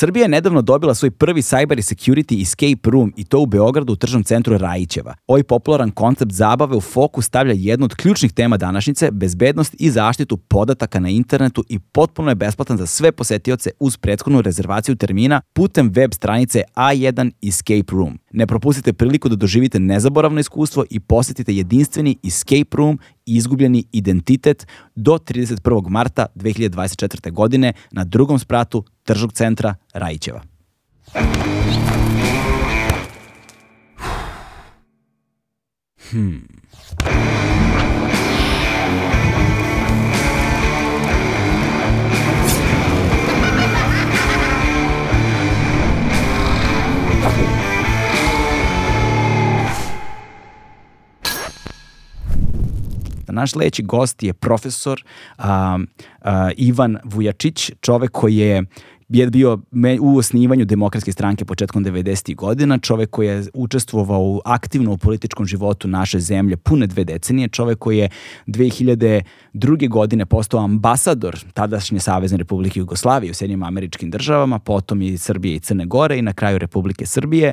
Srbija je nedavno dobila svoj prvi cyber security escape room i to u Beogradu u tržnom centru Rajićeva. Ovaj popularan koncept zabave u fokus stavlja jednu od ključnih tema današnjice, bezbednost i zaštitu podataka na internetu i potpuno je besplatan za sve posetioce uz prethodnu rezervaciju termina putem web stranice A1 Escape Room. Ne propustite priliku da doživite nezaboravno iskustvo i posetite jedinstveni escape room izgubljeni identitet do 31. marta 2024. godine na drugom spratu tržnog centra Rajićeva. Hmm. Naš sledeći gost je profesor a, a, Ivan Vujačić, čovek koji je je bio u osnivanju demokratske stranke početkom 90. godina, čovek koji je učestvovao aktivno u političkom životu naše zemlje pune dve decenije, čovek koji je 2002. godine postao ambasador tadašnje Savezne Republike Jugoslavije u Sjednjim američkim državama, potom i Srbije i Crne Gore i na kraju Republike Srbije,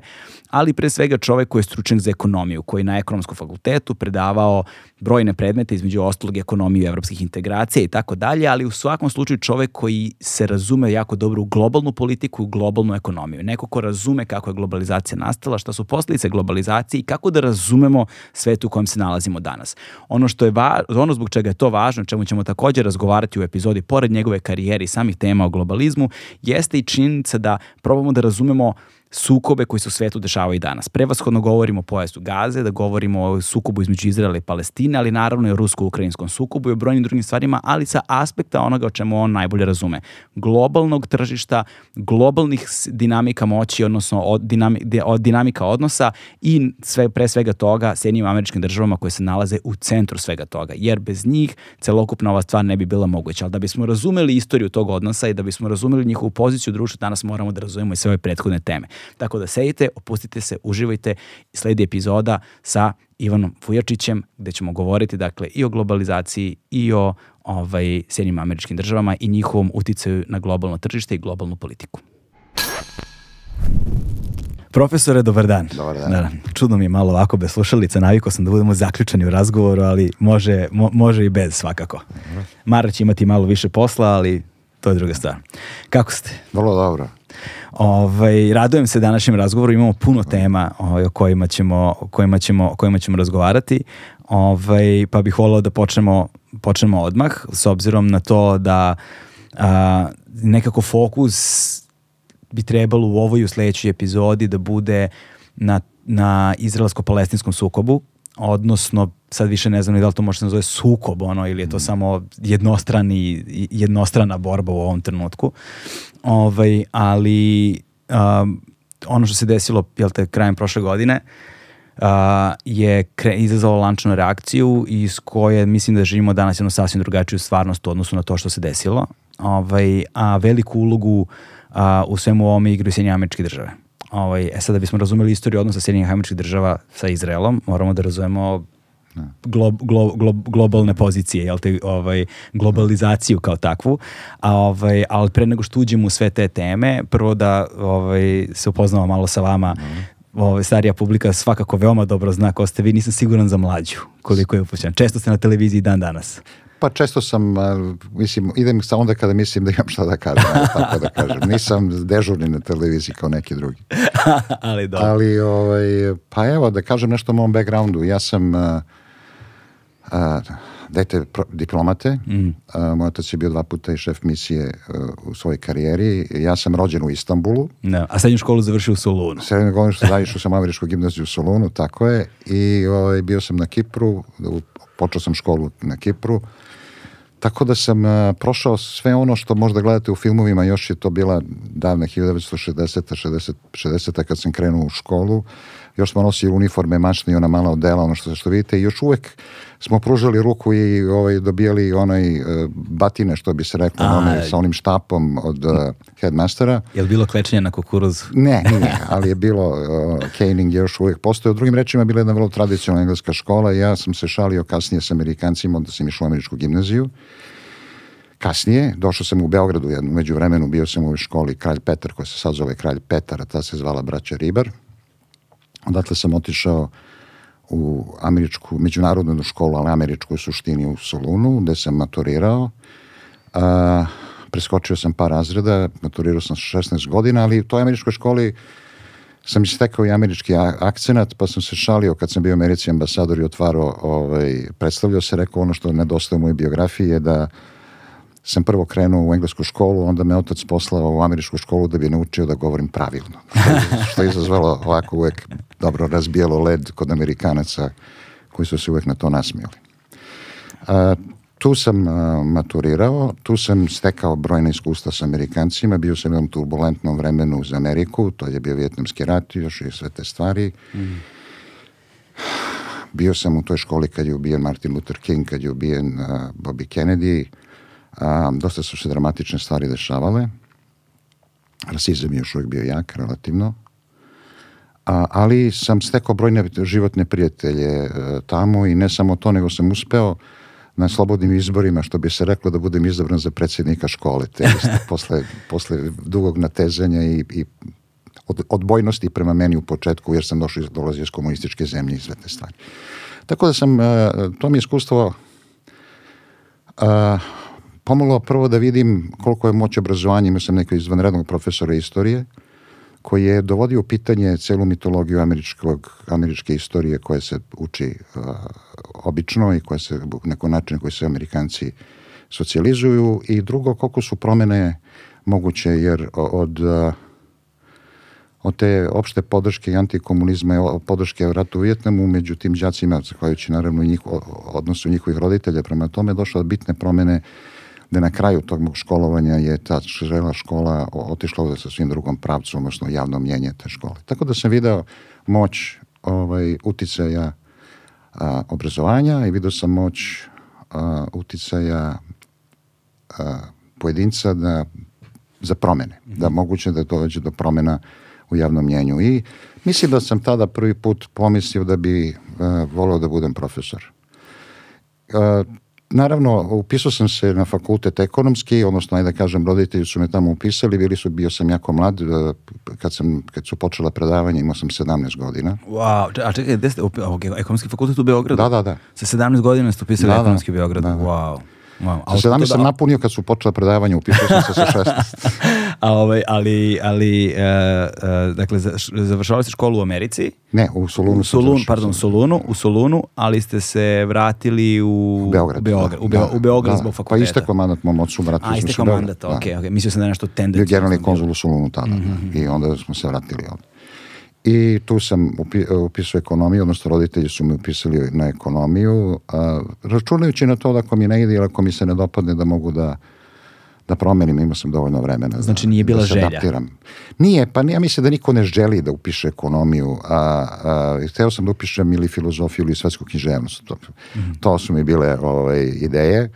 ali pre svega čovek koji je stručnjak za ekonomiju, koji je na ekonomskom fakultetu predavao brojne predmete, između ostalog ekonomiju evropskih integracija i tako dalje, ali u svakom slučaju čovek koji se razume jako dobro u globalnu politiku, u globalnu ekonomiju. Neko ko razume kako je globalizacija nastala, šta su posljedice globalizacije i kako da razumemo svet u kojem se nalazimo danas. Ono što je va, ono zbog čega je to važno, čemu ćemo takođe razgovarati u epizodi pored njegove karijere i samih tema o globalizmu, jeste i činjenica da probamo da razumemo sukobe koji se u svetu dešavaju i danas. Prevashodno govorimo o pojasu Gaze, da govorimo o sukobu između Izraela i Palestine, ali naravno i o rusko-ukrajinskom sukobu i o brojnim drugim stvarima, ali sa aspekta onoga o čemu on najbolje razume. Globalnog tržišta, globalnih dinamika moći, odnosno od, dinami, od dinamika odnosa i sve, pre svega toga Sjednjim američkim državama koje se nalaze u centru svega toga, jer bez njih celokupna ova stvar ne bi bila moguća. Ali da bismo razumeli istoriju tog odnosa i da bismo razumeli njihovu poziciju u društvu, danas moramo da razumemo i sve ove prethodne teme. Tako da sedite, opustite se, uživajte. Sledi epizoda sa Ivanom Vujačićem gde ćemo govoriti dakle i o globalizaciji i o ovaj, Sjednjim američkim državama i njihovom uticaju na globalno tržište i globalnu politiku. Profesore, dobar dan. Dobar dan. Da, čudno mi je malo ovako bez slušalica, navikao sam da budemo zaključani u razgovoru, ali može, mo, može i bez svakako. Mara će imati malo više posla, ali to je druga stvar. Kako ste? Vrlo dobro. Ovaj, radujem se današnjem razgovoru, imamo puno tema ovaj, o kojima ćemo, o kojima ćemo, o kojima ćemo razgovarati, ovaj, pa bih volao da počnemo, počnemo odmah, s obzirom na to da a, nekako fokus bi trebalo u ovoj u sledećoj epizodi da bude na, na izraelsko-palestinskom sukobu, odnosno sad više ne znam ni da li to može se nazove sukob ono ili je to mm. samo jednostrani jednostrana borba u ovom trenutku. Ovaj ali um, ono što se desilo jel te krajem prošle godine uh, je kre, izazvalo lančanu reakciju iz koje mislim da živimo danas jednu sasvim drugačiju stvarnost u odnosu na to što se desilo. Ovaj, a veliku ulogu uh, u svemu ovome igraju Sjedinje američke države. Ovaj, e sad da bismo razumeli istoriju odnosa Sjedinjenih američkih država sa Izraelom, moramo da razumemo glo, glo, glo, globalne pozicije, jel te, ovaj, globalizaciju kao takvu, a, ovaj, ali pre nego što uđemo u sve te teme, prvo da ovaj, se upoznamo malo sa vama, ovaj, starija publika svakako veoma dobro zna ko ste vi, nisam siguran za mlađu koliko je upućen. Često ste na televiziji dan danas. Pa često sam, mislim, idem sa onda kada mislim da imam šta da kažem, tako da kažem. Nisam dežurni na televiziji kao neki drugi. Ali dobro. Ali, ovaj, pa evo, da kažem nešto o mom backgroundu. Ja sam uh, uh, dete diplomate. Mm. Uh, moj otac je bio dva puta i šef misije uh, u svojoj karijeri. Ja sam rođen u Istanbulu. No, a srednju školu završio u Solunu. Srednju školu završio sam američku gimnaziju u Solunu, tako je. I ovaj, bio sam na Kipru, počeo sam školu na Kipru. Tako da sam uh, prošao sve ono što možda gledate u filmovima, još je to bila davna 1960. 60. 60. kad sam krenuo u školu. Još smo nosili uniforme, mačne i ona mala odela, ono što, što vidite. I još uvek smo pružali ruku i ovaj, dobijali onaj uh, batine, što bi se reklo, A, onaj, sa onim štapom od uh, headmastera. Je li bilo klečenje na kukuruzu? Ne, nije, ali je bilo, uh, caning je još uvijek postoje. U drugim rečima je bila jedna vrlo tradicionalna engleska škola i ja sam se šalio kasnije sa Amerikancima, onda sam išao u američku gimnaziju. Kasnije, došao sam u Beogradu, jednu, među vremenu bio sam u školi Kralj Petar, koja se sad zove Kralj Petar, a ta se zvala Braća Ribar. Odatle sam otišao u američku, međunarodnu školu, ali američku u suštini u Solunu, gde sam maturirao. A, preskočio sam par razreda, maturirao sam 16 godina, ali u toj američkoj školi sam istekao i američki akcenat, pa sam se šalio kad sam bio američki ambasador i otvarao, ovaj, predstavljao se, rekao ono što nedostaje u mojoj biografiji je da sam prvo krenuo u englesku školu, onda me otac poslao u američku školu da bi naučio da govorim pravilno. Što je izazvalo ovako uvek dobro razbijelo led kod Amerikanaca koji su se uvek na to nasmijali. A, tu sam a, maturirao, tu sam stekao brojne iskustva sa Amerikancima, bio sam u jednom turbulentnom vremenu za Ameriku, to je bio vjetnamski rat još i sve te stvari. Mm. Bio sam u toj školi kad je ubijen Martin Luther King, kad je ubijen uh, Bobby Kennedy, a, dosta su se dramatične stvari dešavale. Rasizam je još uvijek bio jak, relativno. A, ali sam stekao brojne životne prijatelje e, tamo i ne samo to, nego sam uspeo na slobodnim izborima, što bi se reklo da budem izabran za predsjednika škole, te posle, posle dugog natezanja i, i od, odbojnosti prema meni u početku, jer sam došao, dolazio iz komunističke zemlje i sve te stvari. Tako da sam, e, to mi je iskustvo uh, pomalo prvo da vidim koliko je moć obrazovanja. Imao sam nekog izvanrednog profesora istorije koji je dovodio u pitanje celu mitologiju američkog, američke istorije koja se uči uh, obično i koja se neko način koji se Amerikanci socijalizuju i drugo koliko su promene moguće jer od uh, od te opšte podrške i antikomunizma i podrške ratu u Vjetnamu među tim đacima, zahvaljujući naravno njiho, odnosu njihovih roditelja prema tome, došlo od bitne promene uh, da na kraju tog mog školovanja je ta žela škola otišla sa svim drugom pravcu, odnosno javno mnjenje te škole. Tako da sam video moć ovaj, uticaja a, obrazovanja i video sam moć a, uticaja a, pojedinca da, za promene, mm -hmm. da moguće da dođe do promena u javnom mnjenju. I mislim da sam tada prvi put pomislio da bi uh, volao da budem profesor. Uh, Naravno, upisao sam se na fakultet ekonomski, odnosno, ajde da kažem, roditelji su me tamo upisali, bili su, bio sam jako mlad, e, kad, sam, kad su počela predavanja, imao sam 17 godina. Wow, a čekaj, gde ste, ekonomski fakultet u Beogradu? Da, da, da. Sa 17 godina ste upisali da, da, ekonomski Beograd, da, da. wow. Wow. A sa 17 sam napunio kad su počela predavanja, upisao sam se sa 16. A ovaj, ali, ali uh, uh, dakle, završavali ste školu u Americi? Ne, u Solunu. U Solun, pardon, u Solunu, u Solunu, ali ste se vratili u, Beograd. U Beograd, u, Be, da, u Beograd da, zbog fakulteta. Pa istekao mandat mom ocu, vratili smo se u Beograd. A, istekao mandat, okej, okay, okay. Mislio sam da je nešto tendencija. Bio generalni konzul u Solunu tada. Mm -hmm. I onda smo se vratili ovde. I tu sam upi, upisao ekonomiju, odnosno roditelji su me upisali na ekonomiju, a, računajući na to da ako mi ne ide ili ako mi se ne dopadne da mogu da da promenim, imao sam dovoljno vremena. Znači nije bila da želja? Adaptiram. Nije, pa ja mislim da niko ne želi da upiše ekonomiju, a, a hteo sam da upišem ili filozofiju ili svetsku književnost. To, mm -hmm. to su mi bile ovaj, ideje,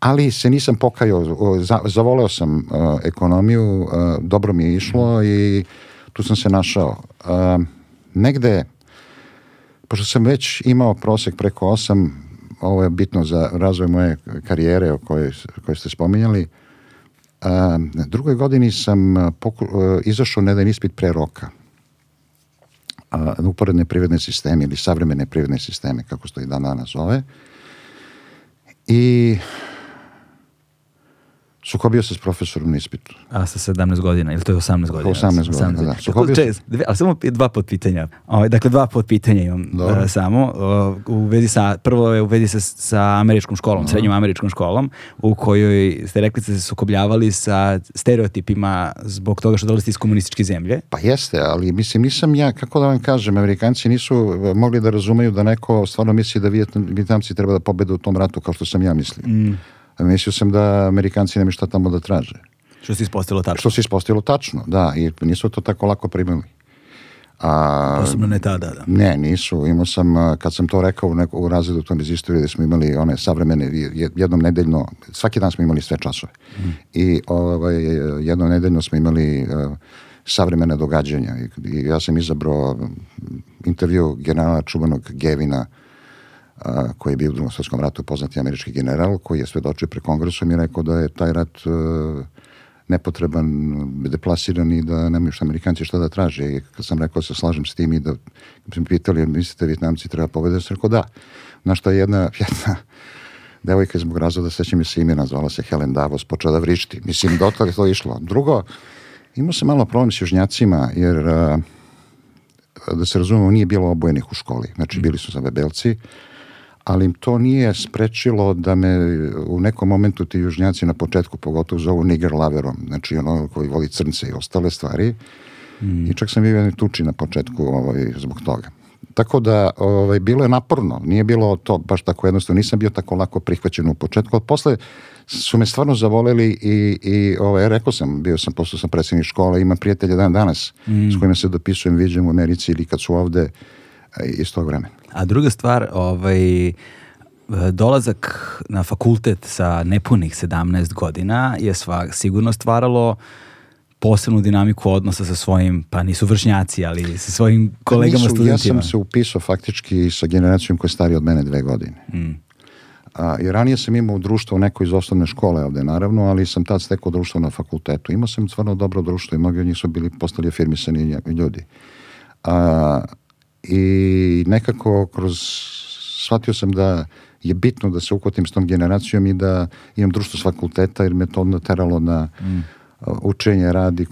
ali se nisam pokajao, za, zavoleo sam uh, ekonomiju, uh, dobro mi je išlo mm -hmm. i tu sam se našao. Uh, negde, pošto sam već imao prosek preko 8, ovo je bitno za razvoj moje karijere o kojoj, kojoj ste spominjali, uh, drugoj godini sam poku, uh, izašao na jedan ispit pre roka. Uh, uporedne privredne sisteme ili savremene privredne sisteme, kako se to i dan danas zove. I Sukobio se s profesorom na ispitu. A sa 17 godina, ili to je 18 godina? 18 godina, da. Sukobio se... Ali samo dva potpitanja. O, ovaj, dakle, dva potpitanja imam uh, samo. Uh, u vezi sa, prvo je u vezi sa, sa američkom školom, Dobro. srednjom američkom školom, u kojoj ste rekli da ste se sukobljavali sa stereotipima zbog toga što dolazite iz komunističke zemlje. Pa jeste, ali mislim, nisam ja, kako da vam kažem, Amerikanci nisu e, mogli da razumeju da neko stvarno misli da Vijetnamci treba da pobede u tom ratu kao što sam ja mislio. Mm. Mislio sam da Amerikanci nema šta tamo da traže. Što se ispostavilo tačno. Što se ispostavilo tačno, da. I nisu to tako lako primili. A, Posebno ne tada, da. Ne, nisu. Imao sam, kad sam to rekao u, neko, u razredu tom iz istorije, da smo imali one savremene, jednom nedeljno, svaki dan smo imali sve časove. Mm. I ovaj, jednom nedeljno smo imali uh, savremene događanja. I, I, ja sam izabrao intervju generala čuvanog Gevina, a, koji je bio u drugom svetskom ratu poznati američki general, koji je svedočio pre kongresom i rekao da je taj rat uh, nepotreban, deplasiran i da nemaju što Amerikanci šta da traže. I kad sam rekao se slažem s tim i da sam pitali, mislite Vjetnamci treba pobediti, sam rekao da. Na što je jedna, jedna devojka iz mog razvoda, sećam mi se imena, zvala se Helen Davos, počela da vrišti. Mislim, dotle je to išlo. Drugo, imao sam malo problem s južnjacima, jer uh, da se razumemo, nije bilo obojenih u školi. Znači, bili su za bebelci, ali im to nije sprečilo da me u nekom momentu ti južnjaci na početku pogotovo zovu nigger laverom, znači ono koji voli crnce i ostale stvari. Mm. I čak sam bio jednoj tuči na početku ovaj, zbog toga. Tako da ovaj, bilo je naporno, nije bilo to baš tako jednostavno, nisam bio tako lako prihvaćen u početku, ali posle su me stvarno zavoleli i, i ovaj, rekao sam, bio sam, postao sam predsjednik škole, imam prijatelja dan danas mm. s kojima se dopisujem, viđem u Americi ili kad su ovde iz tog vremena. A druga stvar, ovaj, dolazak na fakultet sa nepunih 17 godina je sva, sigurno stvaralo posebnu dinamiku odnosa sa svojim, pa nisu vršnjaci, ali sa svojim pa kolegama nisu, studentima. Ja sam se upisao faktički sa generacijom koja je starija od mene dve godine. Mm. A, I ranije sam imao društvo neko iz osnovne škole ovde, naravno, ali sam tad stekao društvo na fakultetu. Imao sam stvarno dobro društvo i mnogi od njih su bili postali afirmisani ljudi. A, I nekako kroz, shvatio sam da je bitno da se ukotim s tom generacijom i da imam društvo s fakulteta jer me to onda teralo na mm. učenje, rad i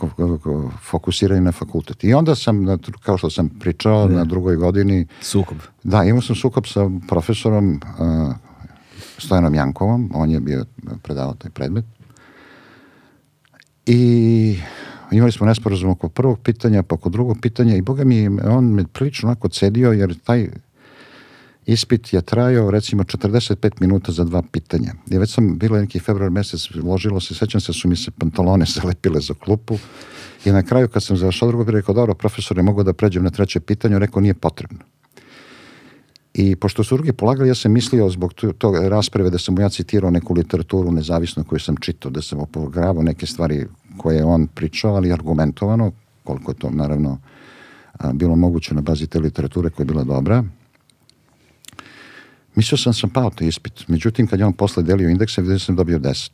fokusiranje na fakultet. I onda sam, kao što sam pričao, ne. na drugoj godini... Sukob. Da, imao sam sukob sa profesorom uh, Stojanom Jankovom, on je bio predavao taj predmet. I imali smo nesporazum oko prvog pitanja, pa oko drugog pitanja i boga mi, on me prilično onako cedio, jer taj ispit je trajao recimo 45 minuta za dva pitanja. I već sam bilo neki februar mesec, ložilo se, sećam se su mi se pantalone zalepile za klupu i na kraju kad sam završao drugo, rekao, dobro, profesore, mogu da pređem na treće pitanje, rekao, nije potrebno. I pošto su drugi polagali, ja sam mislio zbog tog rasprave da sam ja citirao neku literaturu nezavisno koju sam čitao, da sam opogravao neke stvari koje je on pričao, ali argumentovano, koliko je to naravno a, bilo moguće na bazi te literature koja je bila dobra. Mislio sam sam pao taj ispit. Međutim, kad je on posle delio indekse, vidio sam dobio 10.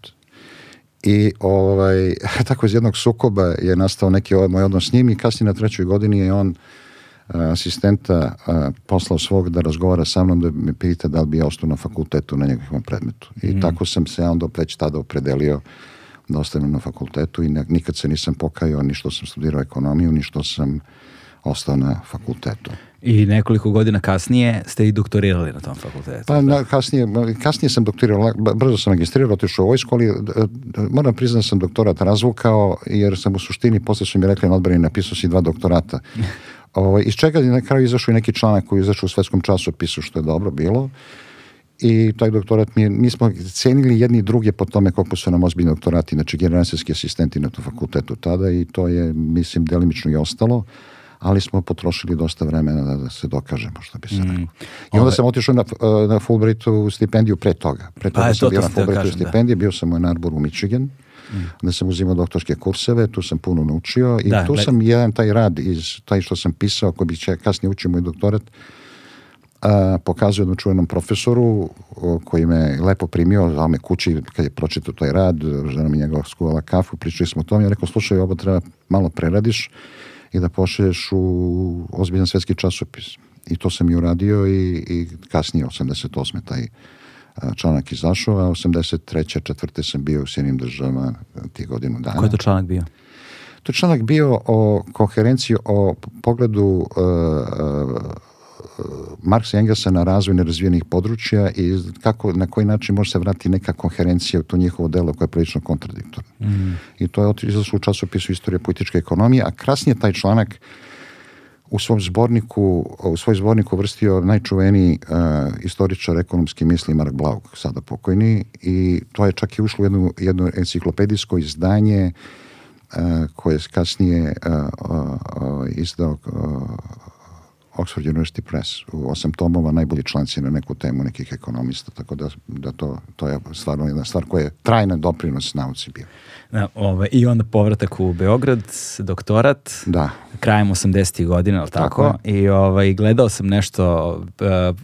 I ovaj, tako iz jednog sukoba je nastao neki ovaj moj odnos s njim i kasnije na trećoj godini je on asistenta a, poslao svog da razgovara sa mnom da me pita da li bi ja ostao na fakultetu na njegovom predmetu. I mm. tako sam se onda već tada opredelio da ostanem na fakultetu i nikad se nisam pokajao ni što sam studirao ekonomiju, ni što sam ostao na fakultetu. I nekoliko godina kasnije ste i doktorirali na tom fakultetu. Pa na, kasnije, kasnije sam doktorirao, brzo sam magistrirao, otišao u ovoj školi. Moram priznati da sam doktorat razvukao, jer sam u suštini, posle su mi rekli na odbrani, napisao si dva doktorata. Ovo, ovaj, iz čega je na kraju izašao i neki članak koji je izašao u svetskom časopisu, što je dobro bilo. I taj doktorat mi je, mi smo cenili jedni i druge po tome koliko su nam ozbiljni doktorati, znači generacijski asistenti na tom fakultetu tada i to je, mislim, delimično i ostalo ali smo potrošili dosta vremena da, da se dokažemo, što bi se mm. rekao. I onda Ove... sam otišao na, na Fulbrightu stipendiju pre toga. Pre toga pa, sam bio na Fulbrightu da. stipendiju, bio sam u Ann Arboru u Michigan, mm. da sam uzimao doktorske kurseve, tu sam puno naučio i da, tu sam jedan taj rad, iz, taj što sam pisao, koji bi će kasnije učio moj doktorat, a, pokazuje jednom čuvenom profesoru koji me lepo primio, zvao me kući kad je pročitao taj rad, žena mi njegova skuvala kafu, pričali smo o tom, ja rekao, slušaj, ovo treba malo preradiš, i da pošelješ u ozbiljan svetski časopis. I to sam i uradio i, i kasnije, 88. taj članak izašao, a 83. četvrte sam bio u Sjednim državama tih godinu dana. Koji je to članak bio? To je članak bio o koherenciji, o pogledu uh, Marksa i Engelsa na razvoj nerazvijenih područja i kako, na koji način može se vratiti neka koherencija u to njihovo delo koje je prilično kontradiktorno. Mm. I to je izašlo u časopisu Istorija političke ekonomije, a krasnije taj članak u svom zborniku, u svoj zbornik uvrstio najčuveniji uh, istoričar ekonomski misli Mark Blauk, sada pokojni, i to je čak i ušlo u jedno, jedno enciklopedijsko izdanje uh, koje je kasnije uh, uh, izdao Oxford University Press, u osam tomova, najbolji članci na neku temu nekih ekonomista, tako da, da to, to je stvarno jedna stvar koja je trajna doprinos nauci bio. Da, ovaj, I onda povratak u Beograd, doktorat, Da, krajem 80. godina, ali tako? Tako I ovaj, gledao sam nešto,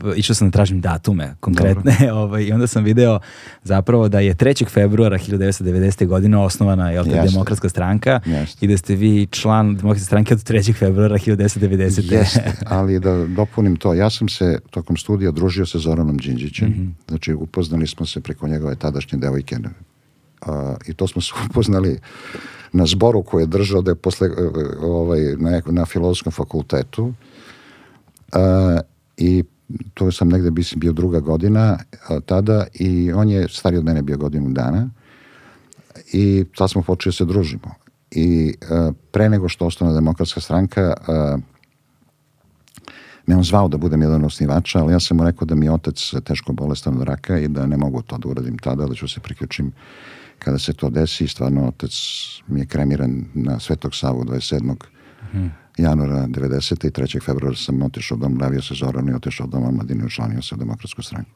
uh, išao sam da tražim datume konkretne ovaj, i onda sam video zapravo da je 3. februara 1990. godine osnovana jel te, demokratska stranka Jeste. i da ste vi član demokratske stranke od 3. februara 1990. Jeste, ali da dopunim to, ja sam se tokom studija družio sa Zoranom Đinđićem, Mhm. znači upoznali smo se preko njegove tadašnje devojke a, i to smo se upoznali na zboru koji je držao da je posle, e, ovaj, na, na filozofskom fakultetu a, i to sam negde mislim bio druga godina a, tada i on je stariji od mene bio godinu dana i tad smo počeli da se družimo. I e, pre nego što ostane demokratska stranka, e, me on zvao da budem jedan osnivača, ali ja sam mu rekao da mi je otac teško bolestan od raka i da ne mogu to da uradim tada, da ću se priključim kada se to desi. Stvarno, otac mi je kremiran na Svetog Savu 27. januara 90. i 3. februara sam otišao dom, ravio se Zoranu i otišao dom Omladine i učlanio se u demokratsku stranku.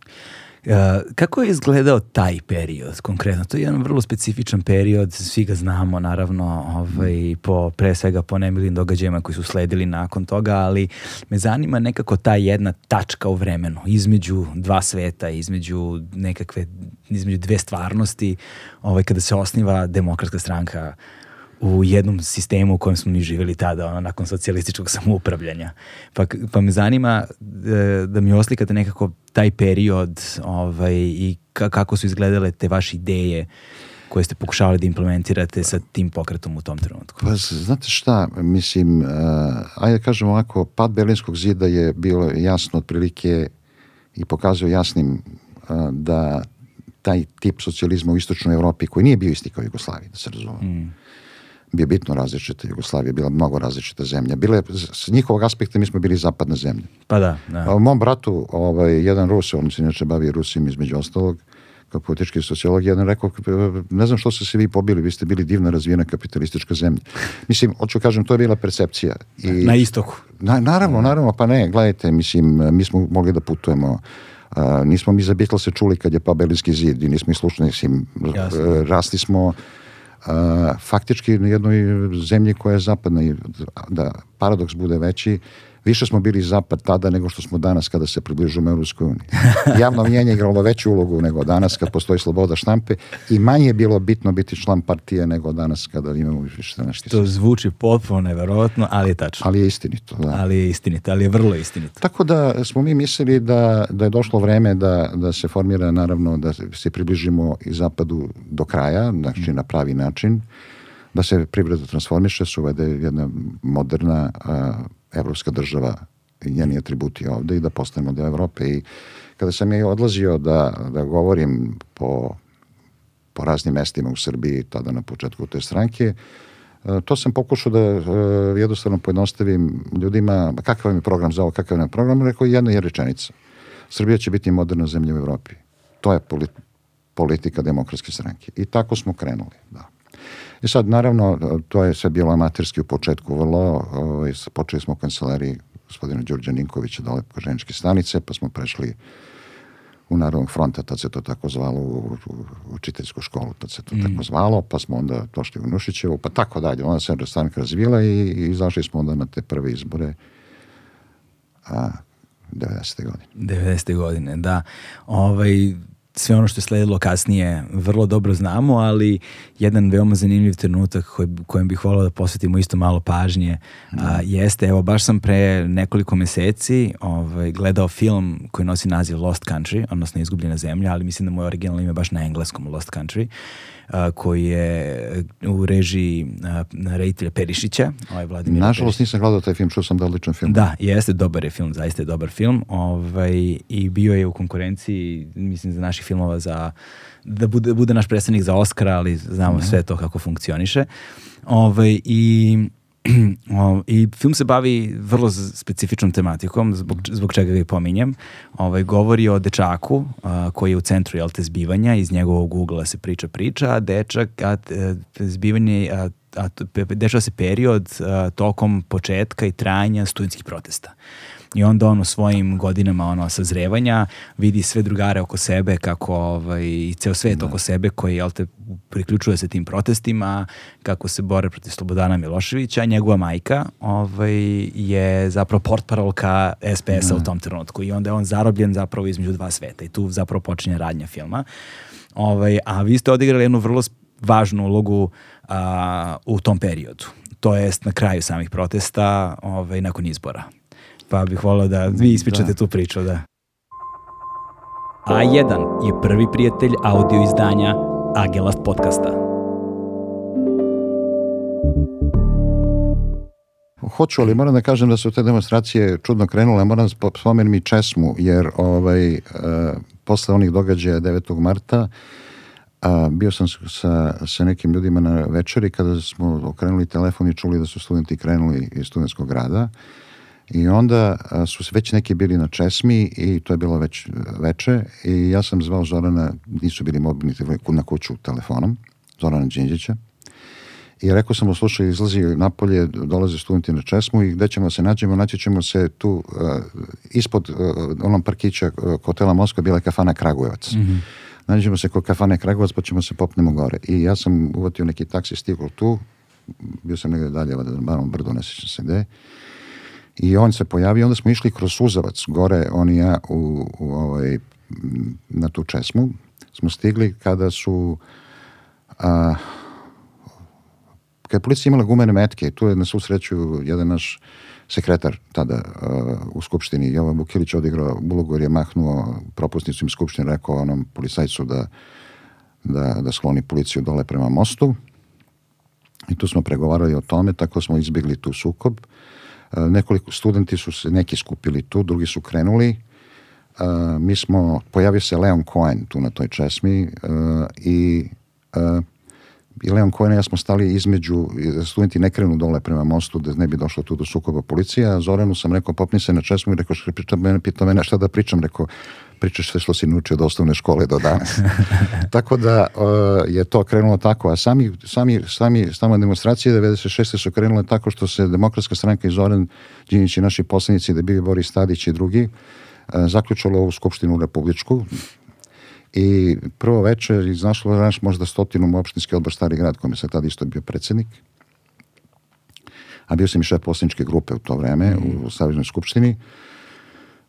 Uh, kako je izgledao taj period konkretno? To je jedan vrlo specifičan period, svi ga znamo naravno ovaj, po, pre svega po nemilim događajima koji su sledili nakon toga, ali me zanima nekako ta jedna tačka u vremenu između dva sveta, između nekakve, između dve stvarnosti, ovaj, kada se osniva demokratska stranka u jednom sistemu u kojem smo mi živjeli tada, ono, nakon socijalističkog samoupravljanja. Pa, pa me zanima e, da mi oslikate nekako taj period ovaj, i ka- kako su izgledale te vaše ideje koje ste pokušavali da implementirate sa tim pokretom u tom trenutku. Pa znate šta, mislim, uh, ajde da kažem ovako, pad Berlinskog zida je bilo jasno otprilike i pokazao jasnim uh, da taj tip socijalizma u istočnoj Evropi, koji nije bio isti kao Jugoslaviji, da se razumemo, bio bitno različita. Jugoslavija je bila mnogo različita zemlja. Bile, s njihovog aspekta mi smo bili zapadna zemlja. Pa da, da. Mom bratu, ovaj, jedan Rus, on se inače bavi Rusim između ostalog, kao politički sociolog, jedan rekao, ne znam što ste se vi pobili, vi ste bili divna razvijena kapitalistička zemlja. Mislim, hoću kažem, to je bila percepcija. I, Na istoku. Na, naravno, naravno, pa ne, gledajte, mislim, mi smo mogli da putujemo, a, nismo mi za Beatlese čuli kad je pa Berlinski zid i nismo i slušali, mislim, e, rasli smo faktički na jednoj zemlji koja je zapadna i da paradoks bude veći, više smo bili zapad tada nego što smo danas kada se približujemo Europskoj uniji. Javno mnjenje je igralo veću ulogu nego danas kad postoji sloboda štampe i manje je bilo bitno biti član partije nego danas kada imamo više nešto. To zvuči potpuno neverovatno, ali je tačno. Ali je istinito, da. Ali je istinito, ali je vrlo istinito. Tako da smo mi mislili da, da je došlo vreme da, da se formira, naravno, da se približimo i zapadu do kraja, znači na pravi način, da se privreda transformiše, se uvede jedna moderna a, evropska država i njeni atributi ovde i da postanemo deo Evrope. I kada sam ja odlazio da, da govorim po, po raznim mestima u Srbiji, tada na početku te stranke, E, to sam pokušao da e, jednostavno pojednostavim ljudima, ma kakav je program za ovo, kakav je program, rekao jedna je rečenica. Srbija će biti moderna zemlja u Evropi. To je poli- politika demokratske stranke. I tako smo krenuli, da. I sad, naravno, to je sve bilo amaterski u početku vrlo. Ovaj, počeli smo u kancelariji gospodina Đurđa Ninkovića dole po ženičke stanice, pa smo prešli u Narodnog fronta, tad se to tako zvalo, u, u, učiteljsku školu, tad se to tako zvalo, pa smo onda došli u Nušićevu, pa tako dalje. Onda se stranka razvila i, i izašli smo onda na te prve izbore a, 90. godine. 90. godine, da. Ovaj, sve ono što je sledilo kasnije vrlo dobro znamo, ali jedan veoma zanimljiv trenutak koji, kojem bih volao da posvetimo isto malo pažnje a, jeste, evo baš sam pre nekoliko meseci ovaj, gledao film koji nosi naziv Lost Country, odnosno Izgubljena zemlja, ali mislim da mu je originalno ime baš na engleskom Lost Country, koji je u režiji reditelja Perišića, ovaj Vladimir Nažalost nisam gledao taj film, čuo sam da odličan film. da, jeste, dobar je film, zaista je dobar film. Ovaj, I bio je u konkurenciji, mislim, za naših filmova za, da bude, bude naš predstavnik za Oscara, ali znamo sve to kako funkcioniše. Ovaj, i, I film se bavi vrlo specifičnom tematikom, zbog, zbog čega ga i pominjem. Ovaj, govori o dečaku a, koji je u centru jel, te zbivanja, iz njegovog ugla se priča priča, a dečak, a, e, zbivanje, a, a, dešava se period a, tokom početka i trajanja studentskih protesta. I onda on u svojim godinama ono, sazrevanja vidi sve drugare oko sebe kako ovaj, i ceo svet oko sebe koji jel te, priključuje se tim protestima, kako se bore protiv Slobodana Miloševića. Njegova majka ovaj, je zapravo portparolka SPS-a u tom trenutku i onda je on zarobljen zapravo između dva sveta i tu zapravo počinje radnja filma. Ovaj, a vi ste odigrali jednu vrlo važnu ulogu a, u tom periodu. To jest na kraju samih protesta, ovaj, nakon izbora. Pa bih volio da vi ispričate Da. tu priču, da. A1 je prvi prijatelj audio izdanja Agelast podcasta. Hoću, ali moram da kažem da su te demonstracije čudno krenule. Moram da spo- spomenem i česmu, jer ovaj, e, posle onih događaja 9. marta a, bio sam sa, sa nekim ljudima na večeri kada smo okrenuli telefon i čuli da su studenti krenuli iz studentskog grada. I onda su se već neki bili na česmi i to je bilo već veče i ja sam zvao Zorana, nisu bili mobilni na kuću telefonom, Zorana Đinđića. I rekao sam mu, slušaj, izlazi napolje, dolaze studenti na česmu i gde ćemo se nađemo, naći ćemo se tu uh, ispod uh, onom parkića uh, hotela Moskva bila je kafana Kragujevac. Nađemo se kod kafane Kragujevac pa ćemo se popnemo gore. I ja sam uvatio neki taksi, stigao tu, bio sam negde dalje, valjda na Barom brdu, ne sjećam se gde. I on se pojavio, onda smo išli kroz Suzavac, gore, on i ja, u, u ovaj, na tu česmu. Smo stigli kada su a, kad je policija imala gumene metke, tu je na svu sreću jedan naš sekretar tada uh, u Skupštini, Jovan Vukilić odigrao ulogu jer je mahnuo propusnicom iz Skupštine, rekao onom policajcu da, da, da skloni policiju dole prema mostu. I tu smo pregovarali o tome, tako smo izbjegli tu sukob. Nekoliko studenti su se neki skupili tu, drugi su krenuli. Mi smo, pojavio se Leon Cohen tu na toj česmi i i Leon Cohen i ja smo stali između, studenti ne krenu dole prema mostu, da ne bi došlo tu do sukoba policija. A Zoranu sam rekao, popni se na česmu i rekao, što priča mene, pita mene šta da pričam. Rekao, pričaš sve što si naučio od osnovne škole do danas. tako da uh, je to krenulo tako. A sami, sami, sami, sama demonstracije 96. su krenule tako što se demokratska stranka i Zoran Đinić i naši poslanici, da bio Boris Tadić i drugi, uh, zaključalo ovu skupštinu republičku, i prvo veče iznašlo naš možda stotinu opštinski odbor Stari grad, kome sam tada isto bio predsednik. A bio sam i šef poslaničke grupe u to vreme u Saveznoj skupštini.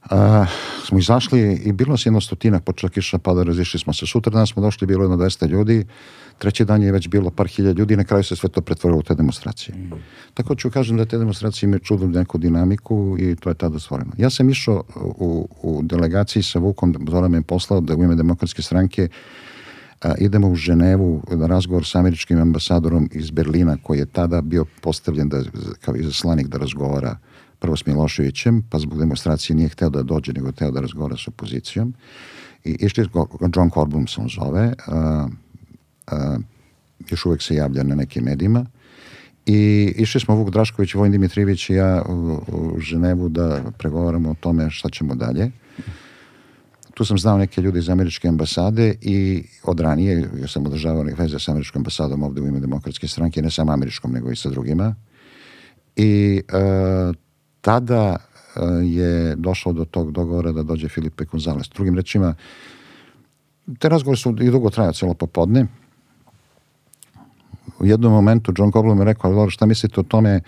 A, smo izašli i bilo nas jedno stotina, počela kiša pada, razišli smo se. Sutra dan smo došli, bilo jedno 200 ljudi, treći dan je već bilo par hiljada ljudi i na kraju se sve to pretvorilo u te demonstracije. Tako ću kažem da te demonstracije imaju čudnu neku dinamiku i to je tada stvoreno. Ja sam išao u, u delegaciji sa Vukom, Zoran me poslao da u ime demokratske stranke a, idemo u Ženevu na razgovor sa američkim ambasadorom iz Berlina koji je tada bio postavljen da, kao izaslanik da razgovara prvo s Miloševićem, pa zbog demonstracije nije hteo da dođe, nego hteo da razgovara sa opozicijom. I išli, John Corbin se on zove, a, a, još uvek se javlja na nekim medijima. I išli smo Vuk Drašković, Vojn Dimitrijević i ja u, u Ženevu da pregovaramo o tome šta ćemo dalje. Tu sam znao neke ljude iz američke ambasade i od ranije, ja sam održavao neke veze sa američkom ambasadom ovde u ime demokratske stranke, ne samo američkom, nego i sa drugima. I e, tada e, je došlo do tog dogovora da dođe Filipe Gonzales. Drugim rečima, te razgovore su i dugo trajao celo popodne. U jednom momentu John Coblum je rekao, dobro, šta mislite o tome,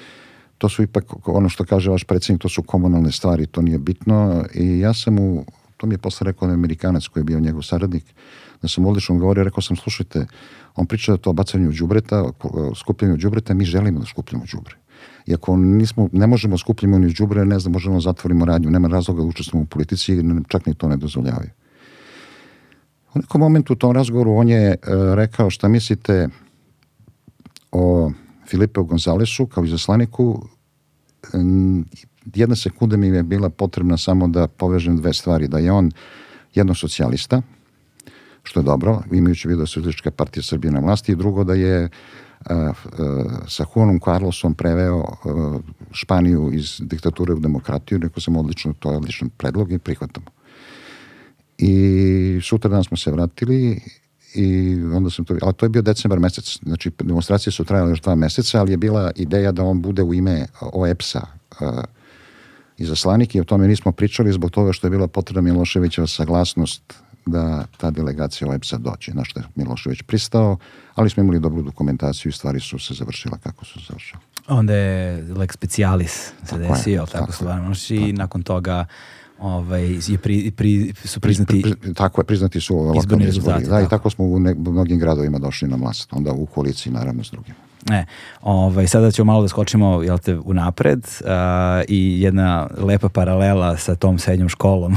to su ipak, ono što kaže vaš predsjednik, to su komunalne stvari, to nije bitno. I ja sam mu, to mi je posle rekao Amerikanac koji je bio njegov saradnik, da sam odlično govorio, rekao sam, slušajte, on priča da to o bacanju đubreta, o skupljanju đubreta, mi želimo da skupljamo đubre. I ako nismo, ne možemo skupljamo ni đubre, ne znam, možemo da zatvorimo radnju, nema razloga da učestvujemo u politici, čak ni to ne dozvoljavaju. U nekom momentu u tom razgovoru on je e, rekao šta mislite o Filipeu Gonzalesu kao izaslaniku. Jedna sekunda mi je bila potrebna samo da povežem dve stvari. Da je on jedno socijalista, što je dobro, imajući vidio da je Socijalistička partija Srbije na vlasti, i drugo da je sa Juanom Carlosom preveo Španiju iz diktature u demokratiju, rekao sam odlično, to je odličan predlog i prihvatamo. I sutra dan smo se vratili i onda sam to, ali to je bio decembar mesec, znači demonstracije su trajale još dva meseca, ali je bila ideja da on bude u ime OEPS-a, a, izaslanik i o tome nismo pričali zbog toga što je bila potrebna Miloševićeva saglasnost da ta delegacija OEPS-a dođe, na što je Milošević pristao, ali smo imali dobru dokumentaciju i stvari su se završile kako su završile. Onda je lex specialis se Tako je, desio, tako, tako stvarno. I nakon toga ovaj, je pri, pri, su priznati Pri- pri- tako je, priznati su lokalni izbori. Da, i tako. tako smo u ne- mnogim gradovima došli na vlast, onda u koaliciji naravno s drugim. Ne, ovaj, sada ćemo malo da skočimo jel te, unapred a, i jedna lepa paralela sa tom srednjom školom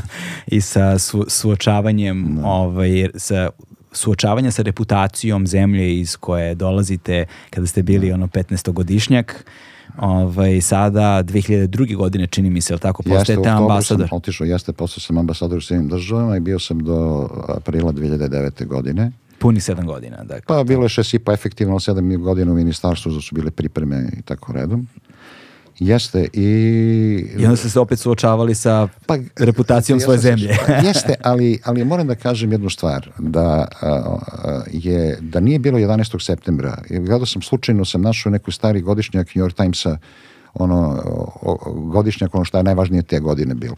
i sa su, suočavanjem ovaj, sa suočavanja sa reputacijom zemlje iz koje dolazite kada ste bili ono 15-godišnjak ovaj, sada 2002. godine čini mi se, jel tako, postajete ambasador. sam otišao, jeste, postao sam ambasador u svim državama i bio sam do aprila 2009. godine. Puni sedam godina, dakle. Pa bilo je šest i pa efektivno, sedam godina u ministarstvu, da su bile pripreme i tako redom. Jeste i... I onda ste se opet suočavali sa Pa, reputacijom svoje zemlje. Jeste, ali, ali moram da kažem jednu stvar, da, a, a, je, da nije bilo 11. septembra, gledao sam, slučajno sam našao neku stari godišnjak New York Timesa, ono, o- o- godišnjak, ono što je najvažnije te godine bilo.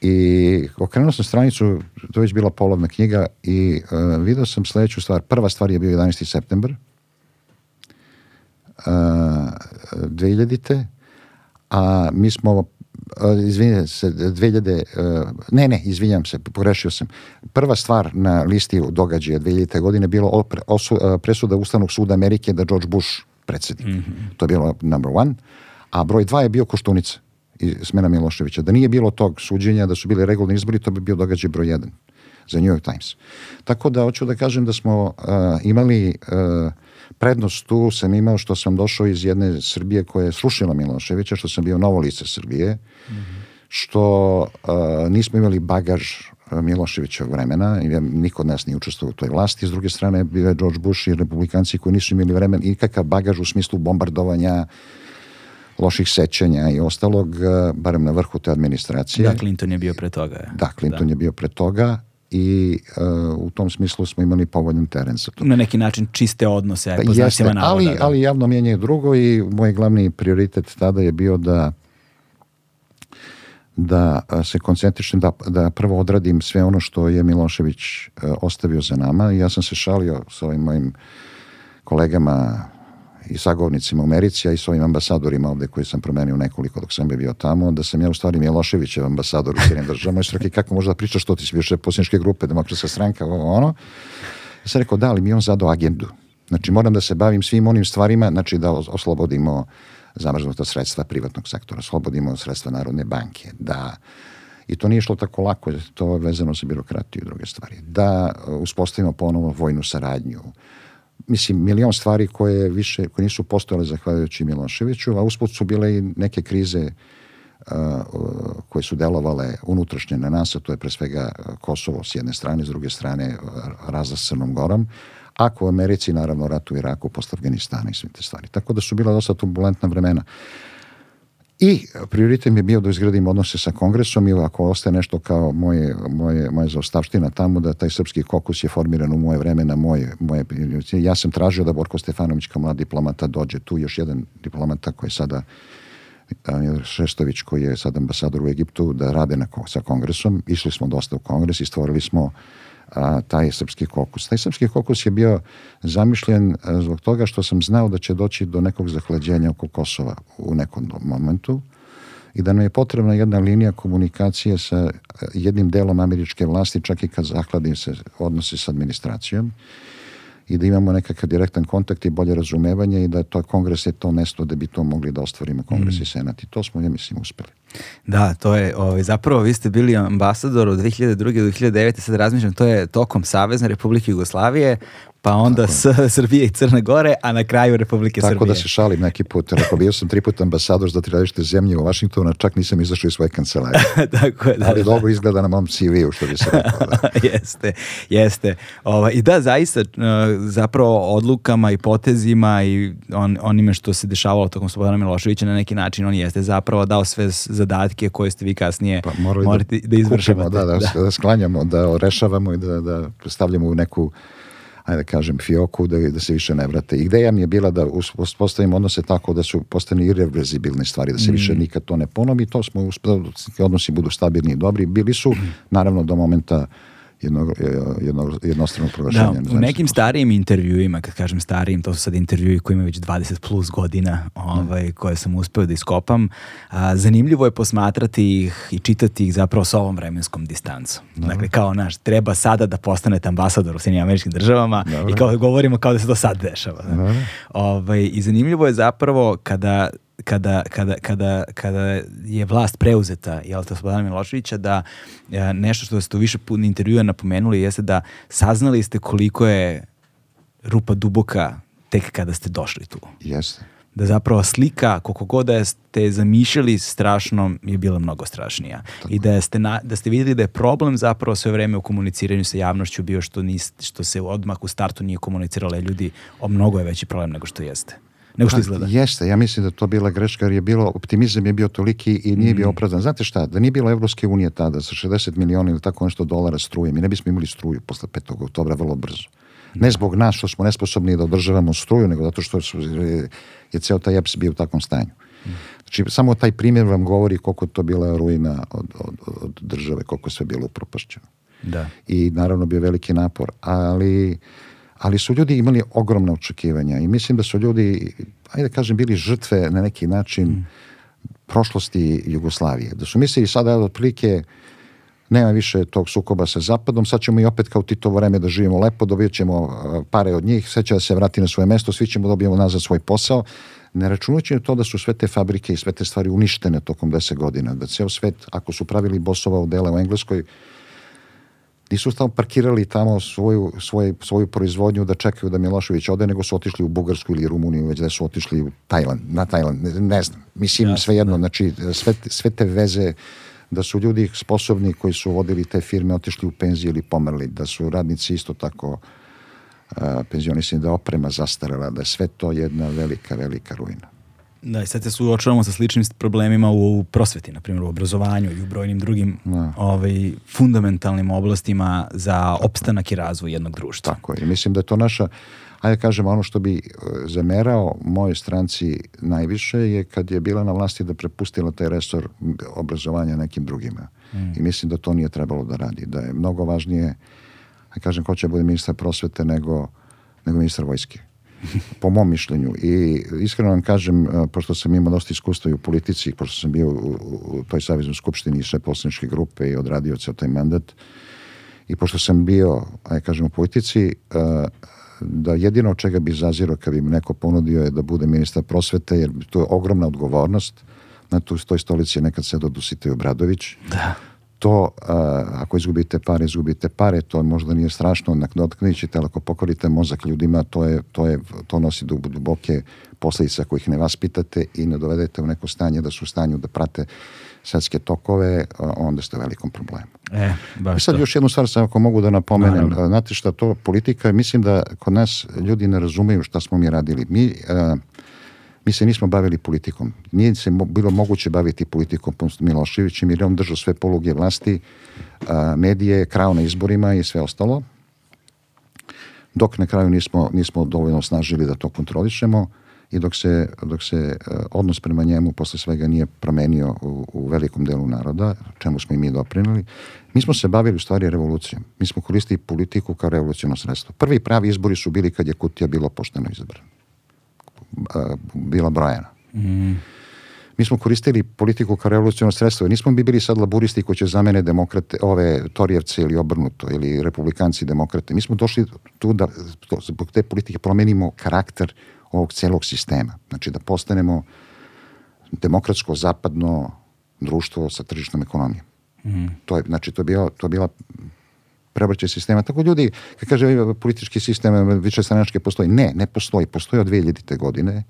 I okrenuo sam stranicu, to je već bila polovna knjiga i uh, video sam sledeću stvar. Prva stvar je bio 11. september uh, 2000. A mi smo izvinjam se, 2000, uh, ne, ne, izvinjam se, pogrešio sam. Prva stvar na listi događaja 2000. godine bilo opre- osu- uh, presuda Ustavnog suda Amerike da George Bush predsjednik. To je bilo number one. A broj dva je bio Koštunica i smena Miloševića. Da nije bilo tog suđenja, da su bili regularni izbori, to bi bio događaj broj jedan za New York Times. Tako da hoću da kažem da smo uh, imali uh, prednost tu sam imao što sam došao iz jedne Srbije koja je srušila Miloševića, što sam bio novo lice Srbije, što uh, nismo imali bagaž uh, Miloševićevog vremena, i niko od nas nije učestvovao u toj vlasti, s druge strane bio je George Bush i republikanci koji nisu imali vremen i kakav bagaž u smislu bombardovanja, loših sećanja i ostalog, uh, barem na vrhu te administracije. Da, Clinton je bio pre toga. je. Da, Clinton je bio pre toga i uh, u tom smislu smo imali povoljan teren za to. Na neki način čiste odnose, po Pa Jeste, navoda. ali, da. ali javno mjenje je drugo i moj glavni prioritet tada je bio da da se koncentrišem, da, da prvo odradim sve ono što je Milošević e, ostavio za nama. I ja sam se šalio sa ovim mojim kolegama i sagovornicima u Americi, a i s ovim ambasadorima ovde koji sam promenio nekoliko dok sam bio tamo, da sam ja u stvari Miloševićev ambasador u Sjedinim državama. I su rekli, kako možda pričaš što ti si više posljedničke grupe, demokratska stranka, ovo, ono. Ja sam rekao, da, ali mi on zadao agendu. Znači, moram da se bavim svim onim stvarima, znači da os- oslobodimo zamrznuta sredstva privatnog sektora, oslobodimo sredstva Narodne banke, da i to nije išlo tako lako, to je vezano za birokratiju i druge stvari. Da uh, uspostavimo ponovo vojnu saradnju. Mislim, milion stvari koje više, koje nisu postojale zahvaljujući Miloševiću, a usput su bile i neke krize uh, uh, koje su delovale unutrašnje na nas, a to je pre svega uh, Kosovo s jedne strane, s druge strane uh, razlaz s Crnom Gorom, ako u Americi, naravno, rat u Iraku posle Afganistana i sve te stvari. Tako da su bila dosta turbulentna vremena. I prioritet mi je bio da izgradim odnose sa kongresom i ako ostaje nešto kao moje, moje, moje zaostavština tamo, da taj srpski kokus je formiran u moje vreme na moje, moje ja sam tražio da Borko Stefanović kao mlad diplomata dođe tu, još jedan diplomata koji je sada Daniel Šestović koji je sad ambasador u Egiptu da rade na, sa kongresom. Išli smo dosta u kongres i stvorili smo a, taj srpski kokus. Taj srpski kokus je bio zamišljen a, zbog toga što sam znao da će doći do nekog zahlađenja oko Kosova u nekom momentu i da nam je potrebna jedna linija komunikacije sa a, jednim delom američke vlasti, čak i kad zahladi se odnosi sa administracijom i da imamo nekakav direktan kontakt i bolje razumevanje i da to kongres je to mesto da bi to mogli da ostvarimo kongres i senat i to smo, ja mislim, uspeli. Da, to je, ovaj, zapravo vi ste bili ambasador od 2002. do 2009. Sad razmišljam, to je tokom Savezne Republike Jugoslavije, pa onda s Srbije i Crne Gore, a na kraju Republike Tako Srbije. da se šalim neki put. Rekao, bio sam tri puta ambasador za tri različite zemlje u Vašingtonu, čak nisam izašao iz svoje kancelarije. Tako je, da. Ali da. dobro izgleda na mom CV-u, što bi se rekao. Da. jeste, jeste. Ovaj, I da, zaista, uh, zapravo odlukama i potezima i on, onime što se dešavalo tokom Slobodana Miloševića na neki način, on jeste zapravo dao sve zadatke koje ste vi kasnije Pa morali morate da, kupimo, izvršavate. da, da, da, sklanjamo, da rešavamo i da, da stavljamo u neku ajde da kažem, fioku, da, da se više ne vrate. Ideja mi je bila da uspostavimo odnose tako da su postane irreverzibilne stvari, da se više mm. nikad to ne ponovi. To smo odnosi budu stabilni i dobri. Bili su, naravno, do momenta jedno, jedno, jednostrano proglašenje. Da, u nekim starijim intervjuima, kad kažem starijim, to su sad intervjui koji imaju već 20 plus godina ovaj, koje sam uspeo da iskopam. A, zanimljivo je posmatrati ih i čitati ih zapravo s ovom vremenskom distancom. Da. Dakle, kao naš, treba sada da postanete ambasador u Sjedinjim američkim državama Dobre. i kao govorimo kao da se to sad dešava. Ovaj, I zanimljivo je zapravo kada kada, kada, kada, kada je vlast preuzeta jel te Slobodana Miloševića da ja, nešto što ste u više put intervjua napomenuli jeste da saznali ste koliko je rupa duboka tek kada ste došli tu. Jeste. Da zapravo slika, koliko god da ste zamišljali strašno, je bila mnogo strašnija. Tako. I da ste, na, da ste vidjeli da je problem zapravo sve vreme u komuniciranju sa javnošću bio što, nis, što se odmah u startu nije komuniciralo ljudi, o mnogo je veći problem nego što jeste nego što izgleda. Jeste, ja mislim da to bila greška jer je bilo, optimizam je bio toliki i nije mm. bio opravdan. Znate šta, da nije bilo Evropske unije tada sa 60 miliona ili tako nešto dolara struje, mi ne bismo imali struju posle 5. oktobra vrlo brzo. Ne zbog nas što smo nesposobni da održavamo struju, nego zato što su, je, je ceo taj EPS bio u takvom stanju. Znači, samo taj primjer vam govori koliko to bila ruina od, od, od države, koliko sve bilo upropašćeno. Da. I naravno bio veliki napor, ali ali su ljudi imali ogromna očekivanja i mislim da su ljudi, ajde da kažem, bili žrtve na neki način mm. prošlosti Jugoslavije. Da su mislili sada otprilike nema više tog sukoba sa Zapadom, sad ćemo i opet kao Titovo vreme da živimo lepo, dobit ćemo pare od njih, sve će da se vrati na svoje mesto, svi ćemo da dobijemo nazad svoj posao, ne računajući to da su sve te fabrike i sve te stvari uništene tokom 10 godina, da ceo svet, ako su pravili bosova odela u Engleskoj, nisu tamo parkirali tamo svoju, svoju, svoju proizvodnju da čekaju da Milošević ode, nego su otišli u Bugarsku ili Rumuniju, već da su otišli u Tajland, na Tajland, ne, ne znam. Mislim, ja, svejedno, da. znači, sve, sve te veze da su ljudi sposobni koji su vodili te firme otišli u penziju ili pomrli, da su radnici isto tako uh, penzionisani, da oprema zastarela, da je sve to jedna velika, velika ruina. Da, i sad se suočavamo sa sličnim problemima u prosveti, na primjer u obrazovanju i u brojnim drugim da. ovaj, fundamentalnim oblastima za opstanak i razvoj jednog društva. Tako je. I mislim da je to naša, ajde da kažem, ono što bi e, zamerao mojoj stranci najviše je kad je bila na vlasti da prepustila taj resor obrazovanja nekim drugima. Mm. I mislim da to nije trebalo da radi. Da je mnogo važnije, ajde da kažem, ko će bude ministar prosvete nego, nego ministar vojske po mom mišljenju. I iskreno vam kažem, pošto sam imao dosta iskustva i u politici, pošto sam bio u, toj saveznoj skupštini i sve poslaničke grupe i odradio ceo taj mandat, i pošto sam bio, aj kažem, u politici, da jedino od čega bi zazirao kad bi mi neko ponudio je da bude ministar prosvete, jer to je ogromna odgovornost. Na toj stolici je nekad sedao Dusitej Obradović. Da to, uh, ako izgubite pare, izgubite pare, to možda nije strašno, nadoknadit ćete, ali ako pokorite mozak ljudima, to, je, to, je, to nosi duboke posledice ako ih ne vaspitate i ne dovedete u neko stanje da su u stanju da prate svetske tokove, onda ste u velikom problemu. E, baš I sad to. još jednu stvar sam ako mogu da napomenem. Naravno. Znate šta, to politika, mislim da kod nas ljudi ne razumeju šta smo mi radili. Mi uh, mi se nismo bavili politikom. Nije se bilo moguće baviti politikom Miloševićem jer je on držao sve poluge vlasti, a, medije, krao na izborima i sve ostalo. Dok na kraju nismo, nismo dovoljno snažili da to kontrolišemo i dok se, dok se odnos prema njemu posle svega nije promenio u, u velikom delu naroda, čemu smo i mi doprinili, mi smo se bavili u stvari revolucijom. Mi smo koristili politiku kao revolucijno sredstvo. Prvi pravi izbori su bili kad je Kutija bilo pošteno izabrano bila brojana. Mm. Mi smo koristili politiku kao revolucionno sredstvo. Nismo bi bili sad laburisti koji će zamene demokrate, ove Torijevce ili obrnuto, ili republikanci demokrate. Mi smo došli tu da to, zbog te politike promenimo karakter ovog celog sistema. Znači da postanemo demokratsko zapadno društvo sa tržišnom ekonomijom. Mm. To je, znači, to je, bila, to je bila preobraćaj sistema. Tako ljudi, kad kaže politički sistem više stranačke postoji, ne, ne postoji. Postoji od 2000. godine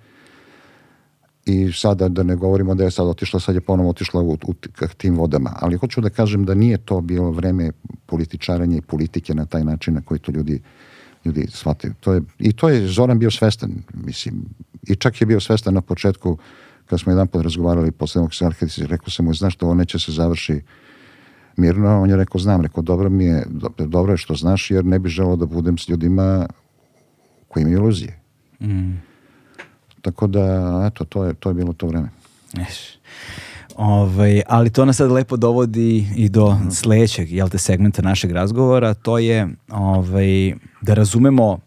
i sada da ne govorimo da je sad otišla, sad je ponovo otišla u, u tim vodama. Ali hoću da kažem da nije to bilo vreme političaranja i politike na taj način na koji to ljudi ljudi shvataju. To je, I to je Zoran bio svestan, mislim, i čak je bio svestan na početku kad smo jedan put razgovarali posle ovog rekao sam mu, znaš da ovo neće se završi mirno, on je rekao, znam, rekao, dobro mi je, dobro je što znaš, jer ne bi želeo da budem s ljudima koji imaju iluzije. Mm. Tako da, eto, to je, to je bilo to vreme. Eš. Ovaj, ali to nas sad lepo dovodi i do Mhm. sledećeg jel te, segmenta našeg razgovora, to je ovaj, da razumemo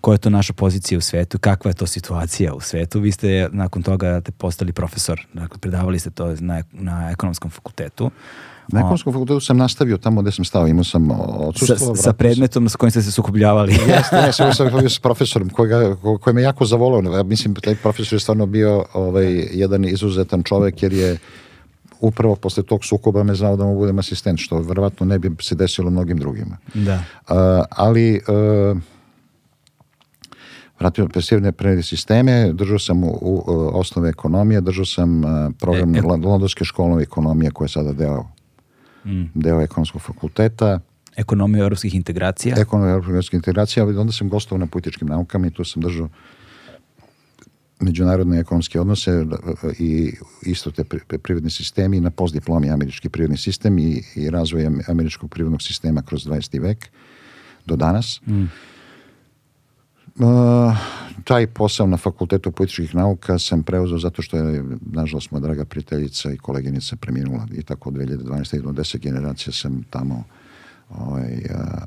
koja je to naša pozicija u svetu, kakva je to situacija u svetu. Vi ste nakon toga te postali profesor, dakle predavali ste to na, na ekonomskom fakultetu. Na ekonomskom fakultetu sam nastavio tamo gde sam stao, imao sam Sa, odsustvo. sa predmetom s kojim ste se sukobljavali. Jeste, ne, sam sam bio s profesorom kojega, ko, koji me jako zavolao. Ja mislim, taj profesor je stvarno bio ovaj, jedan izuzetan čovek jer je upravo posle tog sukoba me znao da mu budem asistent, što verovatno ne bi se desilo mnogim drugima. da. Uh, ali uh, vratio pasivne prerade sisteme, držao sam u, u, uh, osnove ekonomije, držao sam uh, program E, e- Lon- Londonske školove ekonomije koja je sada deo, Mm. deo ekonomskog fakulteta, Ekonomija europskih integracija. ekonomija europske integracije, ali onda sam gostovao na političkim naukama i tu sam držao međunarodne ekonomske odnose e, i isto te pri- privredni sistemi na postdiplomi američki privredni sistem i, i razvoj am- američkog privrednog sistema kroz 20. vek do danas. Mm. Uh, taj posao na fakultetu političkih nauka sam preuzeo zato što je, nažalost, moja draga prijateljica i koleginica preminula i tako od 2012. i do 10 generacija sam tamo ovaj, a,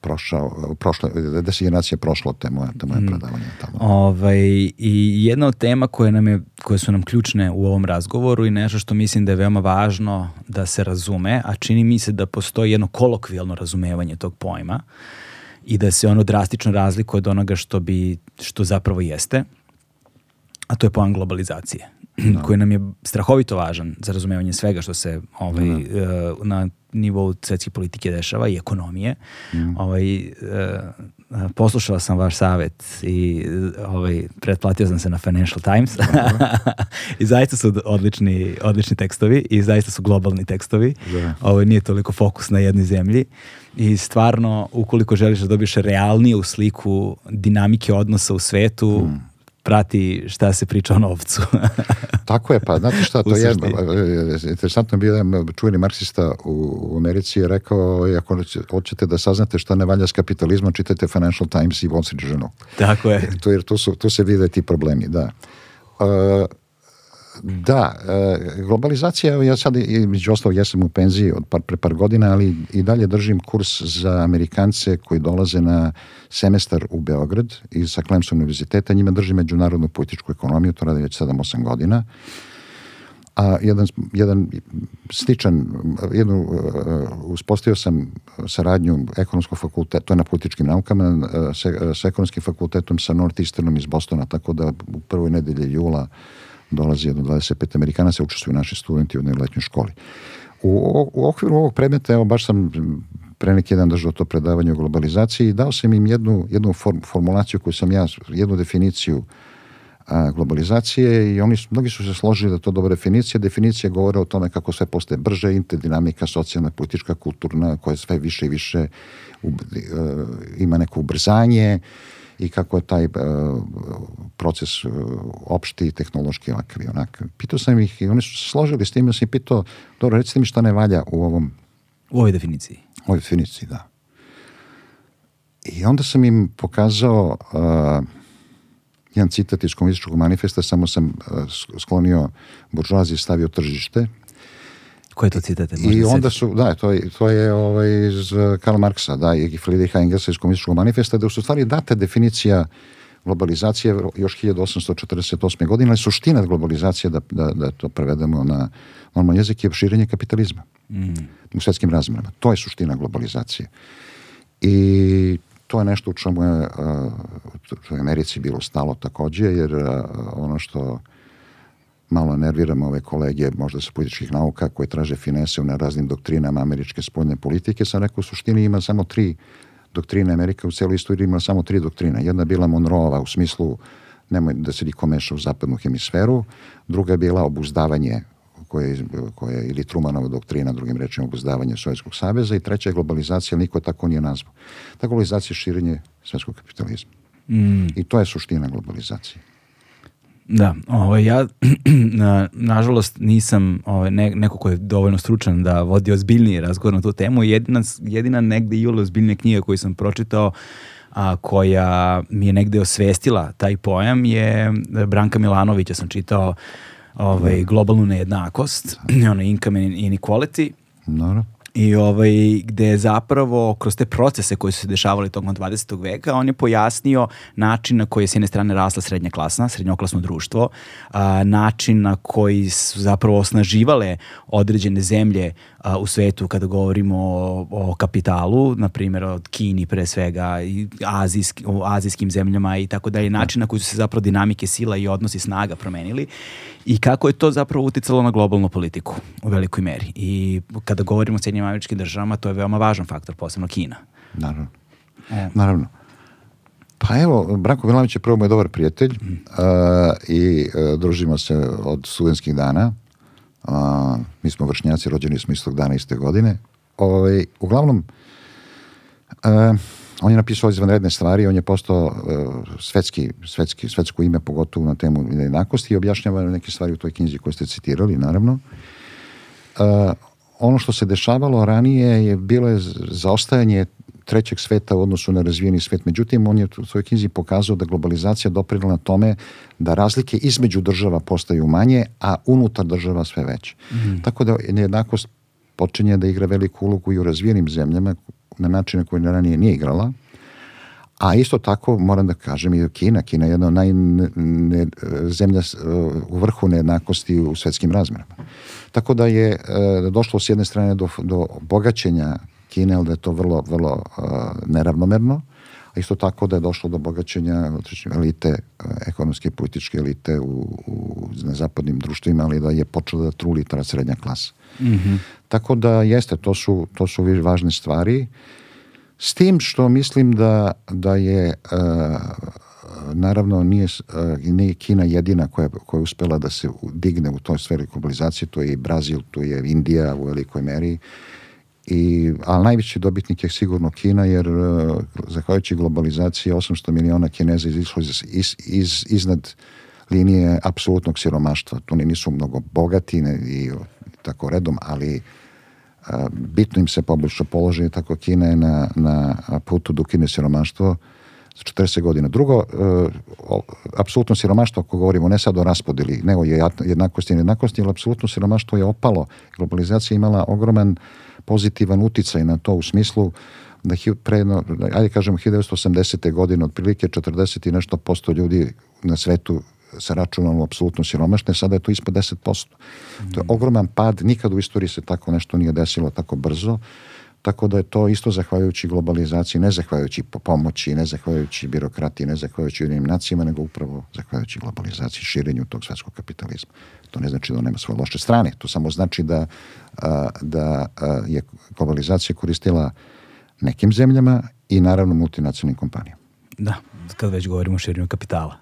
prošao, prošle, 10 generacija prošlo te moje, te moje predavanje tamo. Ovaj, I jedna od tema koje, nam je, koje su nam ključne u ovom razgovoru i nešto što mislim da je veoma važno da se razume, a čini mi se da postoji jedno kolokvijalno razumevanje tog pojma i da se ono drastično razlikuje od onoga što, bi, što zapravo jeste, a to je pojam globalizacije koji nam je strahovito važan za razumevanje svega što se ovaj, e, na nivou svetske politike dešava i ekonomije. Ovaj, e, poslušao sam vaš savet i ovaj, pretplatio sam se na Financial Times i zaista su odlični, odlični tekstovi i zaista su globalni tekstovi. Da. Ovo nije toliko fokus na jednoj zemlji i stvarno ukoliko želiš da dobiješ realniju sliku dinamike odnosa u svetu, Hmm. prati šta se priča o novcu. Tako je, pa znate šta, to je, suštini. interesantno je bio jedan čuveni marksista u, u Americi je rekao, ako hoćete da saznate šta ne valja s kapitalizmom, čitajte Financial Times i Wall Street Journal. Tako je. to, jer tu, su, tu se vide ti problemi, da. E, da, e, globalizacija, ja sad među ostalo jesam u penziji od par, pre par godina, ali i dalje držim kurs za Amerikance koji dolaze na semestar u Beograd i sa Clemson univerziteta, njima držim međunarodnu političku ekonomiju, to radi već 7-8 godina. A jedan, jedan sličan, jednu, uh, uspostavio sam saradnju ekonomskog fakulteta, to je na političkim naukama, uh, sa, sa ekonomskim fakultetom sa Northeasternom iz Bostona, tako da u prvoj nedelji jula dolazi jedno 25 Amerikanaca, učestvuju naši studenti u jednoj letnjoj školi. U, u okviru ovog predmeta, evo baš sam pre neki dan držao to predavanje o globalizaciji i dao sam im jednu, jednu form, formulaciju koju sam ja, jednu definiciju a, globalizacije i oni su, mnogi su se složili da to dobra definicija. Definicija govore o tome kako sve postaje brže, interdinamika, socijalna, politička, kulturna, koja sve više i više u, e, ima neko ubrzanje i kako je taj e, proces e, opšti, tehnološki ovakav i onakav. Pitao sam ih i oni su se složili s tim, ja sam ih pitao, dobro, recite mi šta ne valja u ovom U ovoj definiciji. ovoj definiciji, da. I onda sam im pokazao uh, jedan citat iz komunističkog manifesta, samo sam uh, sklonio buržuazije i stavio tržište. Koje je to citate? I onda su, da, to je, to je ovaj, iz uh, Karl Marksa, da, i Friedricha Engelsa iz komunističkog manifesta, da su stvari data definicija globalizacije još 1848. godine, ali suština globalizacije, da, da, da to prevedemo na normalan jezik, je širenje kapitalizma Mm. u svetskim razmerama. To je suština globalizacije. I to je nešto u čemu je uh, u Americi bilo stalo takođe, jer uh, ono što malo nerviramo ove kolege možda sa političkih nauka koje traže finese na raznim doktrinama američke spoljne politike, sam rekao u suštini ima samo tri doktrine Amerika u celoj istoriji ima samo tri doktrine. Jedna je bila Monroeva u smislu nemoj da se niko meša u zapadnu hemisferu, druga je bila obuzdavanje koje, je- koje je ili Trumanova doktrina, drugim rečima obuzdavanje Sovjetskog saveza i treća je globalizacija, ali niko tako nije nazvao. Ta globalizacija je širenje svetskog kapitalizma. Mm. I to je suština globalizacije. Da, ovaj, ja na, nažalost nisam ovaj, ne, neko ko je dovoljno stručan da vodi ozbiljniji razgovor na tu temu. Jedina, jedina negde i ozbiljnija knjiga koju sam pročitao a, koja mi je negde osvestila taj pojam je Branka Milanovića sam čitao ovaj, globalnu nejednakost, ono income inequality. Naravno i ovaj, gde je zapravo kroz te procese koji su se dešavali tokom 20. veka, on je pojasnio način na koji je s jedne strane rasla srednja klasa, srednjoklasno društvo, a, način na koji su zapravo osnaživale određene zemlje a, u svetu kada govorimo o, o kapitalu, na primjer od Kini pre svega, i azijski, o azijskim zemljama i tako dalje, način na koji su se zapravo dinamike sila i odnosi snaga promenili i kako je to zapravo uticalo na globalnu politiku u velikoj meri. I kada govorimo o Sjednjim američkim državama, to je veoma važan faktor, posebno Kina. Naravno. E. Naravno. Pa evo, Branko Milanović je prvo moj dobar prijatelj mm. uh, i uh, družimo se od studentskih dana. Uh, mi smo vršnjaci, rođeni smo istog dana iste godine. Ovaj, uglavnom, uh, on je napisao izvanredne stvari, on je postao uh, svetski, svetski, svetsko ime, pogotovo na temu jednakosti i objašnjava neke stvari u toj knjizi koje ste citirali, naravno. Uh, ono što se dešavalo ranije je bilo je zaostajanje trećeg sveta u odnosu na razvijeni svet. Međutim, on je u svojoj knjizi pokazao da globalizacija doprinala tome da razlike između država postaju manje, a unutar država sve veće. Mm. Tako da nejednakost počinje da igra veliku ulogu i u razvijenim zemljama na načine koje ranije nije igrala. A isto tako moram da kažem i Kina. Kina je jedna od naj ne, zemlja u vrhu nejednakosti u svetskim razmerama. Tako da je e, došlo s jedne strane do, do bogaćenja Kine, ali da je to vrlo, vrlo e, neravnomerno, a isto tako da je došlo do bogaćenja elite, e, ekonomske i političke elite u, u, na zapadnim društvima, ali da je počela da truli ta srednja klasa. Mm -hmm. Tako da jeste, to su, to su važne stvari. S tim što mislim da, da je uh, naravno nije, uh, nije Kina jedina koja, koja je uspela da se digne u toj sferi globalizacije, to je i Brazil, to je Indija u velikoj meri, I, ali najveći dobitnik je sigurno Kina, jer uh, zahvaljujući globalizaciji 800 miliona Kineza izišlo iz, iz, iz, iznad linije apsolutnog siromaštva. Tu nisu mnogo bogati ne, i tako redom, ali bitno im se poboljša položaj, tako Kina je na, na putu da ukine siromaštvo za 40 godina. Drugo, uh, apsolutno siromaštvo, ako govorimo ne sad o raspodeli, nego je jednakosti i nejednakosti, ali apsolutno siromaštvo je opalo. Globalizacija imala ogroman pozitivan uticaj na to u smislu da pre, ajde kažemo 1980. godine otprilike 40 i nešto posto ljudi na svetu se računalo apsolutno siromašne, sada je to ispod 10%. Mm. To je ogroman pad, nikad u istoriji se tako nešto nije desilo tako brzo, tako da je to isto zahvaljujući globalizaciji, ne zahvaljujući pomoći, ne zahvaljujući birokratiji, ne zahvaljujući jedinim nacijama, nego upravo zahvaljujući globalizaciji, širenju tog svetskog kapitalizma. To ne znači da on nema svoje loše strane, to samo znači da, da je globalizacija koristila nekim zemljama i naravno multinacionalnim kompanijama. Da, kad već govorimo o širenju kapitala.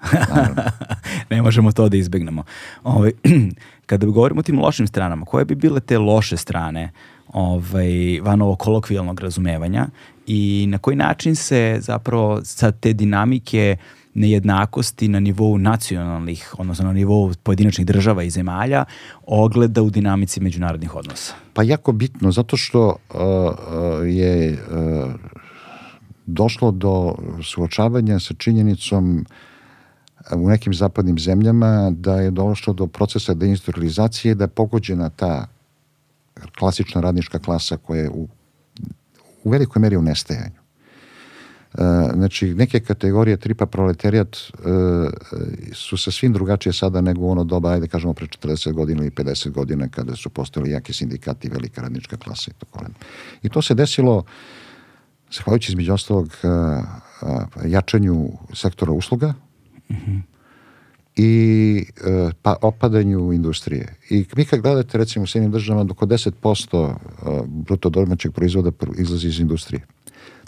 ne možemo to da izbegnemo. Ovaj, kada govorimo o tim lošim stranama, koje bi bile te loše strane ovaj, van ovog kolokvijalnog razumevanja i na koji način se zapravo sa te dinamike nejednakosti na nivou nacionalnih, odnosno na nivou pojedinačnih država i zemalja, ogleda u dinamici međunarodnih odnosa? Pa jako bitno, zato što uh, uh je uh, došlo do suočavanja sa činjenicom e, u nekim zapadnim zemljama da je došlo do procesa deindustrializacije da je pogođena ta klasična radnička klasa koja je u, u velikoj meri u nestajanju. E, znači, neke kategorije tripa proletarijat e, su sa svim drugačije sada nego ono doba, ajde kažemo, pre 40 godina ili 50 godina kada su postali jaki sindikati velika radnička klasa i tako I to se desilo zahvaljujući između ostalog jačanju sektora usluga mm -hmm. i e, pa, opadanju industrije. I vi kad gledate recimo u Sjedinim državama doko 10% bruto domaćeg proizvoda izlazi iz industrije.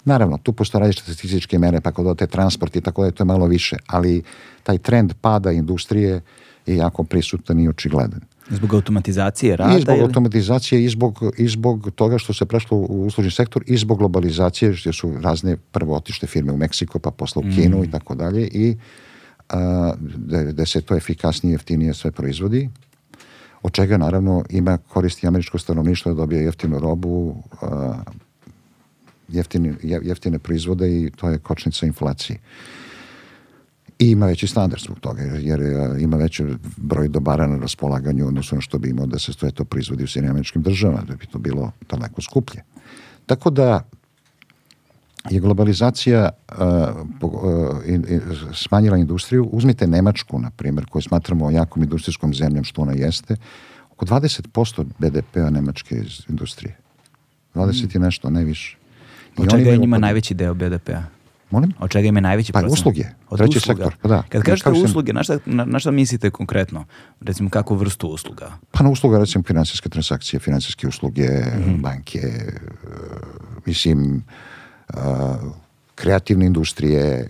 Naravno, tu postoje različite statističke mere, pa kod odate transport i tako da to je malo više, ali taj trend pada industrije je jako prisutan i očigledan. Zbog automatizacije rada? I zbog ili? automatizacije i zbog, i zbog toga što se prešlo u uslužni sektor i zbog globalizacije, gdje su razne prvo otište firme u Meksiko, pa posle u mm. Kinu i tako dalje i a, da, da se to efikasnije, jeftinije sve proizvodi od čega naravno ima koristi američko stanovništvo da dobije jeftinu robu, a, jeftine, jeftine proizvode i to je kočnica inflacije. I ima veći standard zbog toga, jer, e, ima veći broj dobara na raspolaganju odnosno na što bi imao da se stoje to proizvodi u Sjedinjim američkim državama, da bi to bilo daleko skuplje. Tako da je globalizacija uh, uh, smanjila industriju. Uzmite Nemačku, na primjer, koju smatramo jakom industrijskom zemljom, što ona jeste. Oko 20% BDP-a Nemačke iz industrije. 20 i nešto, ne više. Od čega je njima najveći deo BDP-a? Molim? Od čega ima najveći pa, usluge. Od Treći usluga. sektor. Pa da. Kad kažete Kao usluge, na šta, na, na šta mislite konkretno? Recimo, kakvu vrstu usluga? Pa na usluga, recimo, finansijske transakcije, finansijske usluge, mm -hmm. banke, mislim, uh, kreativne industrije,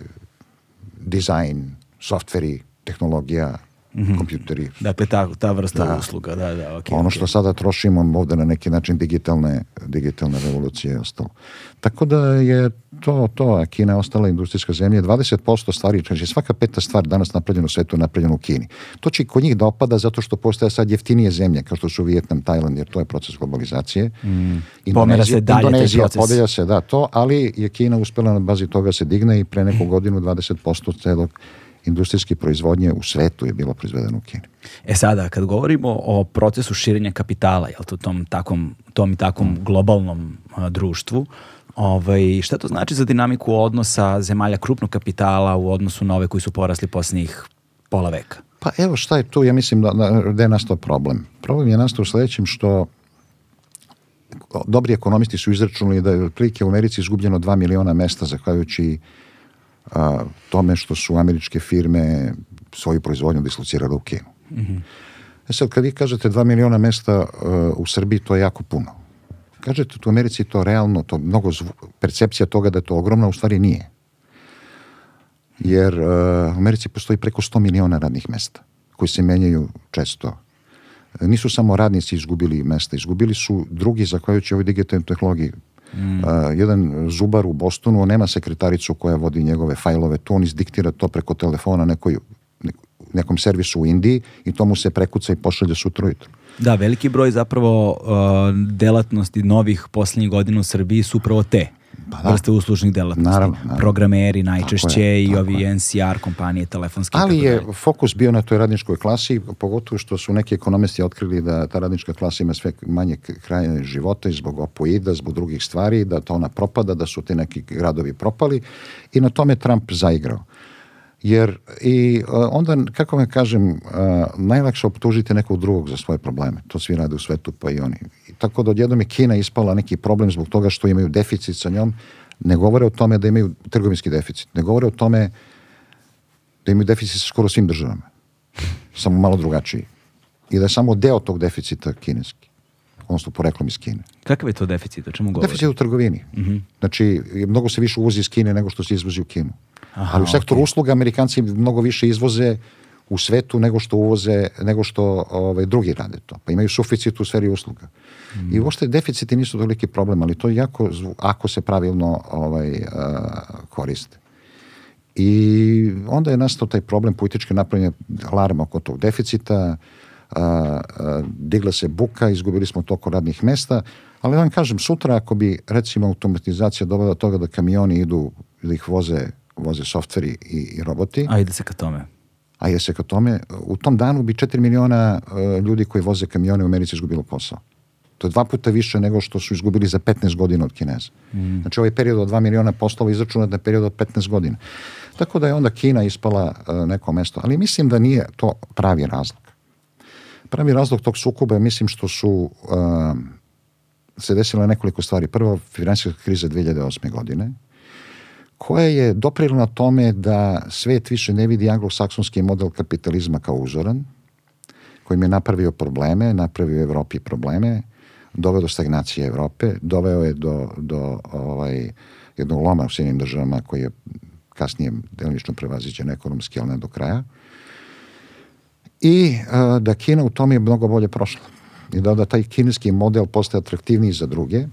dizajn, softveri, tehnologija, mm -hmm. kompjuteri. Dakle, ta, ta vrsta da. usluga, da, da, okay, Ono okay. što sada trošimo ovde na neki način digitalne, digitalne revolucije je ostalo. Tako da je to, to, Kina je ostala industrijska zemlja, 20% stvari, znači svaka peta stvar danas napravljena u svetu je napravljena u Kini. To će kod njih da opada zato što postaje sad jeftinije zemlje, kao što su Vijetnam, Tajland, jer to je proces globalizacije. Mm. Pomera se dalje Indonezija, taj proces. podelja se, da, to, ali je Kina uspela na bazi toga se digne i pre neku godinu 20% celog industrijske proizvodnje u svetu je bilo proizvedeno u Kini. E sada, kad govorimo o procesu širenja kapitala, jel to tom, takom, tom i takom globalnom a, društvu, ovaj, šta to znači za dinamiku odnosa zemalja krupnog kapitala u odnosu na ove koji su porasli posljednjih pola veka? Pa evo šta je tu, ja mislim da, da, da je nastao problem. Problem je nastao u sledećem što dobri ekonomisti su izračunali da je otprilike u Americi izgubljeno 2 miliona mesta zahvaljujući a, tome što su američke firme svoju proizvodnju dislocirale u Kinu. Mm -hmm. E sad, kad vi kažete 2 miliona mesta uh, u Srbiji, to je jako puno. Kažete u Americi to realno, to mnogo zvu, percepcija toga da je to ogromno, u stvari nije. Jer uh, u Americi postoji preko 100 miliona radnih mesta koji se menjaju često. Nisu samo radnici izgubili mesta, izgubili su drugi zahvaljujući ovoj digitalnoj tehnologiji. Mm. Uh, jedan zubar u Bostonu, on nema sekretaricu koja vodi njegove fajlove, to on izdiktira to preko telefona nekoj, nekom servisu u Indiji i to mu se prekuca i pošalje sutra ujutro. Da, veliki broj zapravo uh, delatnosti novih posljednjih godina u Srbiji su upravo te pa da. vrste uslužnih delatnosti. Naravno, naravno. Programeri najčešće je, i ovi je. NCR kompanije telefonske. Ali je fokus bio na toj radničkoj klasi, pogotovo što su neki ekonomisti otkrili da ta radnička klasa ima sve manje kraje života i zbog opoida, zbog drugih stvari, da to ona propada, da su ti neki gradovi propali i na tome Trump zaigrao. Jer i uh, onda, kako vam kažem, uh, najlakše optužiti nekog drugog za svoje probleme. To svi rade u svetu, pa i oni. Tako da odjednom je Kina ispala neki problem zbog toga što imaju deficit sa njom. Ne govore o tome da imaju trgovinski deficit. Ne govore o tome da imaju deficit sa skoro svim državama. Samo malo drugačiji. I da je samo deo tog deficita kineski. Odnosno poreklom iz Kine. Kakav je to deficit? O čemu govori? Deficit u trgovini. Mm -hmm. Znači, mnogo se više uvozi iz Kine nego što se izvozi u Kinu. Aha, Ali u sektoru okej. usluga Amerikanci mnogo više izvoze u svetu nego što uvoze, nego što ovaj, drugi rade to. Pa imaju suficit u sferi usluga. Mm. I uopšte deficiti nisu toliki problem, ali to je jako, ako se pravilno ovaj, uh, koriste. I onda je nastao taj problem političke napravljanja alarma oko tog deficita, a, a, digla se buka, izgubili smo toliko radnih mesta, ali da vam kažem, sutra ako bi recimo automatizacija dovela do toga da kamioni idu, da ih voze, voze softveri i, i roboti, Ajde se ka tome. a je se ka tome, u tom danu bi 4 miliona uh, ljudi koji voze kamione u Americi izgubilo posao. To je dva puta više nego što su izgubili za 15 godina od Kineza. Mm. Znači ovaj period od 2 miliona poslova izračunat na period od 15 godina. Tako da je onda Kina ispala uh, neko mesto. Ali mislim da nije to pravi razlog. Pravi razlog tog sukoba je mislim što su uh, se desilo nekoliko stvari. Prvo, finansijska kriza 2008. godine, koja je doprila na tome da svet više ne vidi anglosaksonski model kapitalizma kao uzoran, kojim je napravio probleme, napravio Evropi probleme, doveo do stagnacije Evrope, doveo je do, do ovaj, jednog loma u Sjedinim državama koji je kasnije delimično prevaziđen ekonomski, ali ne do kraja. I a, da Kina u tom je mnogo bolje prošla. I da, da taj kineski model postaje atraktivniji za druge,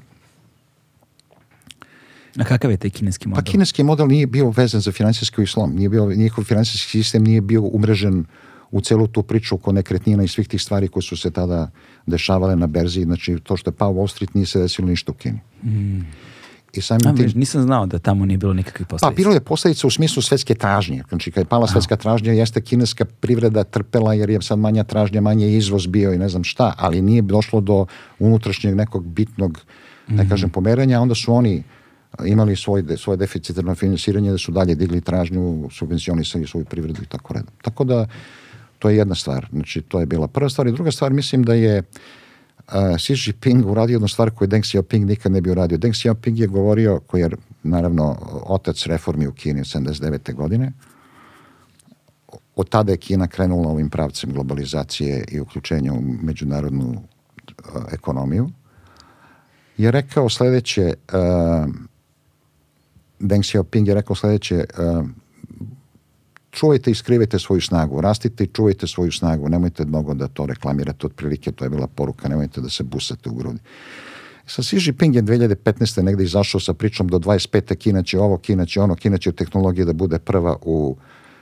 A kakav je taj kineski model? Pa kineski model nije bio vezan za finansijski islam, nije bio, njihov finansijski sistem nije bio umrežen u celu tu priču oko nekretnina i svih tih stvari koje su se tada dešavale na berzi, znači to što je pao Wall Street nije se desilo ništa u Kini. Mm. i samim A, tim... nisam znao da tamo nije bilo nikakvih Pa posledica. bilo je posledica u smislu svetske tražnje. Znači kad je pala svetska tražnja jeste kineska privreda trpela jer je sad manja tražnja, manje izvoz bio i ne znam šta, ali nije došlo do unutrašnjeg nekog bitnog, ne kažem, pomeranja, a onda su oni imali svoj, de- svoje deficitarno finansiranje da su dalje digli tražnju, subvencionisali svoju privredu i tako redom. Tako da to je jedna stvar. Znači to je bila prva stvar i druga stvar mislim da je uh, Xi Jinping uradio jednu stvar koju Deng Xiaoping nikad ne bi uradio. Deng Xiaoping je govorio, koji je naravno otac reformi u Kini od 79. godine, od tada je Kina krenula ovim pravcem globalizacije i uključenja u međunarodnu uh, ekonomiju, je rekao sledeće, uh, Deng Xiaoping je rekao sledeće, uh, čuvajte i skrivajte svoju snagu, rastite i čuvajte svoju snagu, nemojte mnogo da to reklamirate, otprilike to je bila poruka, nemojte da se busate u grudi. Sa Xi Jinping je 2015. negde izašao sa pričom do 25. Kina će ovo, Kina će ono, Kina će u tehnologiji da bude prva u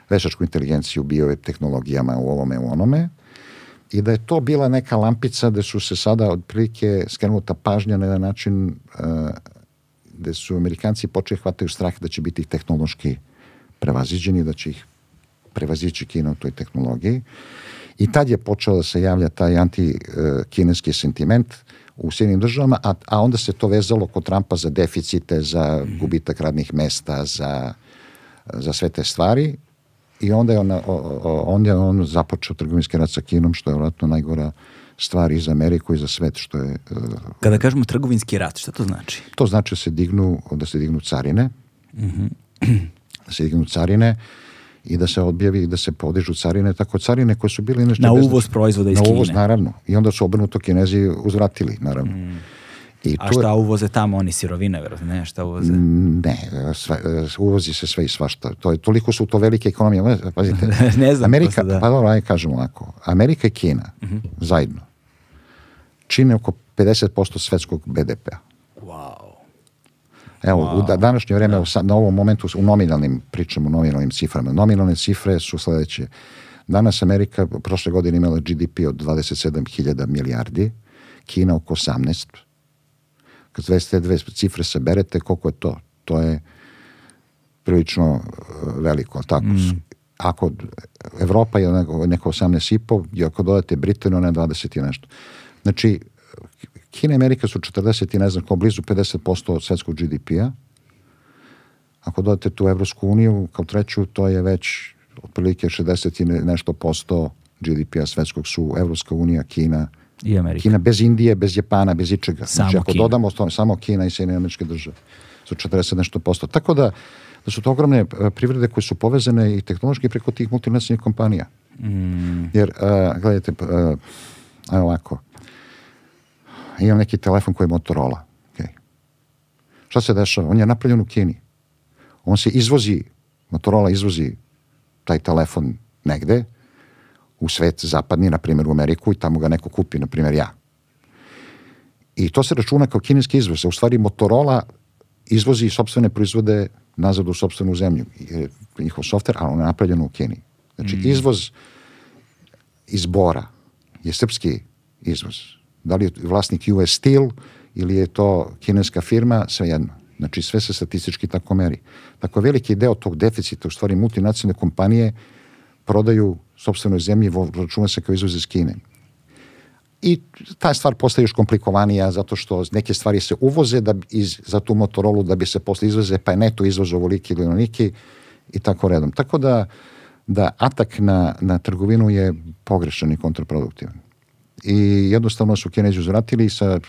veštačku inteligenciju, biotehnologijama, u ovome, u onome. I da je to bila neka lampica da su se sada otprilike skrenuta pažnja na jedan način uh, gde su Amerikanci počeli hvataju strah da će biti tehnološki prevaziđeni, da će ih prevazići Kina u toj tehnologiji. I tad je počeo da se javlja taj anti-kineski sentiment u Sjedinim državama, a, a onda se to vezalo kod Trumpa za deficite, za gubitak radnih mesta, za, za sve te stvari. I onda je on, o- o- onda je on započeo trgovinski rat sa Kinom, što je vjerojatno najgora stvar i za Ameriku i za svet, što je... uh, Kada kažemo trgovinski rat, šta to znači? to znači da se dignu, da se dignu carine, da se dignu carine i da se objavi, da se podižu carine, tako carine koje su bile inače... Na uvoz proizvoda iz Na uvoz, Kine. naravno. I onda su obrnuto kinezi uzvratili, naravno. I A tu šta uvoze tamo oni sirovine, verovatno, ne, šta uvoze? Ne, sve, uvozi se sve i svašta. To je, toliko su to velike ekonomije. Pazite, Ne znam, Amerika, da. Mhm. pa dobro, ajde kažemo ovako. Amerika i Kina zajedno čine oko 50% svetskog BDP-a. Wow. Evo, u da, današnje vreme, u sa- na ovom momentu, u nominalnim, pričamo o nominalnim ciframa. Nominalne cifre su sledeće. Danas Amerika prošle godine imala GDP od 27.000 milijardi, Kina oko 18. Kad sve te dve cifre saberete, koliko je to? To je prilično uh, veliko. Tako, Ako Evropa je neko, neko 18,5 i ako dodate Britaniju, ona je 20 i nešto. Znači, Kina i Amerika su 40 i ne znam ko, blizu 50% od svetskog GDP-a. Ako dodate tu Evropsku uniju kao treću, to je već otprilike 60 i ne- nešto posto GDP-a svetskog su Evropska unija, Kina, I Amerika. Kina bez Indije, bez Japana, bez ičega. Samo znači, ako Kina. dodamo to, samo Kina i Sjedinjene američke države su 40 nešto posto. Tako da, da su to ogromne e, privrede koje su povezane i tehnološki preko tih multinacionalnih kompanija. Jer, e, gledajte, p- e, ovako, imam neki telefon koji je Motorola. Okay. Šta se dešava? On je napravljen u Kini. On se izvozi, Motorola izvozi taj telefon negde, u svet zapadni, na primjer u Ameriku i tamo ga neko kupi, na primjer ja. I to se računa kao kineski izvoz. U stvari Motorola izvozi sopstvene proizvode nazad u sopstvenu zemlju. Je njihov softver, ali on je napravljen u Kini. Znači, izvoz iz Bora je srpski izvoz. Da li je vlasnik US Steel ili je to kineska firma, svejedno. Znači, sve se statistički tako meri. Tako veliki deo tog deficita, u stvari multinacionalne kompanije, prodaju sopstvenoj zemlji, računa se kao izvoz iz Kine. I ta stvar postaje još komplikovanija zato što neke stvari se uvoze da iz, za tu Motorola da bi se posle izvoze, pa je neto izvoz ovoliki ili onoliki i tako redom. Tako da, da atak na, na trgovinu je pogrešan i kontraproduktivan. I jednostavno su Kinezi uzvratili sa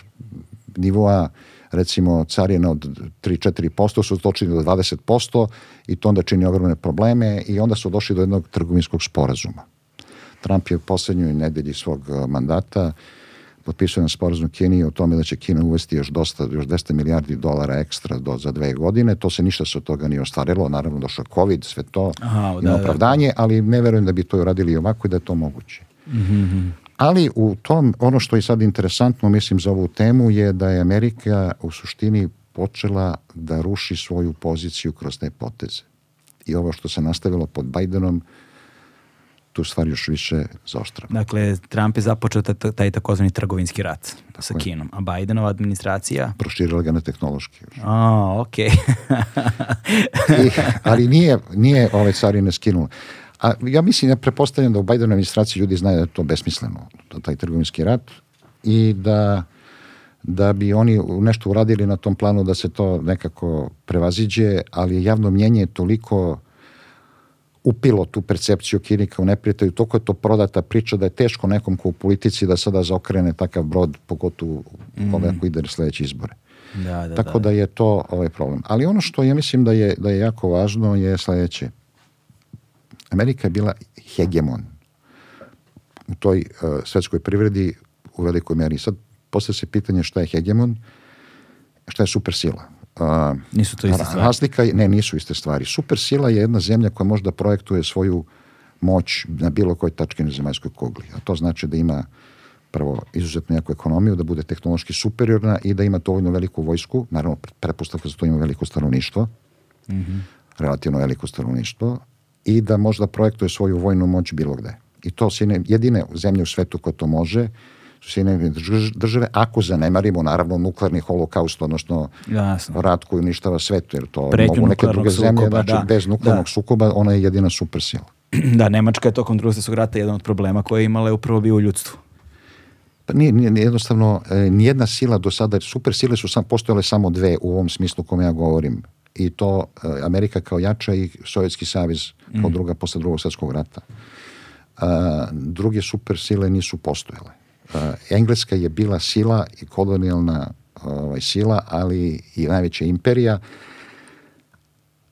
nivoa recimo carina od 3-4% su točili do 20% i to onda čini ogromne probleme i onda su došli do jednog trgovinskog sporazuma. Trump je u poslednjoj nedelji svog eh, mandata potpisao na sporazum Kini o tome da će Kina uvesti još dosta, još 200 milijardi dolara ekstra do, za dve godine. To se ništa se od toga nije ostvarilo. Naravno došao COVID, sve to Aha, ima da, da. opravdanje, ali ne verujem da bi to uradili ovako i da je to moguće. Ali u tom, ono što je sad interesantno, mislim, za ovu temu je da je Amerika u suštini počela da ruši svoju poziciju kroz te poteze. I ovo što se nastavilo pod Bidenom, tu stvar još više zaoštrava. Dakle, Trump je započeo taj, takozvani trgovinski rat sa Kinom, a Bidenova administracija? Proširila ga na tehnološki. A, okej. I, ali nije, nije ove carine skinula. A ja mislim, ja prepostavljam da u Bidenovoj administraciji ljudi znaju da je to besmisleno, taj trgovinski rat i da da bi oni nešto uradili na tom planu da se to nekako prevaziđe, ali javno mnjenje je toliko upilo tu percepciju Kini kao neprijatelju, toliko je to prodata priča da je teško nekom ko u politici da sada zaokrene takav brod, pogotovo mm. ove ako ide sljedeće izbore. Da, da, Tako da. da je to ovaj problem. Ali ono što ja mislim da je, da je jako važno je sljedeće. Amerika je bila hegemon u toj uh, svetskoj privredi u velikoj meri. Sad postavlja se pitanje šta je hegemon, šta je supersila. Uh, nisu to iste stvari? Razlika je, ne, nisu iste stvari. Supersila je jedna zemlja koja možda projektuje svoju moć na bilo kojoj tački na zemaljskoj kugli. A to znači da ima prvo izuzetno jaku ekonomiju, da bude tehnološki superiorna i da ima dovoljno veliku vojsku, naravno pretpostavka za to ima veliko stanovništvo, mm -hmm. relativno veliko stanovništvo, i da možda projektuje svoju vojnu moć bilo gde. I to su jedine zemlje u svetu koje to može, su Sjedinjene države, ako zanemarimo naravno nuklearni holokaust, odnosno Jasno. rat koji uništava svet, jer to Pretnju mogu neke druge sukoba, zemlje, znači da. bez nuklearnog da. sukoba, ona je jedina supersila. Da, Nemačka je tokom drugog svjetskog rata jedan od problema koje je imala je upravo bio u ljudstvu. Pa nije, nije, jednostavno, e, nijedna sila do sada, super sile su sam, postojale samo dve u ovom smislu kome ja govorim. I to e, Amerika kao jača i Sovjetski savez kao mm. druga posle drugog svjetskog rata. A, druge super sile nisu postojale. Uh, Engleska je bila sila i kolonijalna ovaj, sila, ali i najveća imperija,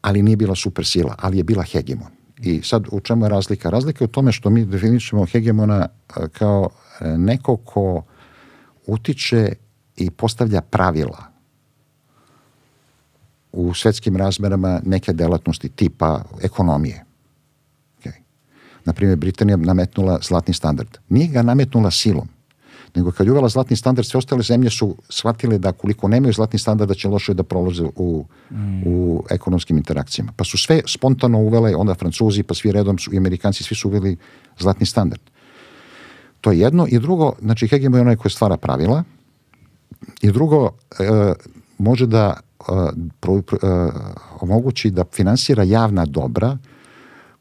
ali nije bila super sila, ali je bila hegemon. I sad u čemu je razlika? Razlika je u tome što mi definišemo hegemona kao neko ko utiče i postavlja pravila u svetskim razmerama neke delatnosti tipa ekonomije. Okay. Naprimjer, Britanija nametnula zlatni standard. Nije ga nametnula silom nego kad je uvela zlatni standard, sve ostale zemlje su shvatile da koliko nemaju zlatni standard, da će loše da prolaze u, mm. u ekonomskim interakcijama. Pa su sve spontano uvele, onda Francuzi, pa svi redom su, i Amerikanci, svi su uveli zlatni standard. To je jedno. I drugo, znači hegemon je onaj koji stvara pravila. I drugo, e, može da pro, pro, e, omogući da finansira javna dobra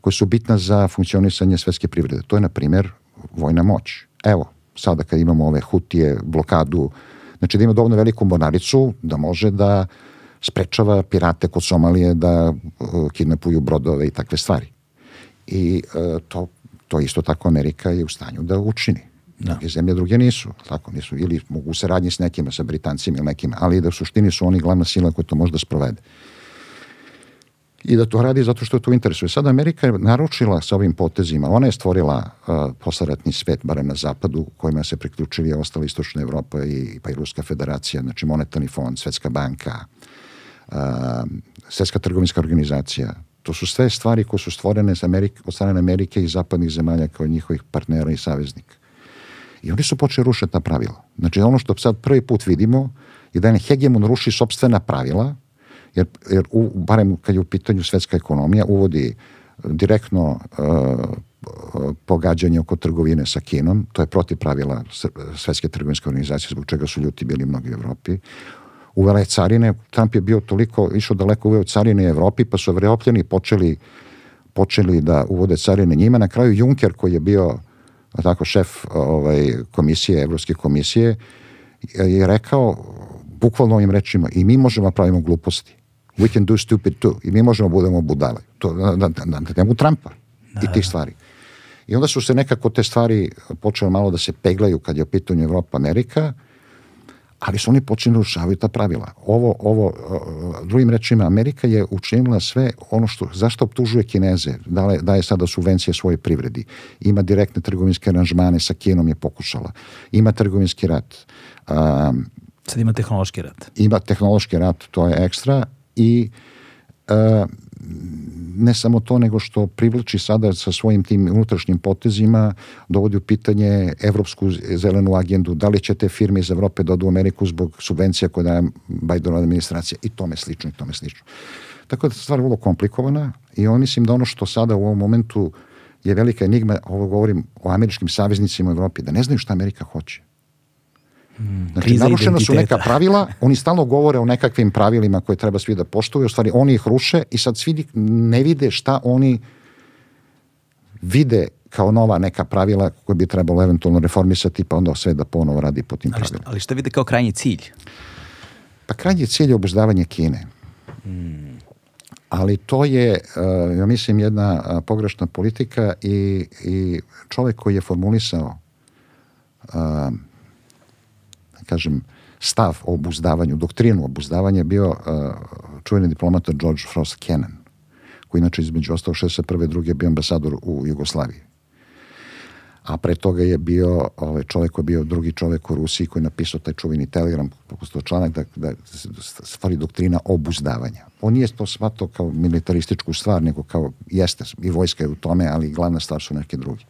koja su bitna za funkcionisanje svetske privrede. To je, na primjer, vojna moć. Evo, sada kad imamo ove hutije, blokadu, znači da ima dovoljno veliku mornaricu da može da sprečava pirate kod Somalije da uh, kidnapuju brodove i takve stvari. I uh, to, to isto tako Amerika je u stanju da učini. Da. Neke zemlje druge nisu, tako nisu, ili mogu u saradnji s nekima, sa Britancima ili nekima, ali da u suštini su oni glavna sila koja to može da sprovede i da to radi zato što to interesuje. Sada Amerika je naručila sa ovim potezima, ona je stvorila uh, posleratni svet, barem na zapadu, kojima se priključili ostala istočna Evropa i, pa i Ruska federacija, znači monetarni fond, Svetska banka, uh, Svetska trgovinska organizacija. To su sve stvari koje su stvorene Amerike, od strane Amerike i zapadnih zemalja kao njihovih partnera i saveznika. I oni su počeli rušati ta pravila. Znači ono što sad prvi put vidimo je da je hegemon ruši sobstvena pravila, jer, jer u, barem kad je u pitanju svetska ekonomija, uvodi direktno uh, pogađanje oko trgovine sa Kinom, to je protiv pravila Svetske trgovinske organizacije, zbog čega su ljuti bili mnogi u Evropi. Uvela je carine, Trump je bio toliko, išao daleko uveo carine u Evropi, pa su Evropljani počeli, počeli da uvode carine njima. Na kraju Juncker, koji je bio tako šef ovaj, komisije, Evropske komisije, je rekao, bukvalno ovim rečima, i mi možemo da pravimo gluposti we can do stupid too. I mi možemo da budemo budale. To, na, na, na, Trumpa i tih stvari. I onda su se nekako te stvari počele malo da se peglaju kad je u pitanju Evropa, Amerika, ali su oni počeli da rušavaju ta pravila. Ovo, ovo, drugim rečima, Amerika je učinila sve ono što, zašto optužuje Kineze, daje, daje sada subvencije svojoj privredi, ima direktne trgovinske aranžmane, sa Kinom je pokušala, ima trgovinski rat. Um, Sad ima tehnološki rat. Ima tehnološki rat, to je ekstra, i e, ne samo to, nego što privlači sada sa svojim tim unutrašnjim potezima, dovodi u pitanje evropsku zelenu agendu, da li će te firme iz Evrope da odu u Ameriku zbog subvencija koje daje Bidenova administracija i tome slično i tome slično. Tako da je stvar vrlo komplikovana i on mislim da ono što sada u ovom momentu je velika enigma, ovo govorim o američkim saveznicima u Evropi, da ne znaju šta Amerika hoće. Znači, kriza narušena su neka pravila, oni stalno govore o nekakvim pravilima koje treba svi da poštuju, u stvari oni ih ruše i sad svi ne vide šta oni vide kao nova neka pravila koje bi trebalo eventualno reformisati, pa onda sve da ponovo radi po tim Ali šta, pravilima. ali šta vide kao krajnji cilj? Pa krajnji cilj je obuzdavanje Kine. Ali to je, uh, ja mislim, jedna uh, pogrešna politika i, i čovjek koji je formulisao da kažem, stav o obuzdavanju, doktrinu o obuzdavanju je bio uh, čuveni diplomata George Frost Kennan, koji inače između ostalog 61. druge bio ambasador u Jugoslaviji. A pre toga je bio ovaj, čovjek koji je bio drugi čovjek u Rusiji koji je napisao taj čuveni telegram, postao članak da, da stvari doktrina obuzdavanja. On nije to shvatao kao militarističku stvar, nego kao jeste i vojska je u tome, ali glavna stvar su neke drugi.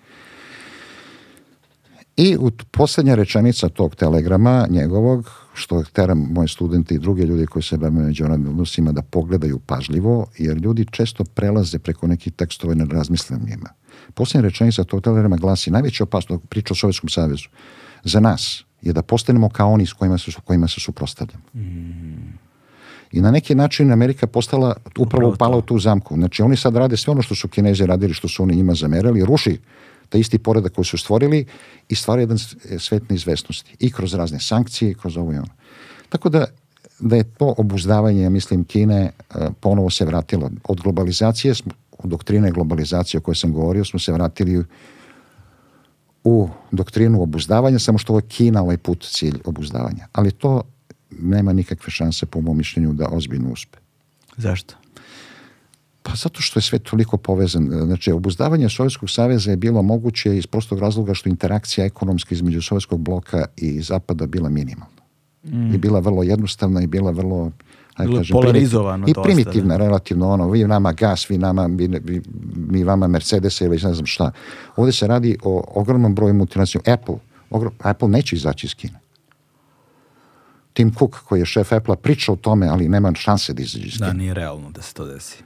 I u posljednja rečenica tog telegrama njegovog, što teram moje studente i druge ljudi koji se bave međunarodnim odnosima da pogledaju pažljivo, jer ljudi često prelaze preko nekih tekstova i ne razmisle o njima. Posljednja rečenica tog telegrama glasi, najveća opasnost, priča o Sovjetskom savezu, za nas je da postanemo kao oni s kojima se, kojima se suprostavljamo. I na neki način Amerika postala upravo upala u tu zamku. Znači oni sad rade sve ono što su Kinezi radili, što su oni njima zamerali, ruši taj isti poredak koji su stvorili i stvara jedan s- svet neizvesnosti. I kroz razne sankcije i kroz ovo i ono. Tako da, da je to obuzdavanje, ja mislim, Kine eh, ponovo se vratilo. Od globalizacije, od doktrine globalizacije o kojoj sam govorio, smo se vratili u doktrinu obuzdavanja, samo što ovo je Kina ovaj put cilj obuzdavanja. Ali to nema nikakve šanse, po mom mišljenju, da ozbiljno uspe. Zašto? Pa zato što je sve toliko povezan. Znači, obuzdavanje Sovjetskog saveza je bilo moguće iz prostog razloga što interakcija ekonomska između Sovjetskog bloka i Zapada bila minimalna. I bila vrlo jednostavna i bila vrlo Bilo kažem, polarizovano I dosta, primitivna, relativno ono, vi nama gas, vi nama, vi, vi- mi vama Mercedes ili ne znam šta. Ovdje se radi o ogromnom broju multinacionalnih. Apple, ogrom, Apple neće izaći iz Kine. Tim Cook, koji je šef Apple-a, priča o tome, ali nema šanse da izađe iz Kine. Da, nije realno da se to desi.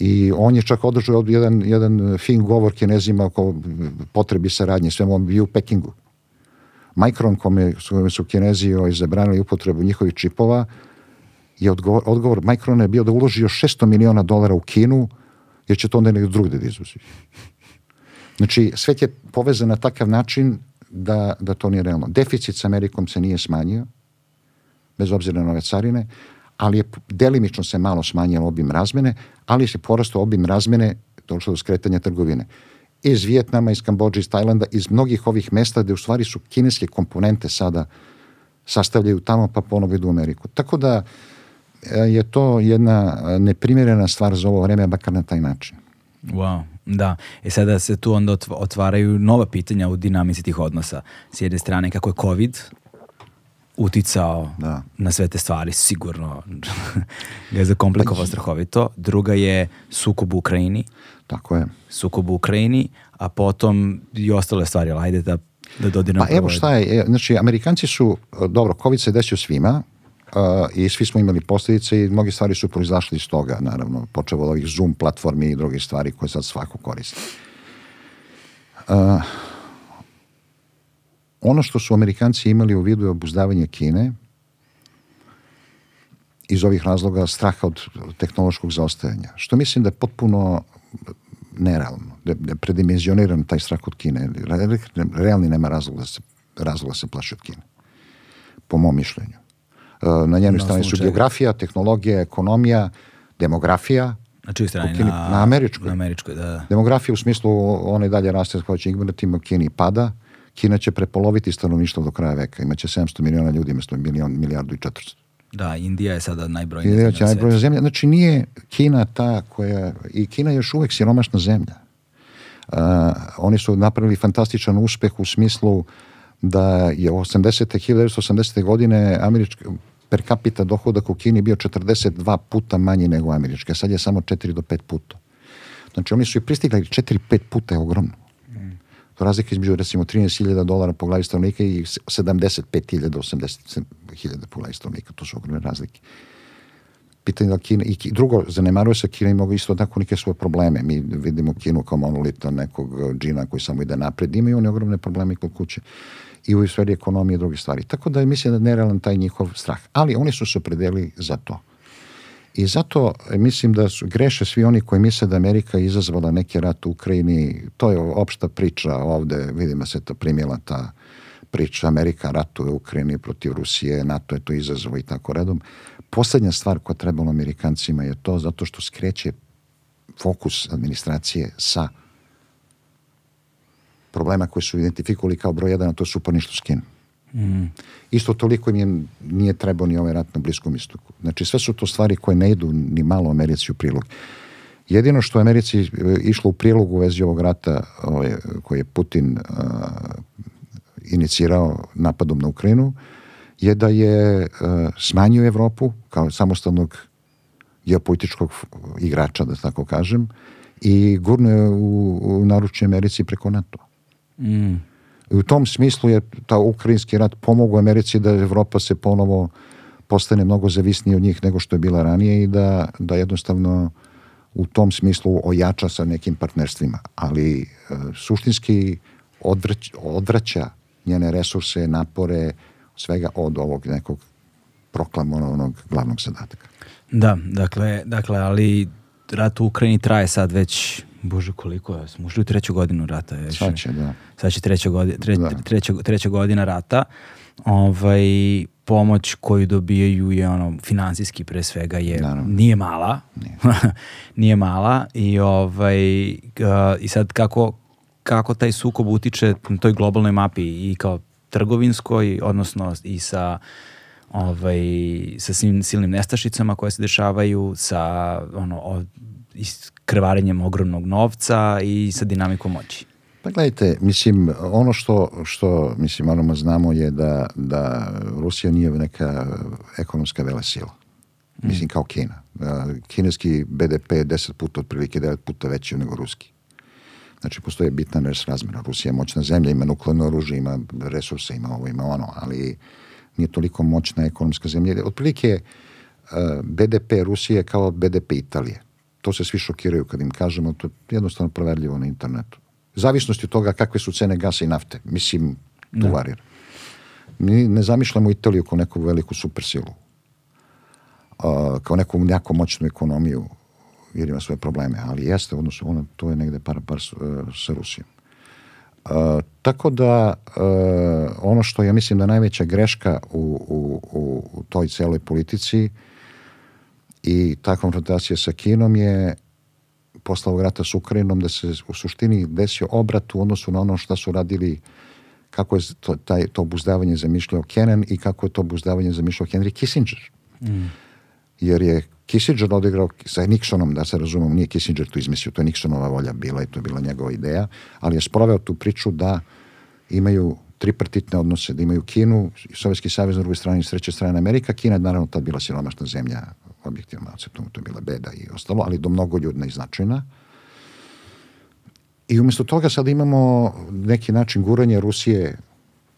I on je čak održao jedan, jedan fin govor kinezima oko potrebi saradnje, sve ovom i u Pekingu. Micron, kome su, su kinezi ovaj, zabranili upotrebu njihovih čipova, je odgovor, odgovor Microna je bio da uloži još 600 miliona dolara u Kinu, jer će to onda negdje drugdje da izvozi. Znači, svet je povezan na takav način da, da to nije realno. Deficit s Amerikom se nije smanjio, bez obzira na ove carine, ali je delimično se malo smanjio obim razmene, ali se porastao obim razmene, došlo do skretanja trgovine. Iz Vijetnama, iz Kambođe, iz Tajlanda, iz mnogih ovih mesta gde u stvari su kineske komponente sada sastavljaju tamo pa ponovo idu u Ameriku. Tako da e, je to jedna e, neprimjerena stvar za ovo vreme, bakar na taj način. Wow, da. E sada se tu onda otv- otvaraju nova pitanja u dinamici tih odnosa. S jedne strane, kako je COVID uticao Da. na sve te stvari, sigurno ga je zakomplikovao strahovito. Druga je sukob u Ukrajini, Tako je. sukob u Ukrajini, a potom i ostale stvari, ali ajde da, da dodirnemo. Pa evo šta je, e, znači Amerikanci su, e, dobro, COVID se desio svima e, i svi smo imali posljedice i mnoge stvari su proizašle iz toga, naravno, počevo od ovih Zoom platformi i drugih stvari koje sad svako koristi. E, ono što su Amerikanci imali u vidu je obuzdavanje Kine iz ovih razloga straha od tehnološkog zaostajanja. Što mislim da je potpuno nerealno, da da je predimenzioniran taj strah od Kine. Re- Realni nema razloga da se, razloga da se plaši od Kine. Po mom mišljenju. E, Na njenoj Na strani su geografija, tehnologija, ekonomija, demografija. Na čijoj strani? Kini- na američkoj. Na američkoj, da, da. Demografija u smislu ona i dalje raste koja će ignoratima u Kini pada. Kina će prepoloviti stanovništvo do kraja veka. Imaće 700 miliona ljudi umjesto milion, milijardu i 400. Da, Indija je sada najbrojnija Indija zemlja će na najbrojnija zemlja. Znači nije Kina ta koja... I Kina je još uvijek siromašna zemlja. Uh, oni su napravili fantastičan uspeh u smislu da je 80. 1980. godine američki per capita dohodak u Kini bio 42 puta manji nego američki, a sad je samo 4 do 5 puta. Znači oni su i pristigli 4-5 puta je ogromno. Razlika između recimo 13.000 dolara po glavi stanovnika i 75.000 do 80.000 po glavi stanovnika. To su ogromne razlike. pitanje da Kina, i drugo, zanemaruje se Kina ima isto tako neke svoje probleme. Mi vidimo Kinu kao monolita nekog džina koji samo ide napred. Imaju oni ogromne probleme kod kuće i u sferi ekonomije i druge stvari. Tako da mislim da je nerealan taj njihov strah. Ali oni su se opredelili za to. I zato mislim da su, greše svi oni koji misle da Amerika je izazvala neki rat u Ukrajini. To je opšta priča ovde, vidimo se to primjela ta priča Amerika ratuje u Ukrajini protiv Rusije, NATO je to izazvao i tako redom. Poslednja stvar koja trebalo Amerikancima je to zato što skreće fokus administracije sa problema koje su identifikovali kao broj jedan, a to je suparništvo s Kinom. Isto toliko im je, nije trebao ni ovaj rat na Bliskom istoku. Znači sve su to stvari koje ne idu ni malo Americi u prilog. Jedino što je Americi e, išlo u prilog u vezi ovog rata ovaj, koji je Putin a, inicirao napadom na Ukrajinu je da je a, smanjio Evropu kao samostalnog geopolitičkog igrača, da tako kažem, i gurno je u, u naručje Americi preko NATO. Mm. I u tom smislu je ta ukrajinski rat pomogao Americi da Evropa se ponovo postane mnogo zavisnija od njih nego što je bila ranije i da, da jednostavno u tom smislu ojača sa nekim partnerstvima. Ali e, suštinski odvrć, odvraća njene resurse, napore, svega od ovog nekog proklamovanog glavnog zadatka. Da, dakle, dakle, ali rat u Ukrajini traje sad već, bože koliko je, smo ušli u treću godinu rata. Već. Sad će, da. Sad će treća, godi, tre, Da. treća, treća godina rata. Ovaj, pomoć koju dobijaju je ono finansijski pre svega je Naravno. nije mala. Nije. mala i ovaj a, i sad kako kako taj sukob utiče na toj globalnoj mapi i kao trgovinskoj, odnosno i sa ovaj, sa svim silnim nestašicama koje se dešavaju, sa ono, o, krvarenjem ogromnog novca i sa dinamikom moći. Pa gledajte, mislim, ono što, što mislim, ono znamo je da, da Rusija nije neka ekonomska velesila. Mislim, kao Kina. Kineski BDP je deset puta, otprilike devet puta veći nego ruski. Znači, postoje bitna nesrazmjera. Rusija je moćna zemlja, ima nuklearno oružje, ima resurse, ima ovo, ima ono, ali nije toliko moćna ekonomska zemlja. Otprilike, BDP Rusije je kao BDP Italije. To se svi šokiraju kad im kažemo, to je jednostavno proverljivo na internetu. Zavisnosti od toga kakve su cene gasa i nafte. Mislim, tu varira. Mi ne zamišljamo Italiju kao neku veliku supersilu. A, kao neku jako moćnu ekonomiju jer ima svoje probleme, ali jeste, odnosno ono, to je negde par par e, sa Rusijom. A, tako da e, ono što ja mislim da je najveća greška u, u, u, u toj celoj politici i ta konfrontacija sa Kinom je posle ovog rata s Ukrajinom da se u suštini desio obrat u odnosu na ono što su radili kako je to, taj, to obuzdavanje zamišljao Kennan i kako je to obuzdavanje zamišljao Henry Kissinger. Jer je Kissinger odigrao sa Nixonom, da se razumemo, nije Kissinger to izmislio, to je Nixonova volja bila i to je bila njegova ideja, ali je sproveo tu priču da imaju tripartitne odnose, da imaju Kinu, Sovjetski savez na drugoj strani s treće strane Amerika. Kina je naravno tad bila siromašna zemlja, objektivno acceptujemo, to je bila beda i ostalo, ali do mnogo ljudna i značajna. I umjesto toga sad imamo neki način guranje Rusije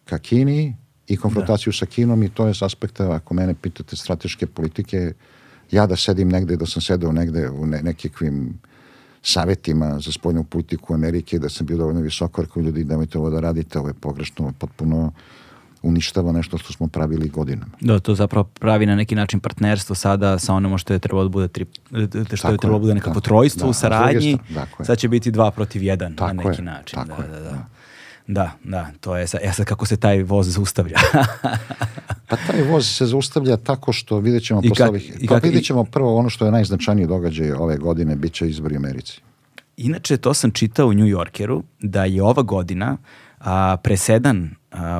ka Kini i konfrontaciju sa Kinom i to je s aspekta, ako mene pitate, strateške politike, ja da sedim negde, da sam sedeo negde u ne, nekakvim savjetima za spoljnu politiku Amerike, da sam bio dovoljno visoko, rekao ljudi, nemojte ovo da radite, ovo je pogrešno, potpuno uništava nešto što smo pravili godinama. Da, to zapravo pravi na neki način partnerstvo sada sa onome što je trebalo da bude tri, što Tako je trebalo je, da bude nekako da. trojstvo Da, u saradnji, je. sad će biti dva protiv jedan Tako na neki je, način. tako da, je, da, da. da. Da, da, to je sad, ja sad kako se taj voz zaustavlja. Pa taj voz se zaustavlja tako što vidjet ćemo I kak- ovih... i Pa kak- vidjet ćemo prvo ono što je najznačajniji događaj ove godine, bit će izbori u Americi. Inače, to sam čitao u New Yorkeru, da je ova godina a, presedan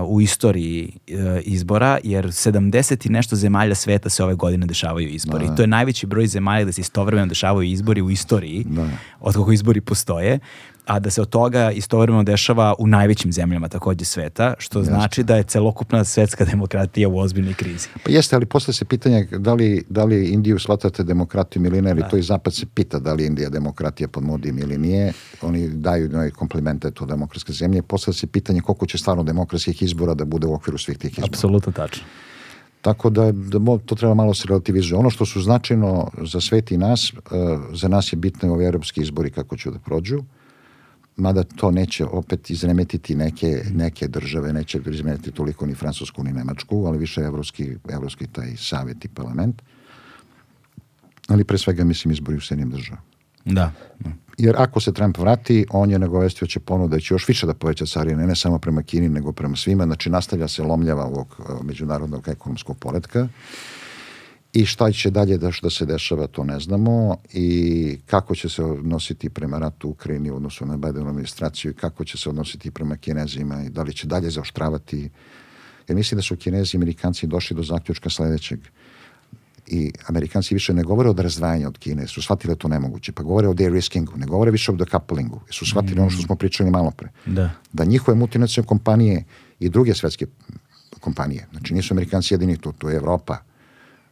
u istoriji e, izbora, jer 70 i nešto zemalja sveta se ove godine dešavaju izbori. Da. To je najveći broj zemalja da se istovremeno dešavaju izbori u istoriji, Da. od kako izbori postoje, a da se od toga istovremeno dešava u najvećim zemljama takođe sveta, što znači da je celokupna svetska demokratija u ozbiljnoj krizi. Pa jeste, ali posle se pitanje da li, da li Indiju shvatate demokratijom ili ne, ali to i Zapad se pita da li Indija demokratija pod modijem ili nije. Oni daju njoj komplimente to demokratske zemlje. Posle se pitanje koliko će stvarno demokratskih izbora da bude u okviru svih tih izbora. Apsolutno tačno. Tako da, da to treba malo se relativizuje. Ono što su značajno za svet i nas, e, za nas je bitno i ovi europski izbori kako će da prođu, mada to neće opet izremetiti neke, neke države, neće izremetiti toliko ni Francusku ni Nemačku, ali više evropski, evropski taj savjet i parlament. Ali pre svega mislim izbori u Sjedinjenim državama. Da. Jer ako se Trump vrati, on je nagovestio će ponudu da će još više da poveća carine, ne samo prema Kini, nego prema svima. Znači, nastavlja se lomljava ovog e, međunarodnog ekonomskog poredka. I šta će dalje da, da se dešava, to ne znamo. I kako će se odnositi prema ratu u Ukrajini u odnosu na Bidenovu administraciju i kako će se odnositi prema Kinezima i da li će dalje zaoštravati. Jer mislim da su Kinezi i Amerikanci došli do zaključka sledećeg i Amerikanci više ne govore od razdvajanja od Kine, su shvatili da to nemoguće, pa govore o de-riskingu, ne govore više o decouplingu, su shvatili ono što smo pričali malo pre. Da. Da njihove multinacionalne kompanije i druge svetske kompanije, znači nisu Amerikanci jedini tu, tu je Evropa,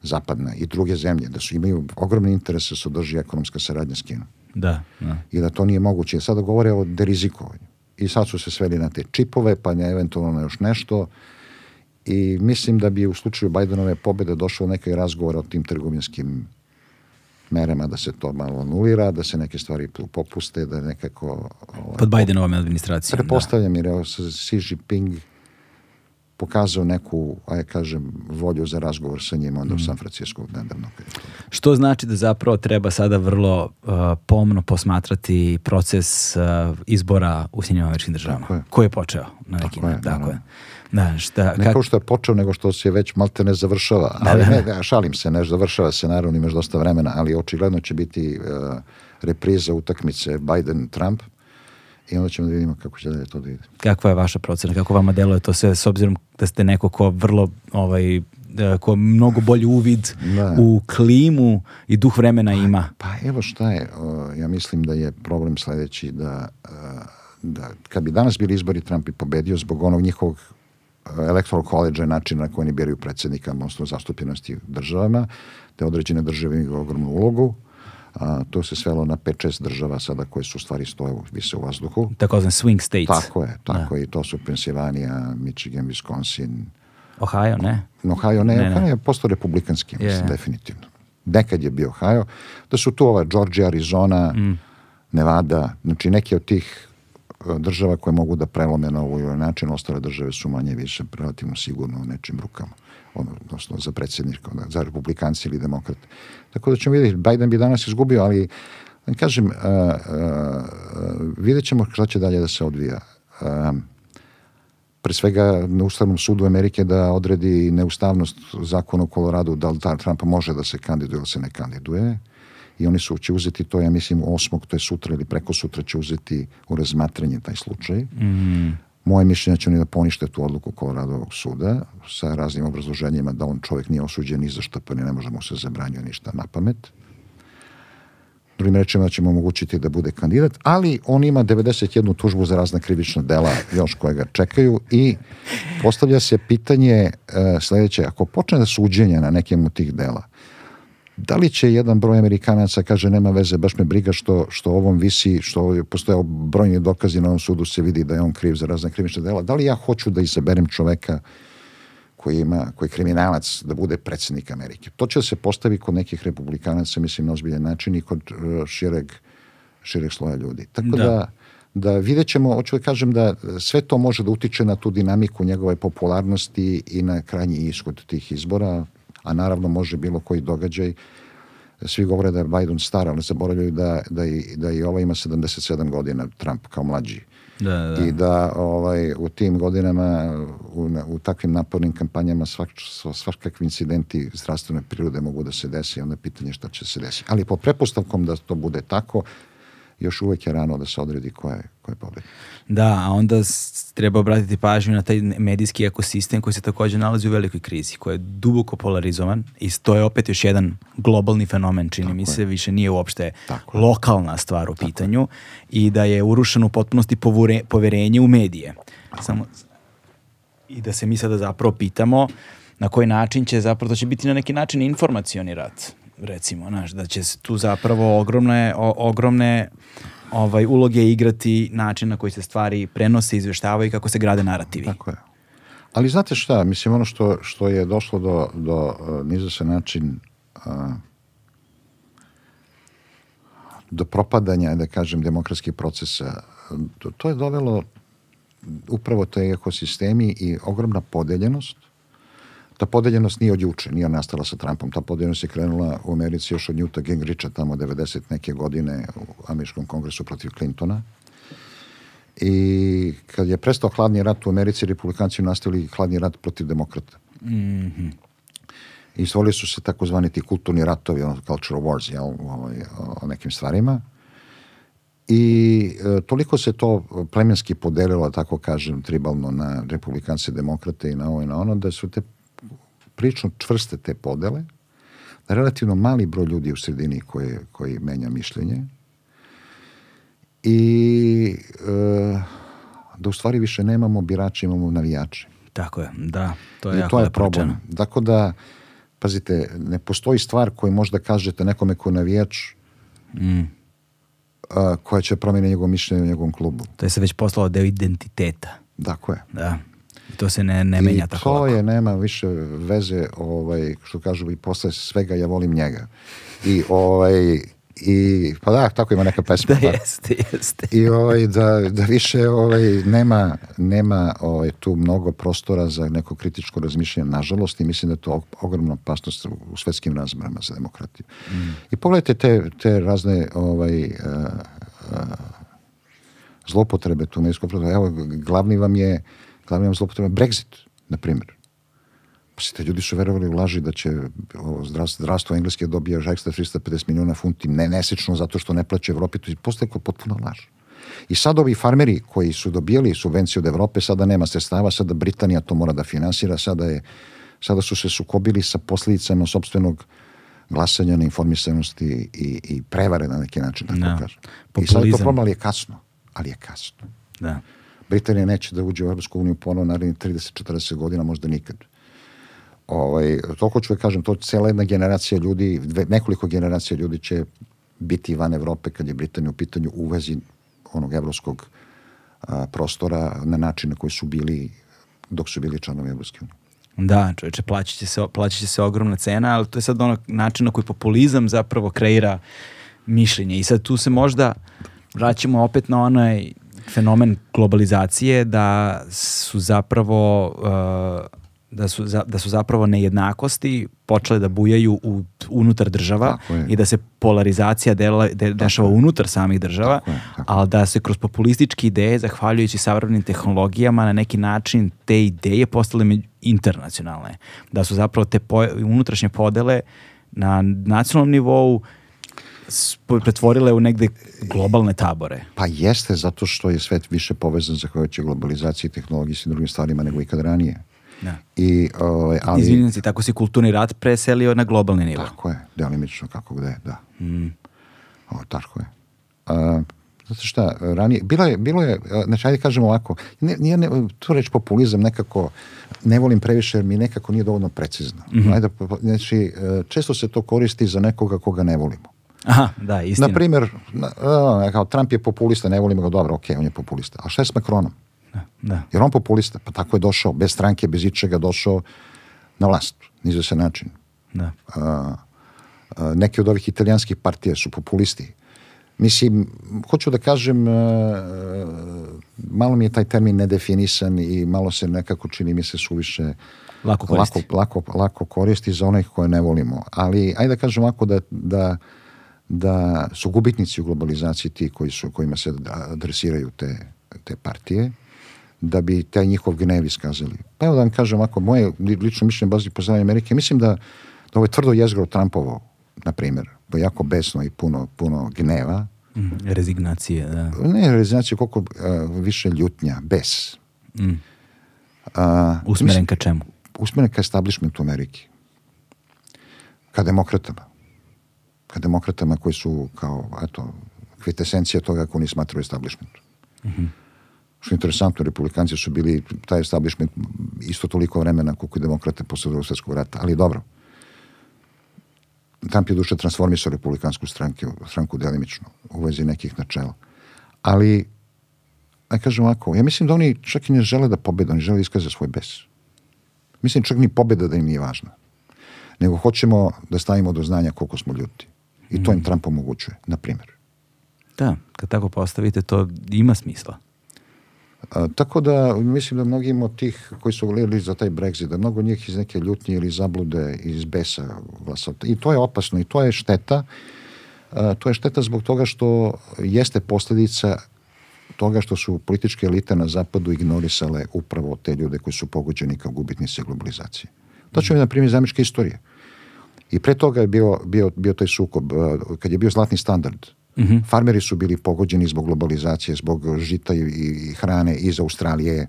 zapadna i druge zemlje, da su imaju ogromne interese da se održi ekonomska saradnja s Kinom Da, da. i da to nije moguće. Sada govore o derizikovanju. I sad su se sveli na te čipove, pa ne eventualno na još nešto. I mislim da bi u slučaju Bajdenove pobede došlo nekaj razgovora o tim trgovinskim merama da se to malo anulira, da se neke stvari popuste, da nekako... Ovaj, Pod Bidenovom administracijom. Da. Pretpostavljam jer Xi Jinping pokazao neku, aj kažem, volju za razgovor sa njim onda u San Francisco nedavno. je Što znači da zapravo treba sada vrlo uh, pomno posmatrati proces uh, izbora u Sjedinjenim američkim državama. Tako je. Koji je počeo na neki Tako je, način. Tako je. Da, šta, Ne kak- kao što je počeo, nego što se već malte ne završava. Ali ne, ne, šalim se, ne završava se, naravno imaš dosta vremena, ali očigledno će biti uh, repriza utakmice Biden-Trump i onda ćemo da vidimo kako će dalje to da ide. kakva je vaša procena? Kako vama deluje to sve s obzirom da ste neko ko vrlo ovaj, da, ko mnogo bolji uvid Da. u klimu i duh vremena ima. Pa evo šta je, ja mislim da je problem sledeći da, uh, da kad bi danas bili izbori Trump bi pobedio zbog onog njihovog uh, electoral college načina na koji oni biraju predsjednika, odnosno zastupljenosti državama, te određene države imaju ogromnu ulogu. A, to se svelo na 5-6 država sada koje su u stvari stoje vise u vazduhu. Takozvan swing states. Tako je, tako je. I to su Pensilvanija, Michigan, Wisconsin, Ohio, ne? Ohio ne, Ne, ne. Ohio je postao republikanski, ja mislim, definitivno. Nekad je bio Ohio. Da su tu ova Georgia, Arizona, Mm. Nevada, znači neke od tih e, država koje mogu da prelome na ovaj način, ostale države su manje više relativno sigurno u nečim rukama ono, odnosno za predsjednika, onda za republikanci ili demokrate. Tako da ćemo vidjeti, Biden bi danas izgubio, ali kažem, uh, uh, vidjet ćemo šta će dalje da se odvija. Um, pre svega na Ustavnom sudu Amerike da odredi neustavnost zakona u Koloradu, da li Trump može da se kandiduje ili se ne kandiduje. I oni su će uzeti to, ja mislim, osmog, to je sutra ili preko sutra će uzeti u razmatranje taj slučaj. Moje mišljenje će oni da ponište tu odluku Koloradovog suda sa raznim obrazloženjima da on čovjek nije osuđen ni za pa ne može mu se zabranjuje ništa na pamet. Drugim rečima da ćemo omogućiti da bude kandidat, ali on ima 91 tužbu za razna krivična dela još koje ga čekaju i postavlja se pitanje e, sledeće, ako počne da suđenje na nekim od tih dela, da li će jedan broj Amerikanaca kaže nema veze, baš me briga što, što ovom visi, što postoje brojni dokazi na ovom sudu se vidi da je on kriv za razne krivične dela, da li ja hoću da izaberem čoveka koji ima, koji je kriminalac da bude predsjednik Amerike. To će da se postavi kod nekih republikanaca, mislim, na ozbiljan način i kod uh, šireg, šireg sloja ljudi. Tako Da. da, da, vidjet ćemo, hoću da kažem da sve to može da utiče na tu dinamiku njegove popularnosti i na krajnji ishod tih izbora, a naravno može bilo koji događaj. Svi govore da je Biden star, ali zaboravljaju da, da, i, da i ova ima 77 godina, Trump kao mlađi Da, da. i da ovaj, u tim godinama, u, u takvim napornim kampanjama svak, svakakvi incidenti zdravstvene prirode mogu da se desi, onda je pitanje šta će se desiti. Ali po prepostavkom da to bude tako, još uvek je rano da se odredi ko je, ko je. Da, a onda treba obratiti pažnju na taj medijski ekosistem koji se također nalazi u velikoj krizi, koji je duboko polarizovan i to je opet još jedan globalni fenomen, čini mi se, više nije uopšte Tako je. lokalna stvar u pitanju i da je urušeno u potpunosti povore- poverenje u medije. Samo, I da se mi sada zapravo pitamo na koji način će zapravo, to će biti na neki način informacioni rat, recimo, znaš, da će tu zapravo ogromne, o- ogromne ovaj, uloge igrati način na koji se stvari prenose, izveštavaju i kako se grade narativi. Tako je. Ali znate šta, mislim ono što, što je došlo do, do uh, niza se način uh, do propadanja, da kažem, demokratskih procesa, to, to je dovelo upravo te ekosistemi i ogromna podeljenost. Ta podeljenost nije od juče, nije nastala sa Trumpom. Ta podeljenost je krenula u Americi još od Newta Gingricha tamo 90 neke godine u američkom kongresu protiv Clintona. I kad je prestao hladni rat u Americi, republikanci nastavili hladni rat protiv demokrata. Mm -hmm. I stvorili su se takozvani ti kulturni ratovi, ono, cultural wars, jel, o, o nekim stvarima. I e, toliko se to plemenski podelilo, tako kažem, tribalno na republikanci, demokrate i na ovo i na ono, da su te prilično čvrste te podele, relativno mali broj ljudi u sredini koji, koji menja mišljenje i e, da u stvari više nemamo birače, imamo navijače. Tako je, da, to je I jako to je problem. Tako da, pazite, ne postoji stvar koju možda kažete nekome ko navijač Mm. a, koja će promijeniti njegovo mišljenje u njegovom klubu. To je se već poslalo deo identiteta. Tako je. Da. To se ne, ne menja I tako to lako. je, nema više veze, ovaj, što kažu i posle svega ja volim njega. I, ovaj, i pa da, tako ima neka pesma. Da, jeste, jeste. I ovaj, da, da više ovaj, nema, nema ovaj, tu mnogo prostora za neko kritičko razmišljanje, nažalost, i mislim da je to ogromna opasnost u, svetskim razmerama za demokratiju. I pogledajte te, te razne ovaj, uh, uh, zlopotrebe tu medijskog prostora. Evo, glavni vam je, glavni vam zlopotreba Brexit, na primjer. Pazite, ljudi su verovali u laži da će ovo, zdravstvo, zdravstvo engleske dobije ekstra 350 miliona funti ne nesečno zato što ne plaće Evropi, to je postaje kao potpuna laž. I sad ovi farmeri koji su dobijali subvenciju od Evrope, sada nema sredstava, sada Britanija to mora da finansira, sada, je, sada su se sukobili sa posljedicama sobstvenog glasanja na informisanosti i, i prevare na neki način, tako Da. kažem. I sad je to problem, ali je kasno. Ali je kasno. Da. Britanija neće da uđe u Europsku uniju ponovo narednih 30-40 godina, možda nikad. Ovaj, toliko ću da kažem, to cijela jedna generacija ljudi, dve, nekoliko generacija ljudi će biti van Evrope kad je Britanija u pitanju u vezi onog evropskog a, prostora na način na koji su bili dok su bili članovi Evropske unije. Da, čovječe, plaćat će, se, plaćat će se ogromna cena, ali to je sad ono način na koji populizam zapravo kreira mišljenje. I sad tu se možda vraćamo opet na onaj fenomen globalizacije da su zapravo uh, da su, za- da su zapravo nejednakosti počele da bujaju u, unutar država je. i da se polarizacija dela, de, dešava unutar samih država, Tako je, tako ali da se kroz populističke ideje, zahvaljujući savremenim tehnologijama, na neki način te ideje postale internacionalne. Da su zapravo te po- unutrašnje podele na nacionalnom nivou s- pretvorile u negde globalne tabore. Pa jeste zato što je svet više povezan zahvaljujući globalizaciji, tehnologiji i svim drugim stvarima nego ikad ranije. Da. I, ovaj, ali, Izvinjam se, tako se kulturni rat preselio na globalni nivo. Tako je, delimično kako gde, da. Mm. O, tako je. A, znate šta, ranije, bilo je, bilo je, znači ajde kažemo ovako, ne, nije, ne, tu reći populizam nekako, ne volim previše jer mi nekako nije dovoljno precizno. Ajde, po- po- znači, e, često se to koristi za nekoga koga ne volimo. Aha, da, istina. Na primjer, na- kao Trump je populista, ne volimo ga, dobro, ok, on je populista. A šta je s Macronom? Da, da. Jer on populista, pa tako je došao, bez stranke, bez ičega došao na vlast, nizu se način. da. a, a, neke od ovih italijanskih partija su populisti. Mislim, hoću da kažem, a, malo mi je taj termin nedefinisan i malo se nekako čini mi se suviše Lako koristi. lako, lako, lako koristi za onih koje ne volimo. Ali ajde da kažem ovako da, da, da su gubitnici u globalizaciji ti koji su, kojima se adresiraju te, te partije da bi taj njihov gnev iskazali. Pa evo da vam kažem ovako, moje li- lično mišljenje bazi poznavanje Amerike, mislim da, da ovo je tvrdo jezgro Trumpovo, na primjer, bo jako besno i puno, puno gneva, Mm, rezignacije, da. ne rezignaciju koliko a, više ljutnja, bes. Mm. A, Usmeren ka čemu? usmeren ka establishmentu Amerike. Ka demokratama. Ka demokratama koji su kao, eto, kvitesencija toga ako oni smatraju establishmentu. Što je interesantno, republikanci su bili taj establishment isto toliko vremena koliko i demokrate posle drugog svjetskog rata, ali dobro. Trump je duše transformisao republikansku stranku, stranku delimično u vezi nekih načela. Ali, da kažem ovako, ja mislim da oni čak i ne žele da pobede, oni žele da iskaze svoj bes. Mislim, čak ni pobjeda da im nije važna. Nego hoćemo da stavimo do znanja koliko smo ljuti. I to im Trump omogućuje, na primjer. Da, kad tako postavite, to ima smisla. A, tako da mislim da mnogim od tih koji su gledali za taj Brexit, da mnogo njih iz neke ljutnje ili zablude iz besa glasao. I to je opasno i to je šteta. A, to je šteta zbog toga što jeste posljedica toga što su političke elite na zapadu ignorisale upravo te ljude koji su pogođeni kao gubitnici globalizacije. To ću mi na primjer zamišljati istorije. I pre toga je bio, bio, bio taj sukob, kad je bio zlatni standard, Mm -hmm. Farmeri su bili pogođeni zbog globalizacije, zbog žita i, i hrane iz Australije,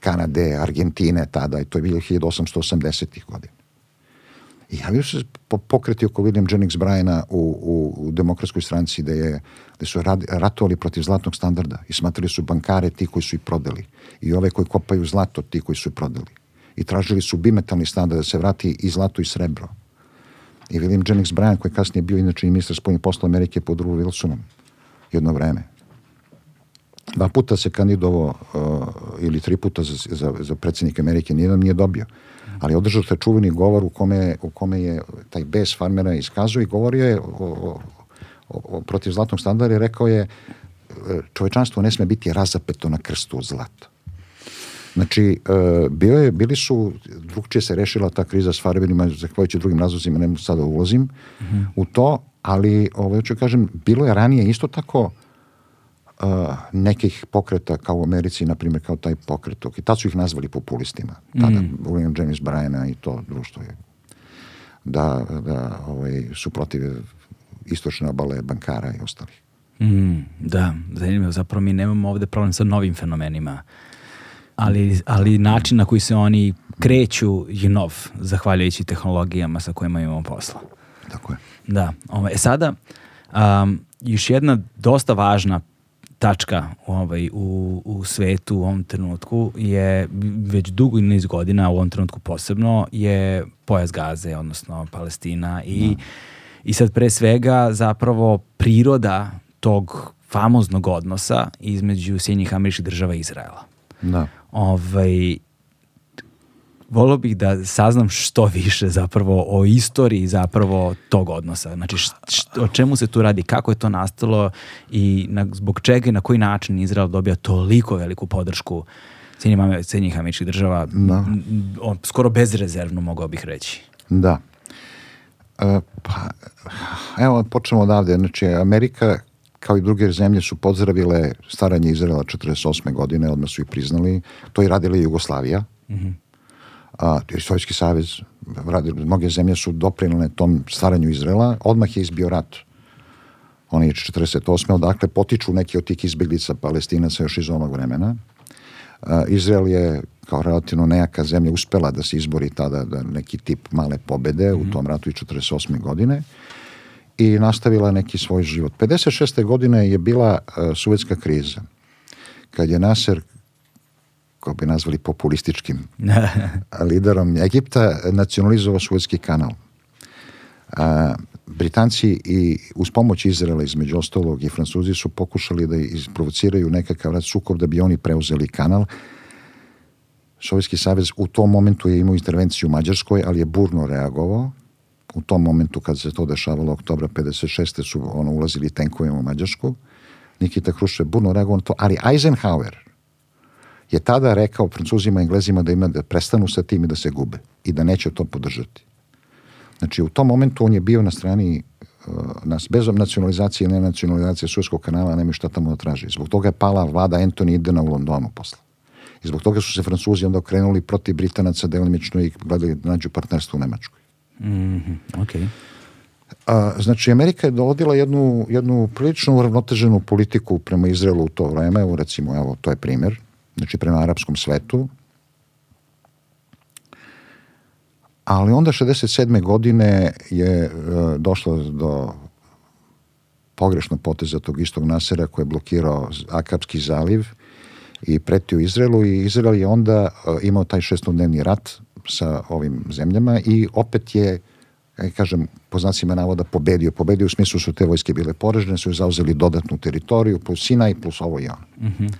Kanade, Argentine tada i to je bilo 1880. godina. I javio se pokreti oko William Jennings Bryana u, u, u demokratskoj stranci da, je, da su rad, ratovali protiv zlatnog standarda i smatrali su bankare ti koji su ih prodali i ove koji kopaju zlato ti koji su ih prodali. I tražili su bimetalni standard da se vrati i zlato i srebro i William Jennings Bryan koji je kasnije bio inače i ministar spoljnih posla Amerike pod Drew Wilsonom jedno vreme. Dva puta se kandidovao uh, ili tri puta za, za, za predsjednika Amerike, nijedan nije dobio. Ali održao taj čuveni govor u kome, u kome je taj bes farmera iskazao i govorio je o, o, o, protiv zlatnog standarda i rekao je čovečanstvo ne sme biti razapeto na krstu od zlata. Znači, uh, bio je, bili su, drugčije se rešila ta kriza s farbenima, zahvaljujući drugim razlozima, ne sada ulazim mm -hmm. u to, ali, ovo, ću kažem, bilo je ranije isto tako uh, nekih pokreta kao u Americi, na primjer, kao taj pokret. I tad su ih nazvali populistima. Tada mm. William James Bryana i to društvo je da, da ovaj, su protiv istočne obale bankara i ostalih. Mm, da, zanimljivo. Zapravo mi nemamo ovde problem sa novim fenomenima ali, ali način na koji se oni kreću je nov, zahvaljujući tehnologijama sa kojima imamo posla. Tako je. Da. Ovaj, e sada, um, još jedna dosta važna tačka ovaj, u, u svetu u ovom trenutku je već dugo niz godina, u ovom trenutku posebno, je pojas Gaze, odnosno Palestina i, da. i sad pre svega zapravo priroda tog famoznog odnosa između Sjednjih američkih država i Izraela. Da ovaj, volio bih da saznam što više zapravo o istoriji zapravo tog odnosa. Znači, o čemu se tu radi, kako je to nastalo i na, zbog čega i na koji način Izrael dobija toliko veliku podršku Sjednjih američkih država, da. skoro bezrezervno mogao bih reći. Da. E, pa, evo, počnemo odavde. Znači, Amerika kao i druge zemlje su pozdravile staranje Izraela 48. godine, odmah su ih priznali. To je radila i Jugoslavija. Mm -hmm. A, Sovjetski savez, radili, mnoge zemlje su doprinile tom staranju Izraela. Odmah je izbio rat. On je 48. Odakle potiču neki od tih izbjeglica palestinaca još iz onog vremena. A, Izrael je kao relativno nejaka zemlja uspela da se izbori tada da neki tip male pobede mm -hmm. u mhm. tom ratu i 48. godine i nastavila neki svoj život. 56. godine je bila uh, suvetska kriza. Kad je Nasser ko bi nazvali populističkim liderom Egipta, nacionalizovao suvetski kanal. A, Britanci i uz pomoć Izraela između ostalog i Francuzi su pokušali da isprovociraju nekakav rad sukob da bi oni preuzeli kanal. Sovjetski savez u tom momentu je imao intervenciju u Mađarskoj, ali je burno reagovao u tom momentu kad se to dešavalo oktobra 56. su ono, ulazili tenkovima u Mađarsku. Nikita Hruščev burno reagovao na to, ali Eisenhower je tada rekao francuzima i englezima da ima da prestanu sa tim i da se gube i da neće to podržati. Znači u tom momentu on je bio na strani uh, nas, bez nacionalizacije i nenacionalizacije Suezkog kanala, nema šta tamo da traži. Zbog toga je pala vlada Anthony Idena u Londonu posle. I zbog toga su se Francuzi onda okrenuli protiv Britanaca delimično i gledali da nađu partnerstvo u Nemačkoj. Mm okay. A, znači, Amerika je dovodila jednu, jednu prilično uravnoteženu politiku prema Izraelu u to vreme, evo recimo, evo, to je primjer, znači prema arapskom svetu. Ali onda 67. godine je e, došlo do pogrešnog poteza tog istog Nasera koji je blokirao Akapski zaliv i pretio Izraelu i Izrael je onda e, imao taj šestodnevni rat sa ovim zemljama i opet je kaj kažem, po znacima navoda pobedio. Pobedio u smislu su te vojske bile poražene, su zauzeli dodatnu teritoriju, plus Sinaj, plus ovo i ono. Mm -hmm.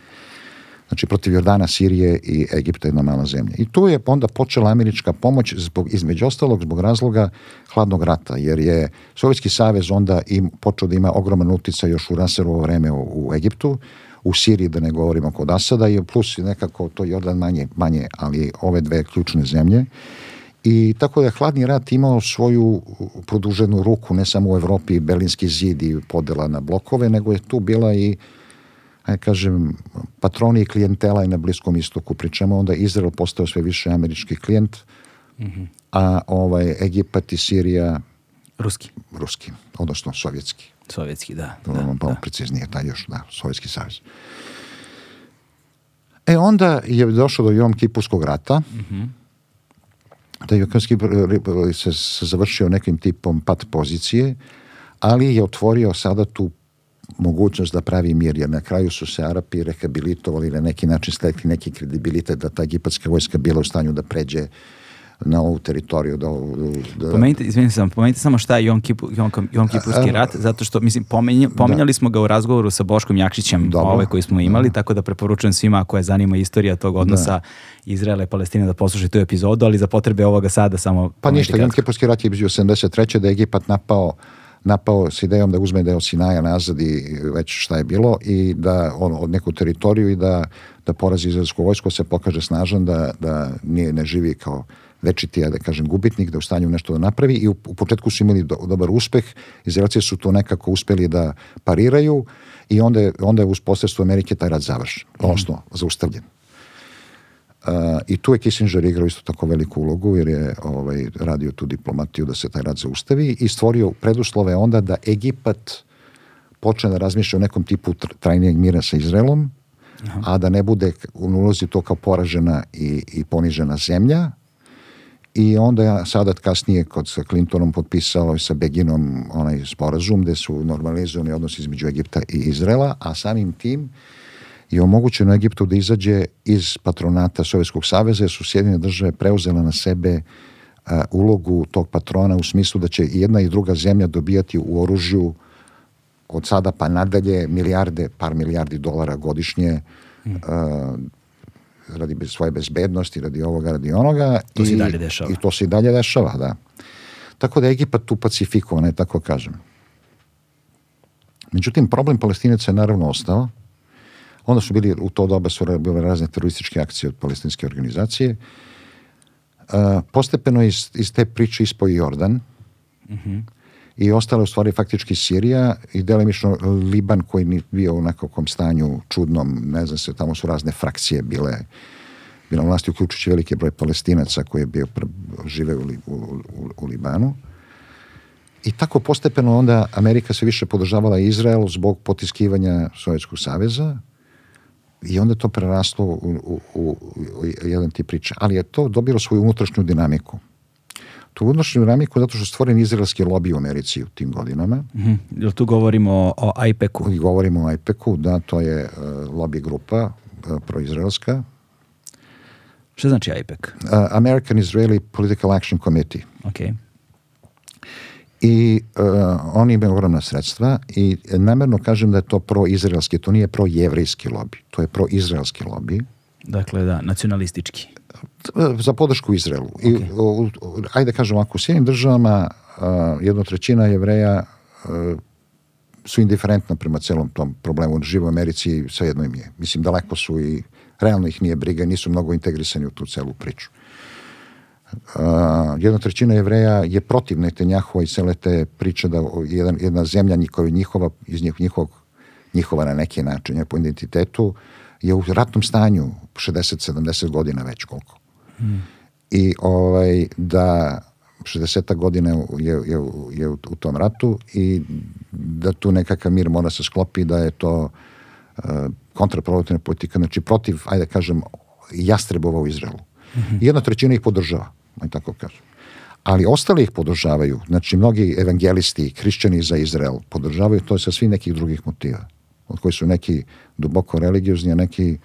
Znači protiv Jordana, Sirije i Egipta jedna mala zemlja. I tu je onda počela američka pomoć zbog, između ostalog zbog razloga hladnog rata, jer je Sovjetski savez onda im počeo da ima ogroman uticaj još u Raserovo vreme u, u Egiptu, u Siriji da ne govorimo kod Asada i plus nekako to Jordan manje, manje ali ove dve ključne zemlje. I tako da je hladni rat imao svoju produženu ruku ne samo u Evropi, Berlinski zid i podela na blokove, nego je tu bila i aj kažem, patroni i klijentela i na Bliskom istoku, pričamo onda Izrael postao sve više američki klijent, mm -hmm. a ovaj, Egipat i Sirija Ruski. Ruski, odnosno sovjetski. Sovjetski, da. To da, pa da. preciznije, taj još, da, Sovjetski savez. E onda je došlo do Jom Kipurskog rata, mm -hmm. da je Jom se, se završio nekim tipom pat pozicije, ali je otvorio sada tu mogućnost da pravi mir, jer na kraju su se Arapi rehabilitovali na neki način stekli neki kredibilitet da ta egipatska vojska bila u stanju da pređe na ovu teritoriju. Da, da... Pomenite, izvinite sam, pomenite samo šta je Jom, Kipu, Jom, Jom Kipurski rat, zato što, mislim, pomenj, pominjali da. smo ga u razgovoru sa Boškom Jakšićem, Dobro. ovaj koji smo imali, da. tako da preporučujem svima koje zanima istorija tog odnosa da. Izraela i Palestine da poslušaju tu epizodu, ali za potrebe ovoga sada samo... Pa ništa, Jom Kipurski rat je bio 73. da je Egipat napao napao s idejom da uzme deo Sinaja nazad i već šta je bilo i da on od neku teritoriju i da, da porazi izraelsku vojsku se pokaže snažan da, da nije, ne živi kao večiti, ja da kažem, gubitnik, da u stanju nešto da napravi i u, u početku su imali do, dobar uspeh, Izraelci su to nekako uspeli da pariraju i onda je, onda je uz posredstvo Amerike taj rad završen, mm odnosno zaustavljen. Uh, I tu je Kissinger igrao isto tako veliku ulogu jer je ovaj, radio tu diplomatiju da se taj rad zaustavi i stvorio preduslove onda da Egipat počne da razmišlja o nekom tipu trajnijeg mira sa Izraelom, Aha. a da ne bude u ulozi to kao poražena i, i ponižena zemlja. I onda je Sadat kasnije kod sa Clintonom potpisao sa Beginom onaj sporazum gde su normalizovani odnosi između Egipta i Izraela, a samim tim i omogućeno Egiptu da izađe iz patronata Sovjetskog saveza jer su Sjedinje države preuzele na sebe a, ulogu tog patrona u smislu da će i jedna i druga zemlja dobijati u oružju od sada pa nadalje milijarde, par milijardi dolara godišnje mm. a, radi svoje bezbednosti, radi ovoga, radi onoga. To se i dalje dešava. I to se i dalje dešava, da. Tako da je Egipat tu pacifikovan, ne tako kažem. Međutim, problem palestinaca je naravno ostao Onda su bili, u to doba su bile razne terorističke akcije od palestinske organizacije. Uh, postepeno iz, iz te priče ispo i Jordan. Mm -hmm. I ostala u stvari faktički Sirija i delimično Liban koji ni bio u nekakvom stanju čudnom, ne znam se, tamo su razne frakcije bile bila vlasti, uključujući veliki broj palestinaca koji je bio žive u, u, u Libanu. I tako postepeno onda Amerika se više podržavala Izrael zbog potiskivanja Sovjetskog saveza, I onda to preraslo u, u, u, u jedan tip priče. Ali je to dobilo svoju unutrašnju dinamiku. Tu unutrašnju dinamiku zato što stvoren izraelski lobby u Americi u tim godinama. Mm -hmm. Jel tu govorimo o IPEC-u? Govorimo o IPEC-u, da, to je uh, lobby grupa uh, proizraelska. Šta znači IPEC? Uh, American Israeli Political Action Committee. Okay i uh, oni imaju ogromna sredstva i namerno kažem da je to proizraelski, to nije projevrejski lobi, to je proizraelski lobi. Dakle, da, nacionalistički. Za podršku Izraelu. Okay. I, u, u, ajde kažem, ako u sjednim državama uh, jedna trećina jevreja uh, su indiferentna prema celom tom problemu. Živo u Americi jedno im je. Mislim, daleko su i realno ih nije briga, nisu mnogo integrisani u tu celu priču jedna trećina jevreja je protiv Netanjahova i cele te priče da jedan, jedna zemlja njihova, njihova iz njihovog, njihova na neki način, po identitetu je u ratnom stanju 60-70 godina već koliko. Hmm. I ovaj, da 60 godina je, je, je u, u tom ratu i da tu nekakav mir mora se sklopi, da je to uh, kontraproduktivna politika, znači protiv, ajde da kažem, jastrebova u Izraelu. Mm -hmm. Jedna trećina ih podržava aj tako kažem. Ali ostali ih podržavaju, znači mnogi evangelisti, hrišćani za Izrael podržavaju to sa svih nekih drugih motiva, od koji su neki duboko religiozni, a neki,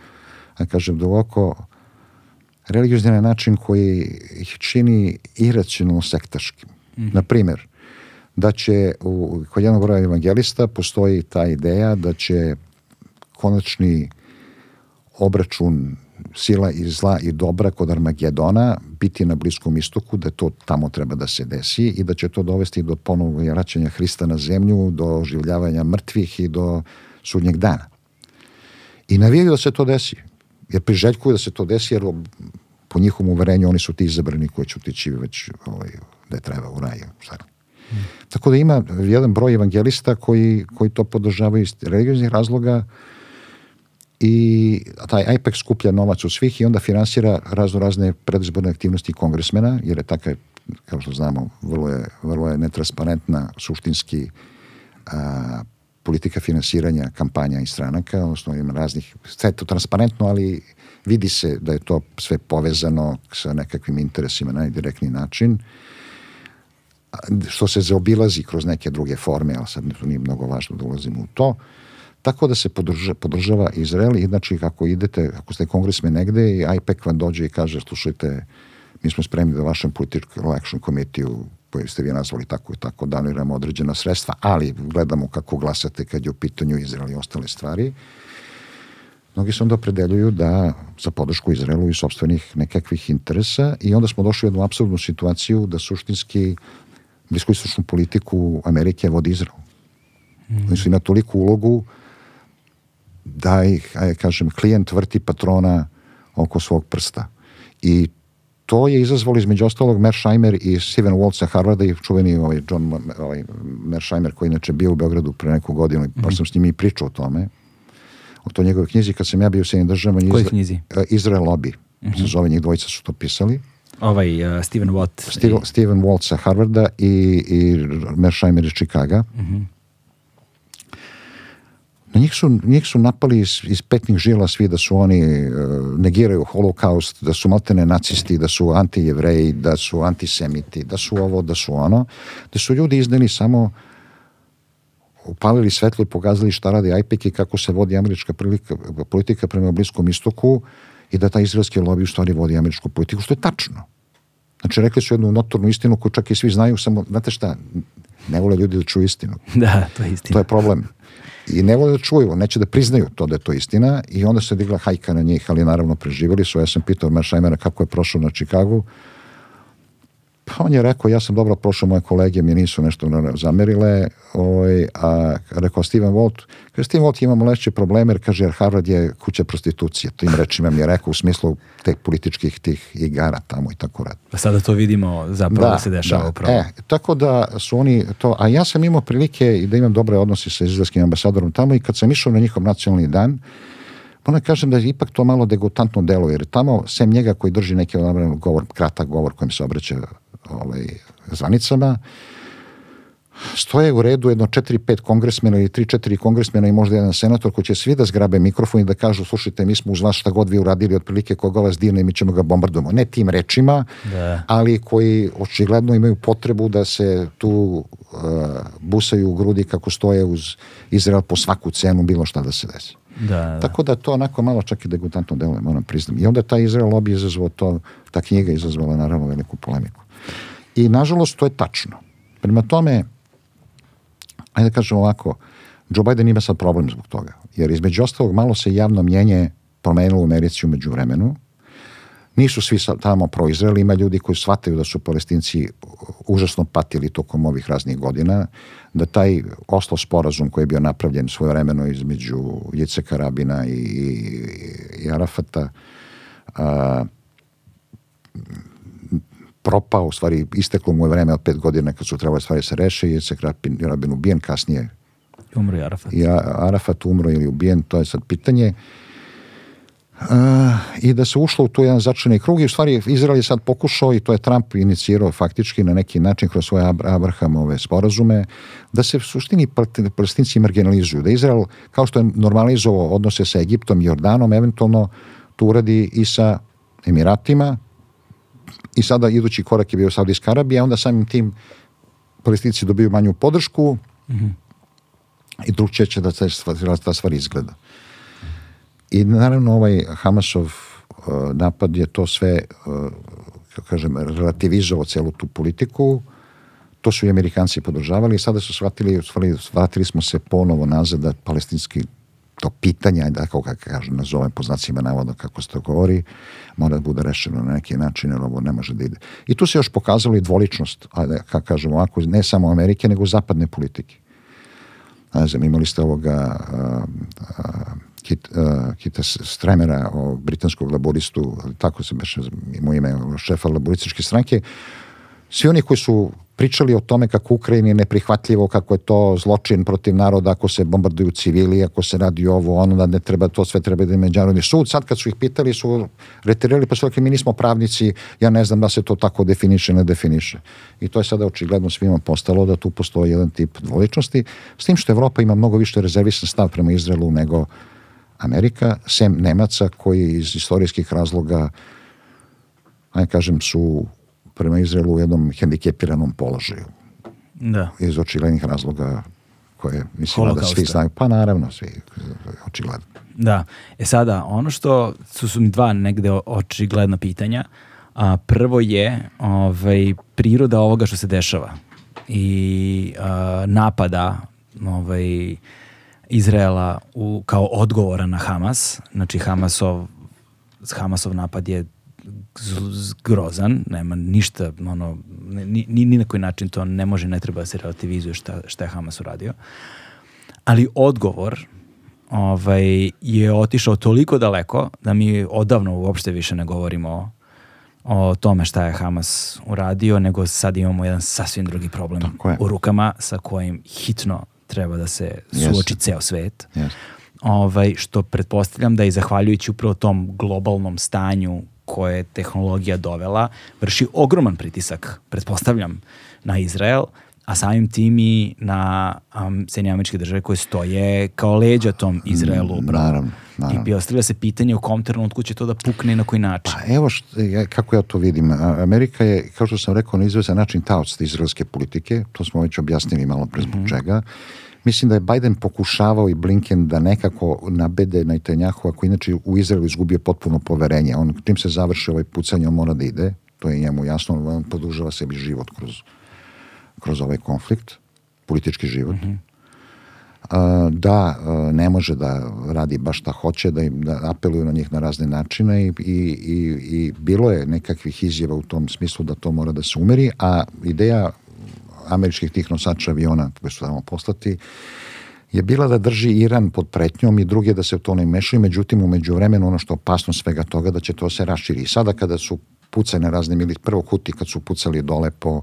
ja kažem, duboko religiozni na način koji ih čini iracionalno sektaškim. Mm -hmm. Naprimer, da će u, kod jednog broja evangelista postoji ta ideja da će konačni obračun sila i zla i dobra kod Armagedona biti na Bliskom istoku, da to tamo treba da se desi i da će to dovesti do ponovog vraćanja Hrista na zemlju, do oživljavanja mrtvih i do sudnjeg dana. I navijaju da se to desi, jer priželjkuju da se to desi, jer po njihovom uverenju oni su ti izabrani koji će utići već ovaj, da je treba u raju. Šta mm. Tako da ima jedan broj evangelista koji, koji to podržavaju iz religioznih razloga, i taj IPEC skuplja novac u svih i onda finansira razno razne predizborne aktivnosti kongresmena, jer je takav, kao što znamo, vrlo je, vrlo je netransparentna suštinski a, politika finansiranja kampanja i stranaka, odnosno ima raznih, sve to transparentno, ali vidi se da je to sve povezano sa nekakvim interesima na najdirektniji način, što se zaobilazi kroz neke druge forme, ali sad to nije mnogo važno da ulazimo u to. Tako da se podržava, podržava Izrael znači ako idete, ako ste kongresme negde i IPEC vam dođe i kaže slušajte, mi smo spremni da vašem političkom action komitiju koji ste vi nazvali tako i tako doniramo određena sredstva, ali gledamo kako glasate kad je u pitanju Izrael i ostale stvari. Mnogi se onda opredeljuju da za podršku Izraelu i sobstvenih nekakvih interesa i onda smo došli u jednu apsurdnu situaciju da suštinski bliskoistočnu politiku Amerike vodi Izrael. Mm. Oni su ima toliku ulogu da ih, aj, kažem, klijent vrti patrona oko svog prsta. I to je izazvalo između ostalog Mersheimer i Steven Waltz sa Harvarda i čuveni ovaj John ovaj, Mersheimer koji inače bio u Beogradu pre neku godinu mm -hmm. pa sam s njim i pričao o tome o to njegove knjizi kad sam ja bio u Sjednim državama Koji knjizi? E, Izrael Lobby mm -hmm. se zove njih dvojica su to pisali ovaj uh, Steven Watt Steven, i... Steven Waltz sa Harvarda i, i Mersheimer iz Čikaga mm -hmm. Na njih su, njih su napali iz, iz petnih žila svi da su oni uh, negiraju holokaust, da su maltene nacisti, da su antijevreji, da su antisemiti, da su ovo, da su ono. Da su ljudi izdani samo upalili svetlo i pokazali šta radi IPEC i kako se vodi američka prilika, politika prema Bliskom istoku i da taj izraelski lobby u stvari vodi američku politiku, što je tačno. Znači, rekli su jednu notornu istinu koju čak i svi znaju, samo, znate šta, ne vole ljudi da čuju istinu. Da, to je istina. To je problem i ne vole da čuju, neće da priznaju to da je to istina i onda se digla hajka na njih, ali naravno preživjeli su. Ja sam pitao Mershajmera kako je prošao na Čikagu Pa on je rekao, ja sam dobro prošao, moje kolege mi nisu nešto zamerile, ovaj, a rekao Steven Walt, kaže Steven Walt imamo leće probleme, jer kaže, jer Harvard je kuća prostitucije, to im rečima mi je rekao u smislu teh političkih tih igara tamo i tako rad. Pa sada to vidimo zapravo da, da se dešava da. upravo. E, tako da su oni to, a ja sam imao prilike i da imam dobre odnose sa izraelskim ambasadorom tamo i kad sam išao na njihov nacionalni dan, Moram da kažem da je ipak to malo degutantno delo, jer tamo, sem njega koji drži neki govor, kratak govor kojim se obraća ovaj, zvanicama, stoje u redu jedno 4-5 kongresmena ili 3-4 kongresmena i možda jedan senator koji će svi da zgrabe mikrofon i da kažu slušajte mi smo uz vas šta god vi uradili otprilike koga vas dirne i mi ćemo ga bombardujemo. Ne tim rečima, da. ali koji očigledno imaju potrebu da se tu uh, busaju u grudi kako stoje uz Izrael po svaku cenu bilo šta da se desi. Da, da. Tako da to onako malo čak i degutantno deluje, moram priznam. I onda taj Izrael lobby izazvao to, ta knjiga izazvala naravno veliku polemiku. I nažalost to je tačno. Prema tome, ajde da kažem ovako, Joe Biden ima sad problem zbog toga. Jer između ostalog malo se javno mjenje promenilo u Americi umeđu vremenu. Nisu svi tamo proizreli, ima ljudi koji shvataju da su palestinci užasno patili tokom ovih raznih godina, da taj Oslo sporazum koji je bio napravljen svoje vremeno između Jiceka Rabina i, i, i Arafata, a, propao, u stvari isteklo mu je vreme od pet godina kad su trebali stvari da se reše i se Rabin ubijen kasnije. Umro i Arafat. I Arafat umro ili ubijen, to je sad pitanje. Uh, i da se ušlo u tu jedan začarani krug i u stvari Izrael je sad pokušao i to je Trump inicirao faktički na neki način kroz svoje Abrahamove sporazume da se u suštini palestinci marginalizuju, da Izrael kao što je normalizovao odnose sa Egiptom i Jordanom eventualno to uradi i sa Emiratima i sada idući korak je bio Saudijska Arabija, onda samim tim palestinci dobiju manju podršku mm -hmm. i drugčije će da ta stvar izgleda. I naravno ovaj Hamasov uh, napad je to sve, uh, kako kažem, relativizovao celu tu politiku, to su i Amerikanci podržavali i sada su shvatili, shvatili smo se ponovo nazad da palestinski to pitanje, da kako ga kažem, nazovem po znacima navodno kako se to govori, mora da bude rešeno na neki način, jer ovo ne može da ide. I tu se još pokazalo i dvoličnost, ajde, kako kažem ovako, ne samo Amerike, nego zapadne politike. Ne znam, imali ste ovoga a, a, Kit, uh, Kita Stremera, ovog britanskog laboristu, tako se baš mu ime šefa laborističke stranke, svi oni koji su pričali o tome kako Ukrajini je neprihvatljivo, kako je to zločin protiv naroda ako se bombarduju civili, ako se radi ovo, ono, da ne treba, to sve treba da je međunarodni sud. Sad kad su ih pitali su reterirali, pa su rekli mi nismo pravnici, ja ne znam da se to tako definiše, ne definiše. I to je sada očigledno svima postalo da tu postoji jedan tip dvoličnosti, s tim što Evropa ima mnogo više rezervisan stav prema Izraelu nego Amerika, sem Nemaca koji iz istorijskih razloga aj kažem su prema Izraelu u jednom hendikepiranom položaju. Da. Iz očiglednih razloga koje mislim da svi znaju. Pa naravno, svi očigledno. Da. E sada, ono što su, su mi dva negde očigledna pitanja. A, prvo je ovaj, priroda ovoga što se dešava i a, napada ovaj, Izraela u, kao odgovora na Hamas. Znači Hamasov, Hamasov napad je grozan, nema ništa, ono, ni, ni, ni na koji način to ne može, ne treba da se relativizuje šta, šta je Hamas uradio. Ali odgovor ovaj, je otišao toliko daleko da mi odavno uopšte više ne govorimo o, o tome šta je Hamas uradio, nego sad imamo jedan sasvim drugi problem u rukama sa kojim hitno treba da se suoči yes. ceo svet. Yes. Ovaj, što pretpostavljam da je zahvaljujući upravo tom globalnom stanju koje je tehnologija dovela, vrši ogroman pritisak, pretpostavljam, na Izrael, a samim tim i na um, Sjedinje američke države koje stoje kao leđa tom Izraelu. Mm, naravno, naravno. I bi ostavlja se pitanje u kom trenutku će to da pukne i na koji način. Pa evo što, ja, kako ja to vidim. Amerika je, kao što sam rekao, na izvesen način taoc izraelske politike. To smo već objasnili malo pre zbog mm -hmm. čega. Mislim da je Biden pokušavao i Blinken da nekako nabede na Itanjahu, ako inače u Izraelu izgubio potpuno poverenje. On, čim se završi ovaj pucanje, on mora da ide. To je njemu jasno. On podružava sebi život kroz, kroz ovaj konflikt. Politički život. Mm -hmm. Uh, da uh, ne može da radi baš šta hoće, da, im, da apeluju na njih na razne načine i, i, i, i bilo je nekakvih izjava u tom smislu da to mora da se umeri, a ideja američkih tih nosača aviona koji su tamo poslati je bila da drži Iran pod pretnjom i druge da se u to ne mešaju, međutim u međuvremenu ono što opasno svega toga da će to se raširi. I sada kada su pucane razne mili, prvo Huti kad su pucali dole po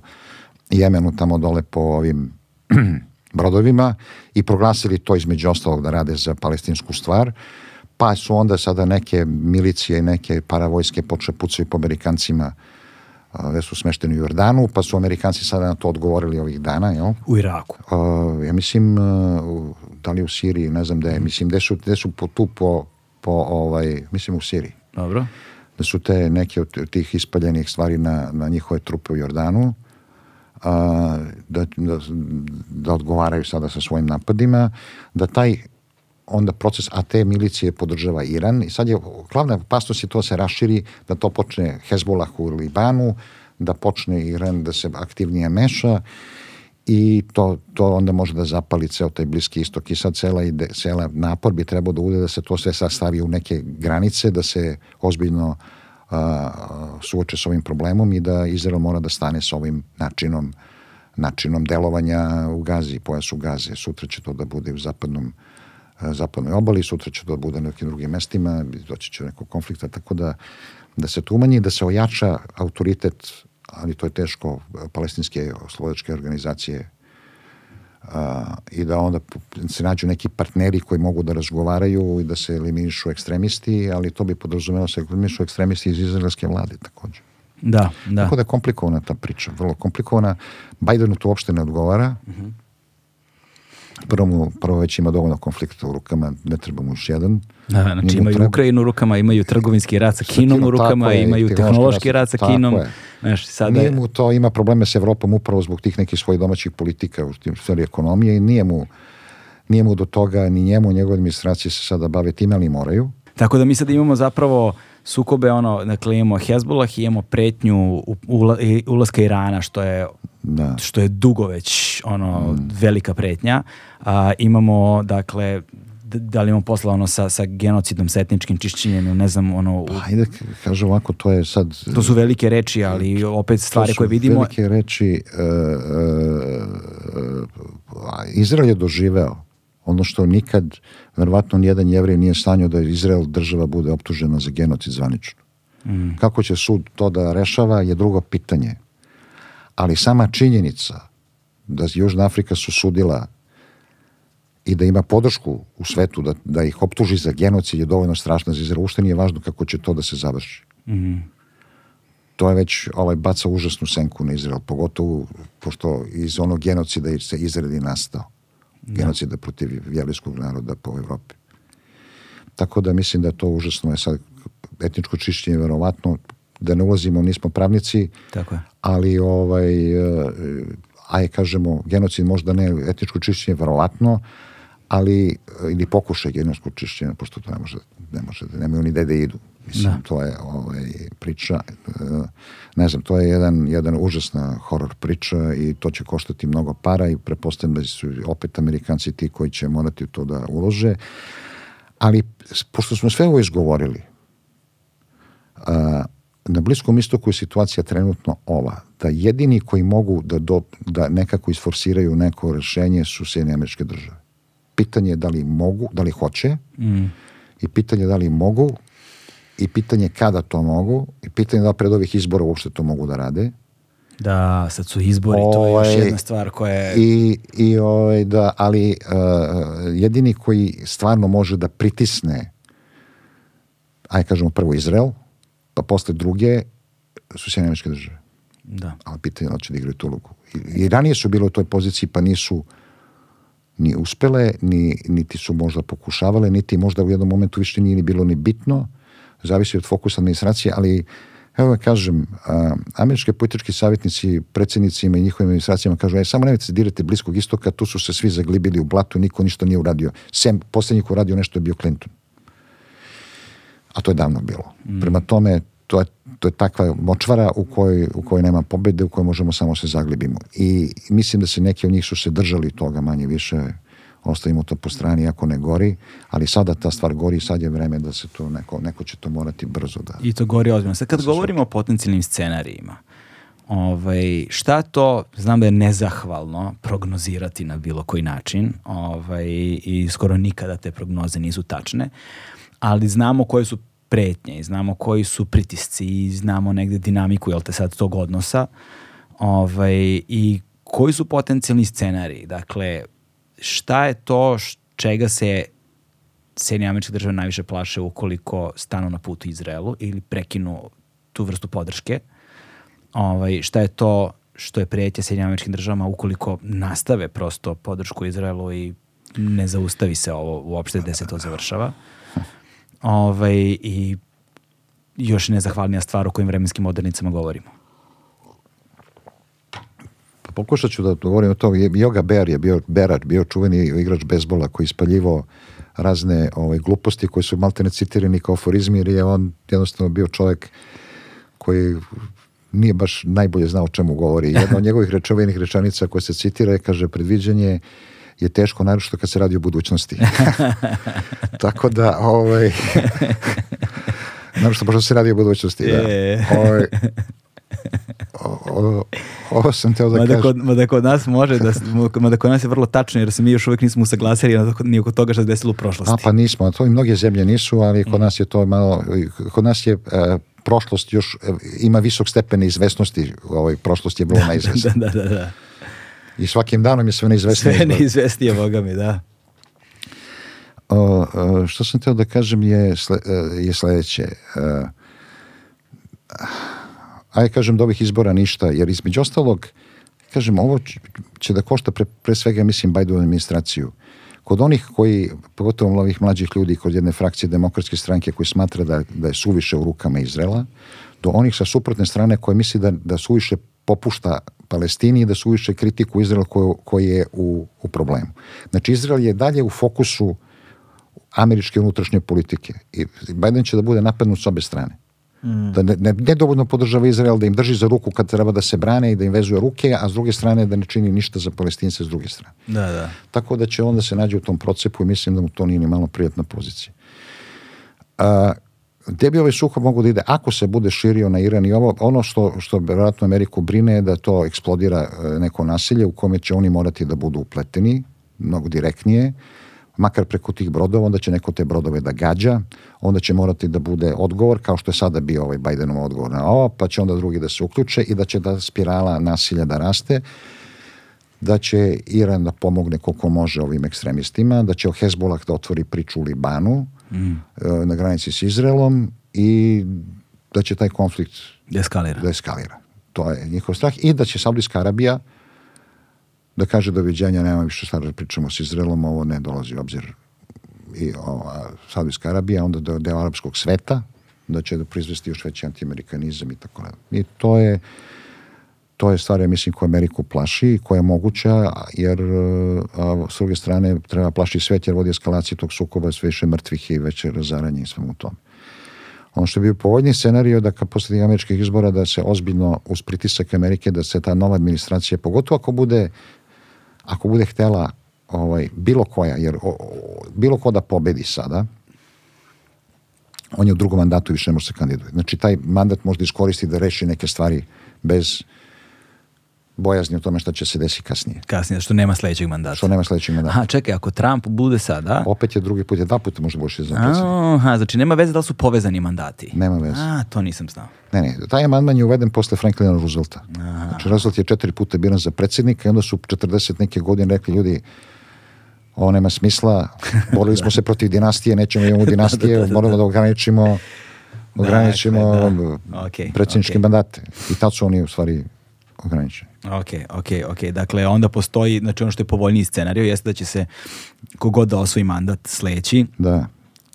Jemenu, tamo dole po ovim brodovima i proglasili to između ostalog da rade za palestinsku stvar, pa su onda sada neke milicije i neke paravojske počele pucaju po Amerikancima gde su smešteni u Jordanu, pa su Amerikanci sada na to odgovorili ovih dana, jel? U Iraku. Uh, ja mislim, uh, da li u Siriji, ne znam da je, mislim, gde su, gde su po, tu po, po, ovaj, mislim u Siriji. Dobro. Da su te neke od tih ispaljenih stvari na, na njihove trupe u Jordanu, da, da, da odgovaraju sada sa svojim napadima, da taj onda proces a te milicije podržava Iran. I sad je glavna opasnost je to da se raširi, da to počne Hezbollah u Libanu, da počne Iran da se aktivnije meša i to, to onda može da zapali ceo taj bliski istok. I sad cela, ide, cela napor bi trebao da ude da se to sve sastavi u neke granice, da se ozbiljno a, suoče s ovim problemom i da Izrael mora da stane s ovim načinom načinom delovanja u Gazi, pojasu Gaze. Sutra će to da bude u zapadnom zapadnoj obali, sutra će to da bude na nekim drugim mestima, doći će nekog konflikta, tako da, da se to umanji, da se ojača autoritet, ali to je teško, palestinske oslovačke organizacije i da onda se nađu neki partneri koji mogu da razgovaraju i da se eliminišu ekstremisti, ali to bi podrazumelo da se eliminišu ekstremisti iz izraelske vlade takođe. Da, da. Tako da je komplikovana ta priča, vrlo komplikovana. Bidenu to uopšte ne odgovara. Uh mhm. -huh prvo, mu, prvo već ima dovoljno konflikta u rukama, ne treba mu još jedan. Da, znači imaju treba... Ukrajinu u rukama, imaju trgovinski rad sa Kinom u rukama, je, imaju tehnološki rad sa Kinom. Znaš, sada... Nije mu to, ima probleme sa Evropom upravo zbog tih nekih svojih domaćih politika, u tim stvari ekonomije i nije mu, nije mu do toga, ni njemu, njegove administracije se sada bave time, ali moraju. Tako da mi sad imamo zapravo sukobe, ono, dakle imamo Hezbollah i imamo pretnju ula, ulaska Irana, što je da. što je dugo već ono mm. velika pretnja. A, imamo dakle da li imamo posla ono sa, sa genocidom, sa etničkim čišćenjem, ne znam, ono... Pa ajde, kažem ovako, to je sad... To su velike reči, ali opet stvari to su koje vidimo... velike reči. e, e, a Izrael je doživeo ono što nikad, verovatno nijedan jevrej nije stanio da Izrael država bude optužena za genocid zvanično. Mm. Kako će sud to da rešava je drugo pitanje. Ali sama činjenica da Južna Afrika su sudila i da ima podršku u svetu da, da ih optuži za genocid je dovoljno strašna za Izrael. Ušte nije važno kako će to da se završi. Mhm. To je već ovaj, baca užasnu senku na Izrael, pogotovo pošto iz onog genocida se Izrael i nastao. Genocida protiv vjerlijskog naroda po Evropi. Tako da mislim da to užasno. Je sad etničko čišćenje verovatno da ne ulazimo, nismo pravnici, Tako je. ali ovaj, e, aj kažemo, genocid možda ne, etničko čišćenje verovatno, ali e, ili pokušaj genetskog čišćenja, pošto to ne može, ne može, nemaju ni gde da idu. Mislim, Da. to je ovaj, priča, e, ne znam, to je jedan, jedan užasna horor priča i to će koštati mnogo para i prepostavljam da su opet Amerikanci ti koji će morati u to da ulože. Ali, pošto smo sve ovo izgovorili, a, na Bliskom istoku je situacija trenutno ova, da jedini koji mogu da, do, da nekako isforsiraju neko rešenje su Sjedinje američke države. Pitanje je da li mogu, da li hoće Mm. i pitanje je da li mogu i pitanje je kada to mogu i pitanje je da pred ovih izbora uopšte to mogu da rade. Da, sad su izbori, to je Ovaj, još jedna stvar koja je... I, i ovaj, da, ali uh, jedini koji stvarno može da pritisne aj kažemo prvo Izrael, pa posle druge su Sjedinjene američke države. Da. ali pitanje je da će da igraju tu ulogu. I, I ranije su bile u toj poziciji pa nisu ni uspele, ni, niti su možda pokušavale, niti možda u jednom momentu više nije ni bilo ni bitno, zavisi od fokusa administracije, ali evo da kažem, a, američki politički savjetnici, predsjednicima i njihovim administracijama kažu, e, samo nemojte se dirati Bliskog istoka, tu su se svi zaglibili u blatu, niko ništa nije uradio. Sem, posljednji ko uradio nešto je bio Clinton. A to je davno bilo. Prema tome, to je, to je takva močvara u kojoj, u kojoj nema pobede, u kojoj možemo samo se zaglibimo. I mislim da se neki od njih su se držali toga manje više, ostavimo to po strani ako ne gori, ali sada ta stvar gori i sad je vreme da se to neko, neko će to morati brzo da... I to gori ozbiljno. Sad kad govorimo o potencijalnim scenarijima, ovaj, šta to, znam da je nezahvalno prognozirati na bilo koji način ovaj, i skoro nikada te prognoze nisu tačne, ali znamo koje su pretnje i znamo koji su pritisci i znamo negde dinamiku, jel te sad, tog odnosa ovaj, i koji su potencijalni scenariji. Dakle, šta je to čega se Sjedinje američke države najviše plaše ukoliko stanu na putu Izraelu ili prekinu tu vrstu podrške. Ovaj, šta je to što je prijetnja Sjedinjenim američkim državama ukoliko nastave prosto podršku Izraelu i ne zaustavi se ovo uopšte gde se to završava. Ovaj, I još nezahvalnija stvar o kojim vremenskim odrednicama govorimo. Pa Pokušat ću da govorim o tome. Yoga Bear je bio, Berat, bio čuveni igrač bezbola koji ispaljivo razne ovaj, gluposti koje su maltene citirani kao aforizmi jer je on jednostavno bio čovjek koji nije baš najbolje znao o čemu govori. Jedna od njegovih rečovinih rečanica koja se citira je, kaže, predviđanje je teško, naročito kad se radi o budućnosti. Tako da, ovaj, naročito pošto se radi o budućnosti. Da. Ovaj, o- o- ovo sam teo da Mada kažem. kod, mada kod nas može da, mada kod nas je vrlo tačno jer se mi još uvijek nismo usaglasili ni oko toga što se desilo u prošlosti. A pa nismo, to i mnoge zemlje nisu, ali kod nas je to malo, kod nas je e, prošlost još e, ima visok stepen neizvesnosti, ovaj, prošlost je vrlo neizvesna. da, da, da, da. I svakim danom je sve neizvesnije. Sve neizvestije, boga mi, da. O, o, što sam teo da kažem je, sle, e, je sledeće. E, Ajde kažem da ovih izbora ništa, jer između ostalog, kažem, ovo će, da košta pre, pre svega, mislim, Bajdovu administraciju. Kod onih koji, pogotovo ovih mlađih ljudi, kod jedne frakcije demokratske stranke koji smatra da, da je suviše u rukama Izrela, do onih sa suprotne strane koji misli da, da suviše popušta Palestini i da suviše kritiku Izrael koji, koji je u, u problemu. Znači, Izrael je dalje u fokusu američke unutrašnje politike. I Biden će da bude napadnut s obe strane. Da ne, ne, ne dovoljno podržava Izrael, da im drži za ruku kad treba da se brane i da im vezuje ruke, a s druge strane da ne čini ništa za palestince s druge strane. Da, da. Tako da će onda se nađe u tom procepu i mislim da mu to nije ni malo prijatna pozicija. A, gde bi ovaj sukob mogu da ide? Ako se bude širio na Iran i ovo, ono što, što vjerojatno Ameriku brine je da to eksplodira e, neko nasilje u kome će oni morati da budu upleteni mnogo direktnije, makar preko tih brodova, onda će neko te brodove da gađa, onda će morati da bude odgovor, kao što je sada bio ovaj Bidenov odgovor na ovo, pa će onda drugi da se uključe i da će da spirala nasilja da raste, da će Iran da pomogne koliko može ovim ekstremistima, da će Hezbollah da otvori priču u Libanu, mm. na granici s Izraelom i da će taj konflikt da eskalira. Da eskalira. To je njihov strah i da će Saudijska Arabija da kaže doviđenja, nema više stvar da pričamo s Izraelom, ovo ne dolazi u obzir i ova, Saudijska Arabija, onda do deo arapskog sveta, da će da proizvesti još veći antiamerikanizam i tako dalje. I to je to je stvar, ja mislim, koja Ameriku plaši, koja je moguća, jer a, s druge strane treba plaši svet, jer vodi eskalaciji tog sukoba, sve više mrtvih i veće razaranje i svemu u tom. Ono što je bio povoljni scenario da kad posle američkih izbora da se ozbiljno uz pritisak Amerike da se ta nova administracija, pogotovo ako bude ako bude htela ovaj, bilo koja, jer o, o, bilo ko da pobedi sada, on je u drugom mandatu i više ne može se kandiduje. Znači, taj mandat može da iskoristi da reši neke stvari bez bojazni o tome šta će se desiti kasnije. Kasnije, što nema sledećeg mandata. Što nema sledećeg mandata. Aha, čekaj, ako Trump bude sada... Opet je drugi put, dva puta može boši za Aha, znači nema veze da li su povezani mandati. Nema veze. A, to nisam znao. Ne, ne, taj amandman je uveden posle Franklina Roosevelta. Aha. Znači, Roosevelt je četiri puta biran za predsjednika i onda su 40 neke godine rekli ljudi, ovo nema smisla, borili smo se protiv dinastije, nećemo imamo dinastije, da, da, da, moramo da ograničimo ograničimo okay, predsjedničke okay. mandate. I tad su oni u stvari ograničeni. Ok, ok, ok. Dakle, onda postoji, znači ono što je povoljniji scenario jeste da će se kogod da osvoji mandat sledeći, da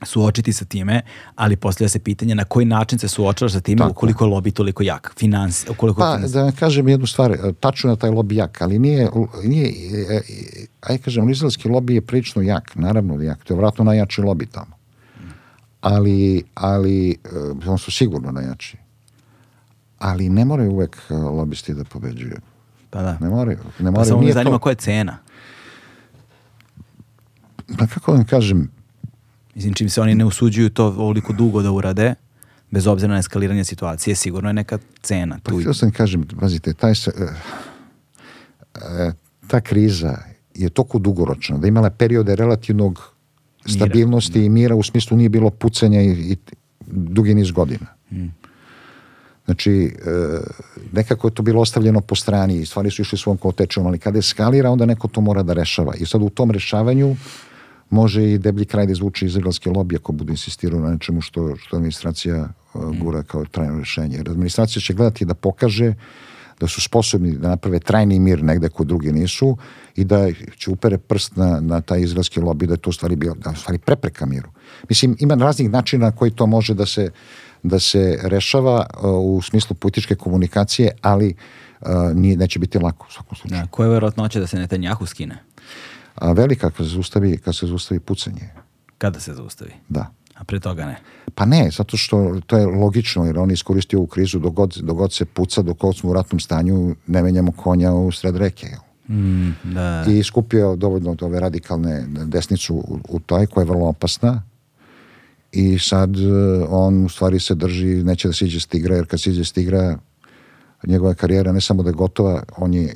suočiti sa time, ali postavlja se pitanje na koji način se suočavaš sa time Tako. ukoliko je lobby toliko jak, finans, ukoliko Pa, finans... da vam kažem jednu stvar, tačno je taj lobby jak, ali nije, nije aj kažem, izraelski lobby je prilično jak, naravno jak, to je vratno najjači lobby tamo. Ali, ali, on su sigurno najjači. Ali ne moraju uvek lobisti da pobeđuju. Pa da. Ne moraju. Ne Pa moraju. samo me Nije zanima to- koja je cena. Pa kako vam kažem, Mislim, čim se oni ne usuđuju to ovoliko dugo da urade, bez obzira na eskaliranje situacije, sigurno je neka cena. Pa Tu. htio sam kažem, pazite, taj se, eh, eh, ta kriza je toliko dugoročna, da imala periode relativnog stabilnosti i mira u smislu nije bilo pucanja i, i dugi niz godina. Znači, eh, nekako je to bilo ostavljeno po strani i stvari su išli svom kotečom, ali kada eskalira, onda neko to mora da rešava. I sad u tom rešavanju može i deblji kraj da izvuče izraelski lobby ako bude insistirao na nečemu što, što administracija uh, gura kao trajno rešenje. Jer administracija će gledati da pokaže da su sposobni da naprave trajni mir negde kod drugi nisu i da će upere prst na, na taj izraelski lobby da je to stvari, bio, da stvari prepreka miru. Mislim, ima raznih načina na koji to može da se, da se rešava uh, u smislu političke komunikacije, ali uh, nije, neće biti lako u svakom slučaju. Da, koja je verovatnoća da se Netanjahu skine? A velika kad se zaustavi, kad se zaustavi pucanje. Kada se zaustavi? Da. A pre toga ne. Pa ne, zato što to je logično, jer on iskoristio ovu krizu dok god, dok god se puca, dok god smo u ratnom stanju, ne menjamo konja u sred reke. Mm, da. I skupio dovoljno od ove radikalne desnicu u, u toj, koja je vrlo opasna. I sad eh, on u stvari se drži, neće da siđe s tigra, jer kad siđe s tigra, njegova karijera ne samo da je gotova, on, je,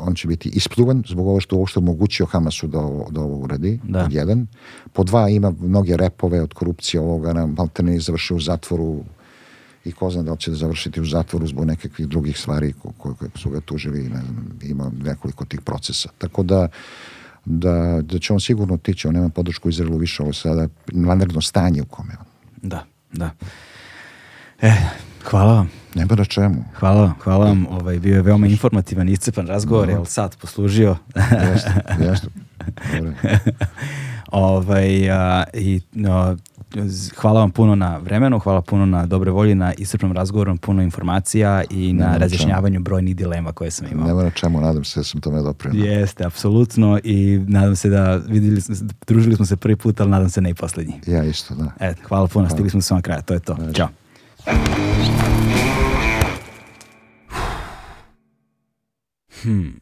on će biti ispljuvan zbog ovo što uopšte omogućio Hamasu da ovo, da ovo uradi, Da. pod jedan. Po dva, ima mnoge repove od korupcije ovoga, na maltene završio u zatvoru i ko zna da li će da završiti u zatvoru zbog nekakvih drugih stvari ko- koje koje su ga tužili, ne znam, ima nekoliko tih procesa. Tako da, da, da će on sigurno otići, on nema podršku Izraelu više, ovo je sada vanredno stanje u kome je on. Da, da. E, hvala vam. Nema na čemu. Hvala vam, hvala vam. Ovaj, bio je veoma informativan, iscepan razgovor, jel sad poslužio? Jeste, jeste. Ovaj, a, i, z- hvala vam puno na vremenu, hvala puno na dobre volji, na iscrpnom razgovoru, puno informacija i na na razjašnjavanju brojnih dilema koje sam imao. Nema na čemu, nadam se da sam tome doprinio. Jeste, apsolutno i nadam se da vidjeli, družili smo se prvi put, ali nadam se ne i posljednji. Ja isto, da. E, hvala puno, stigli smo do samog kraja, to je to. Ćao. Hmm.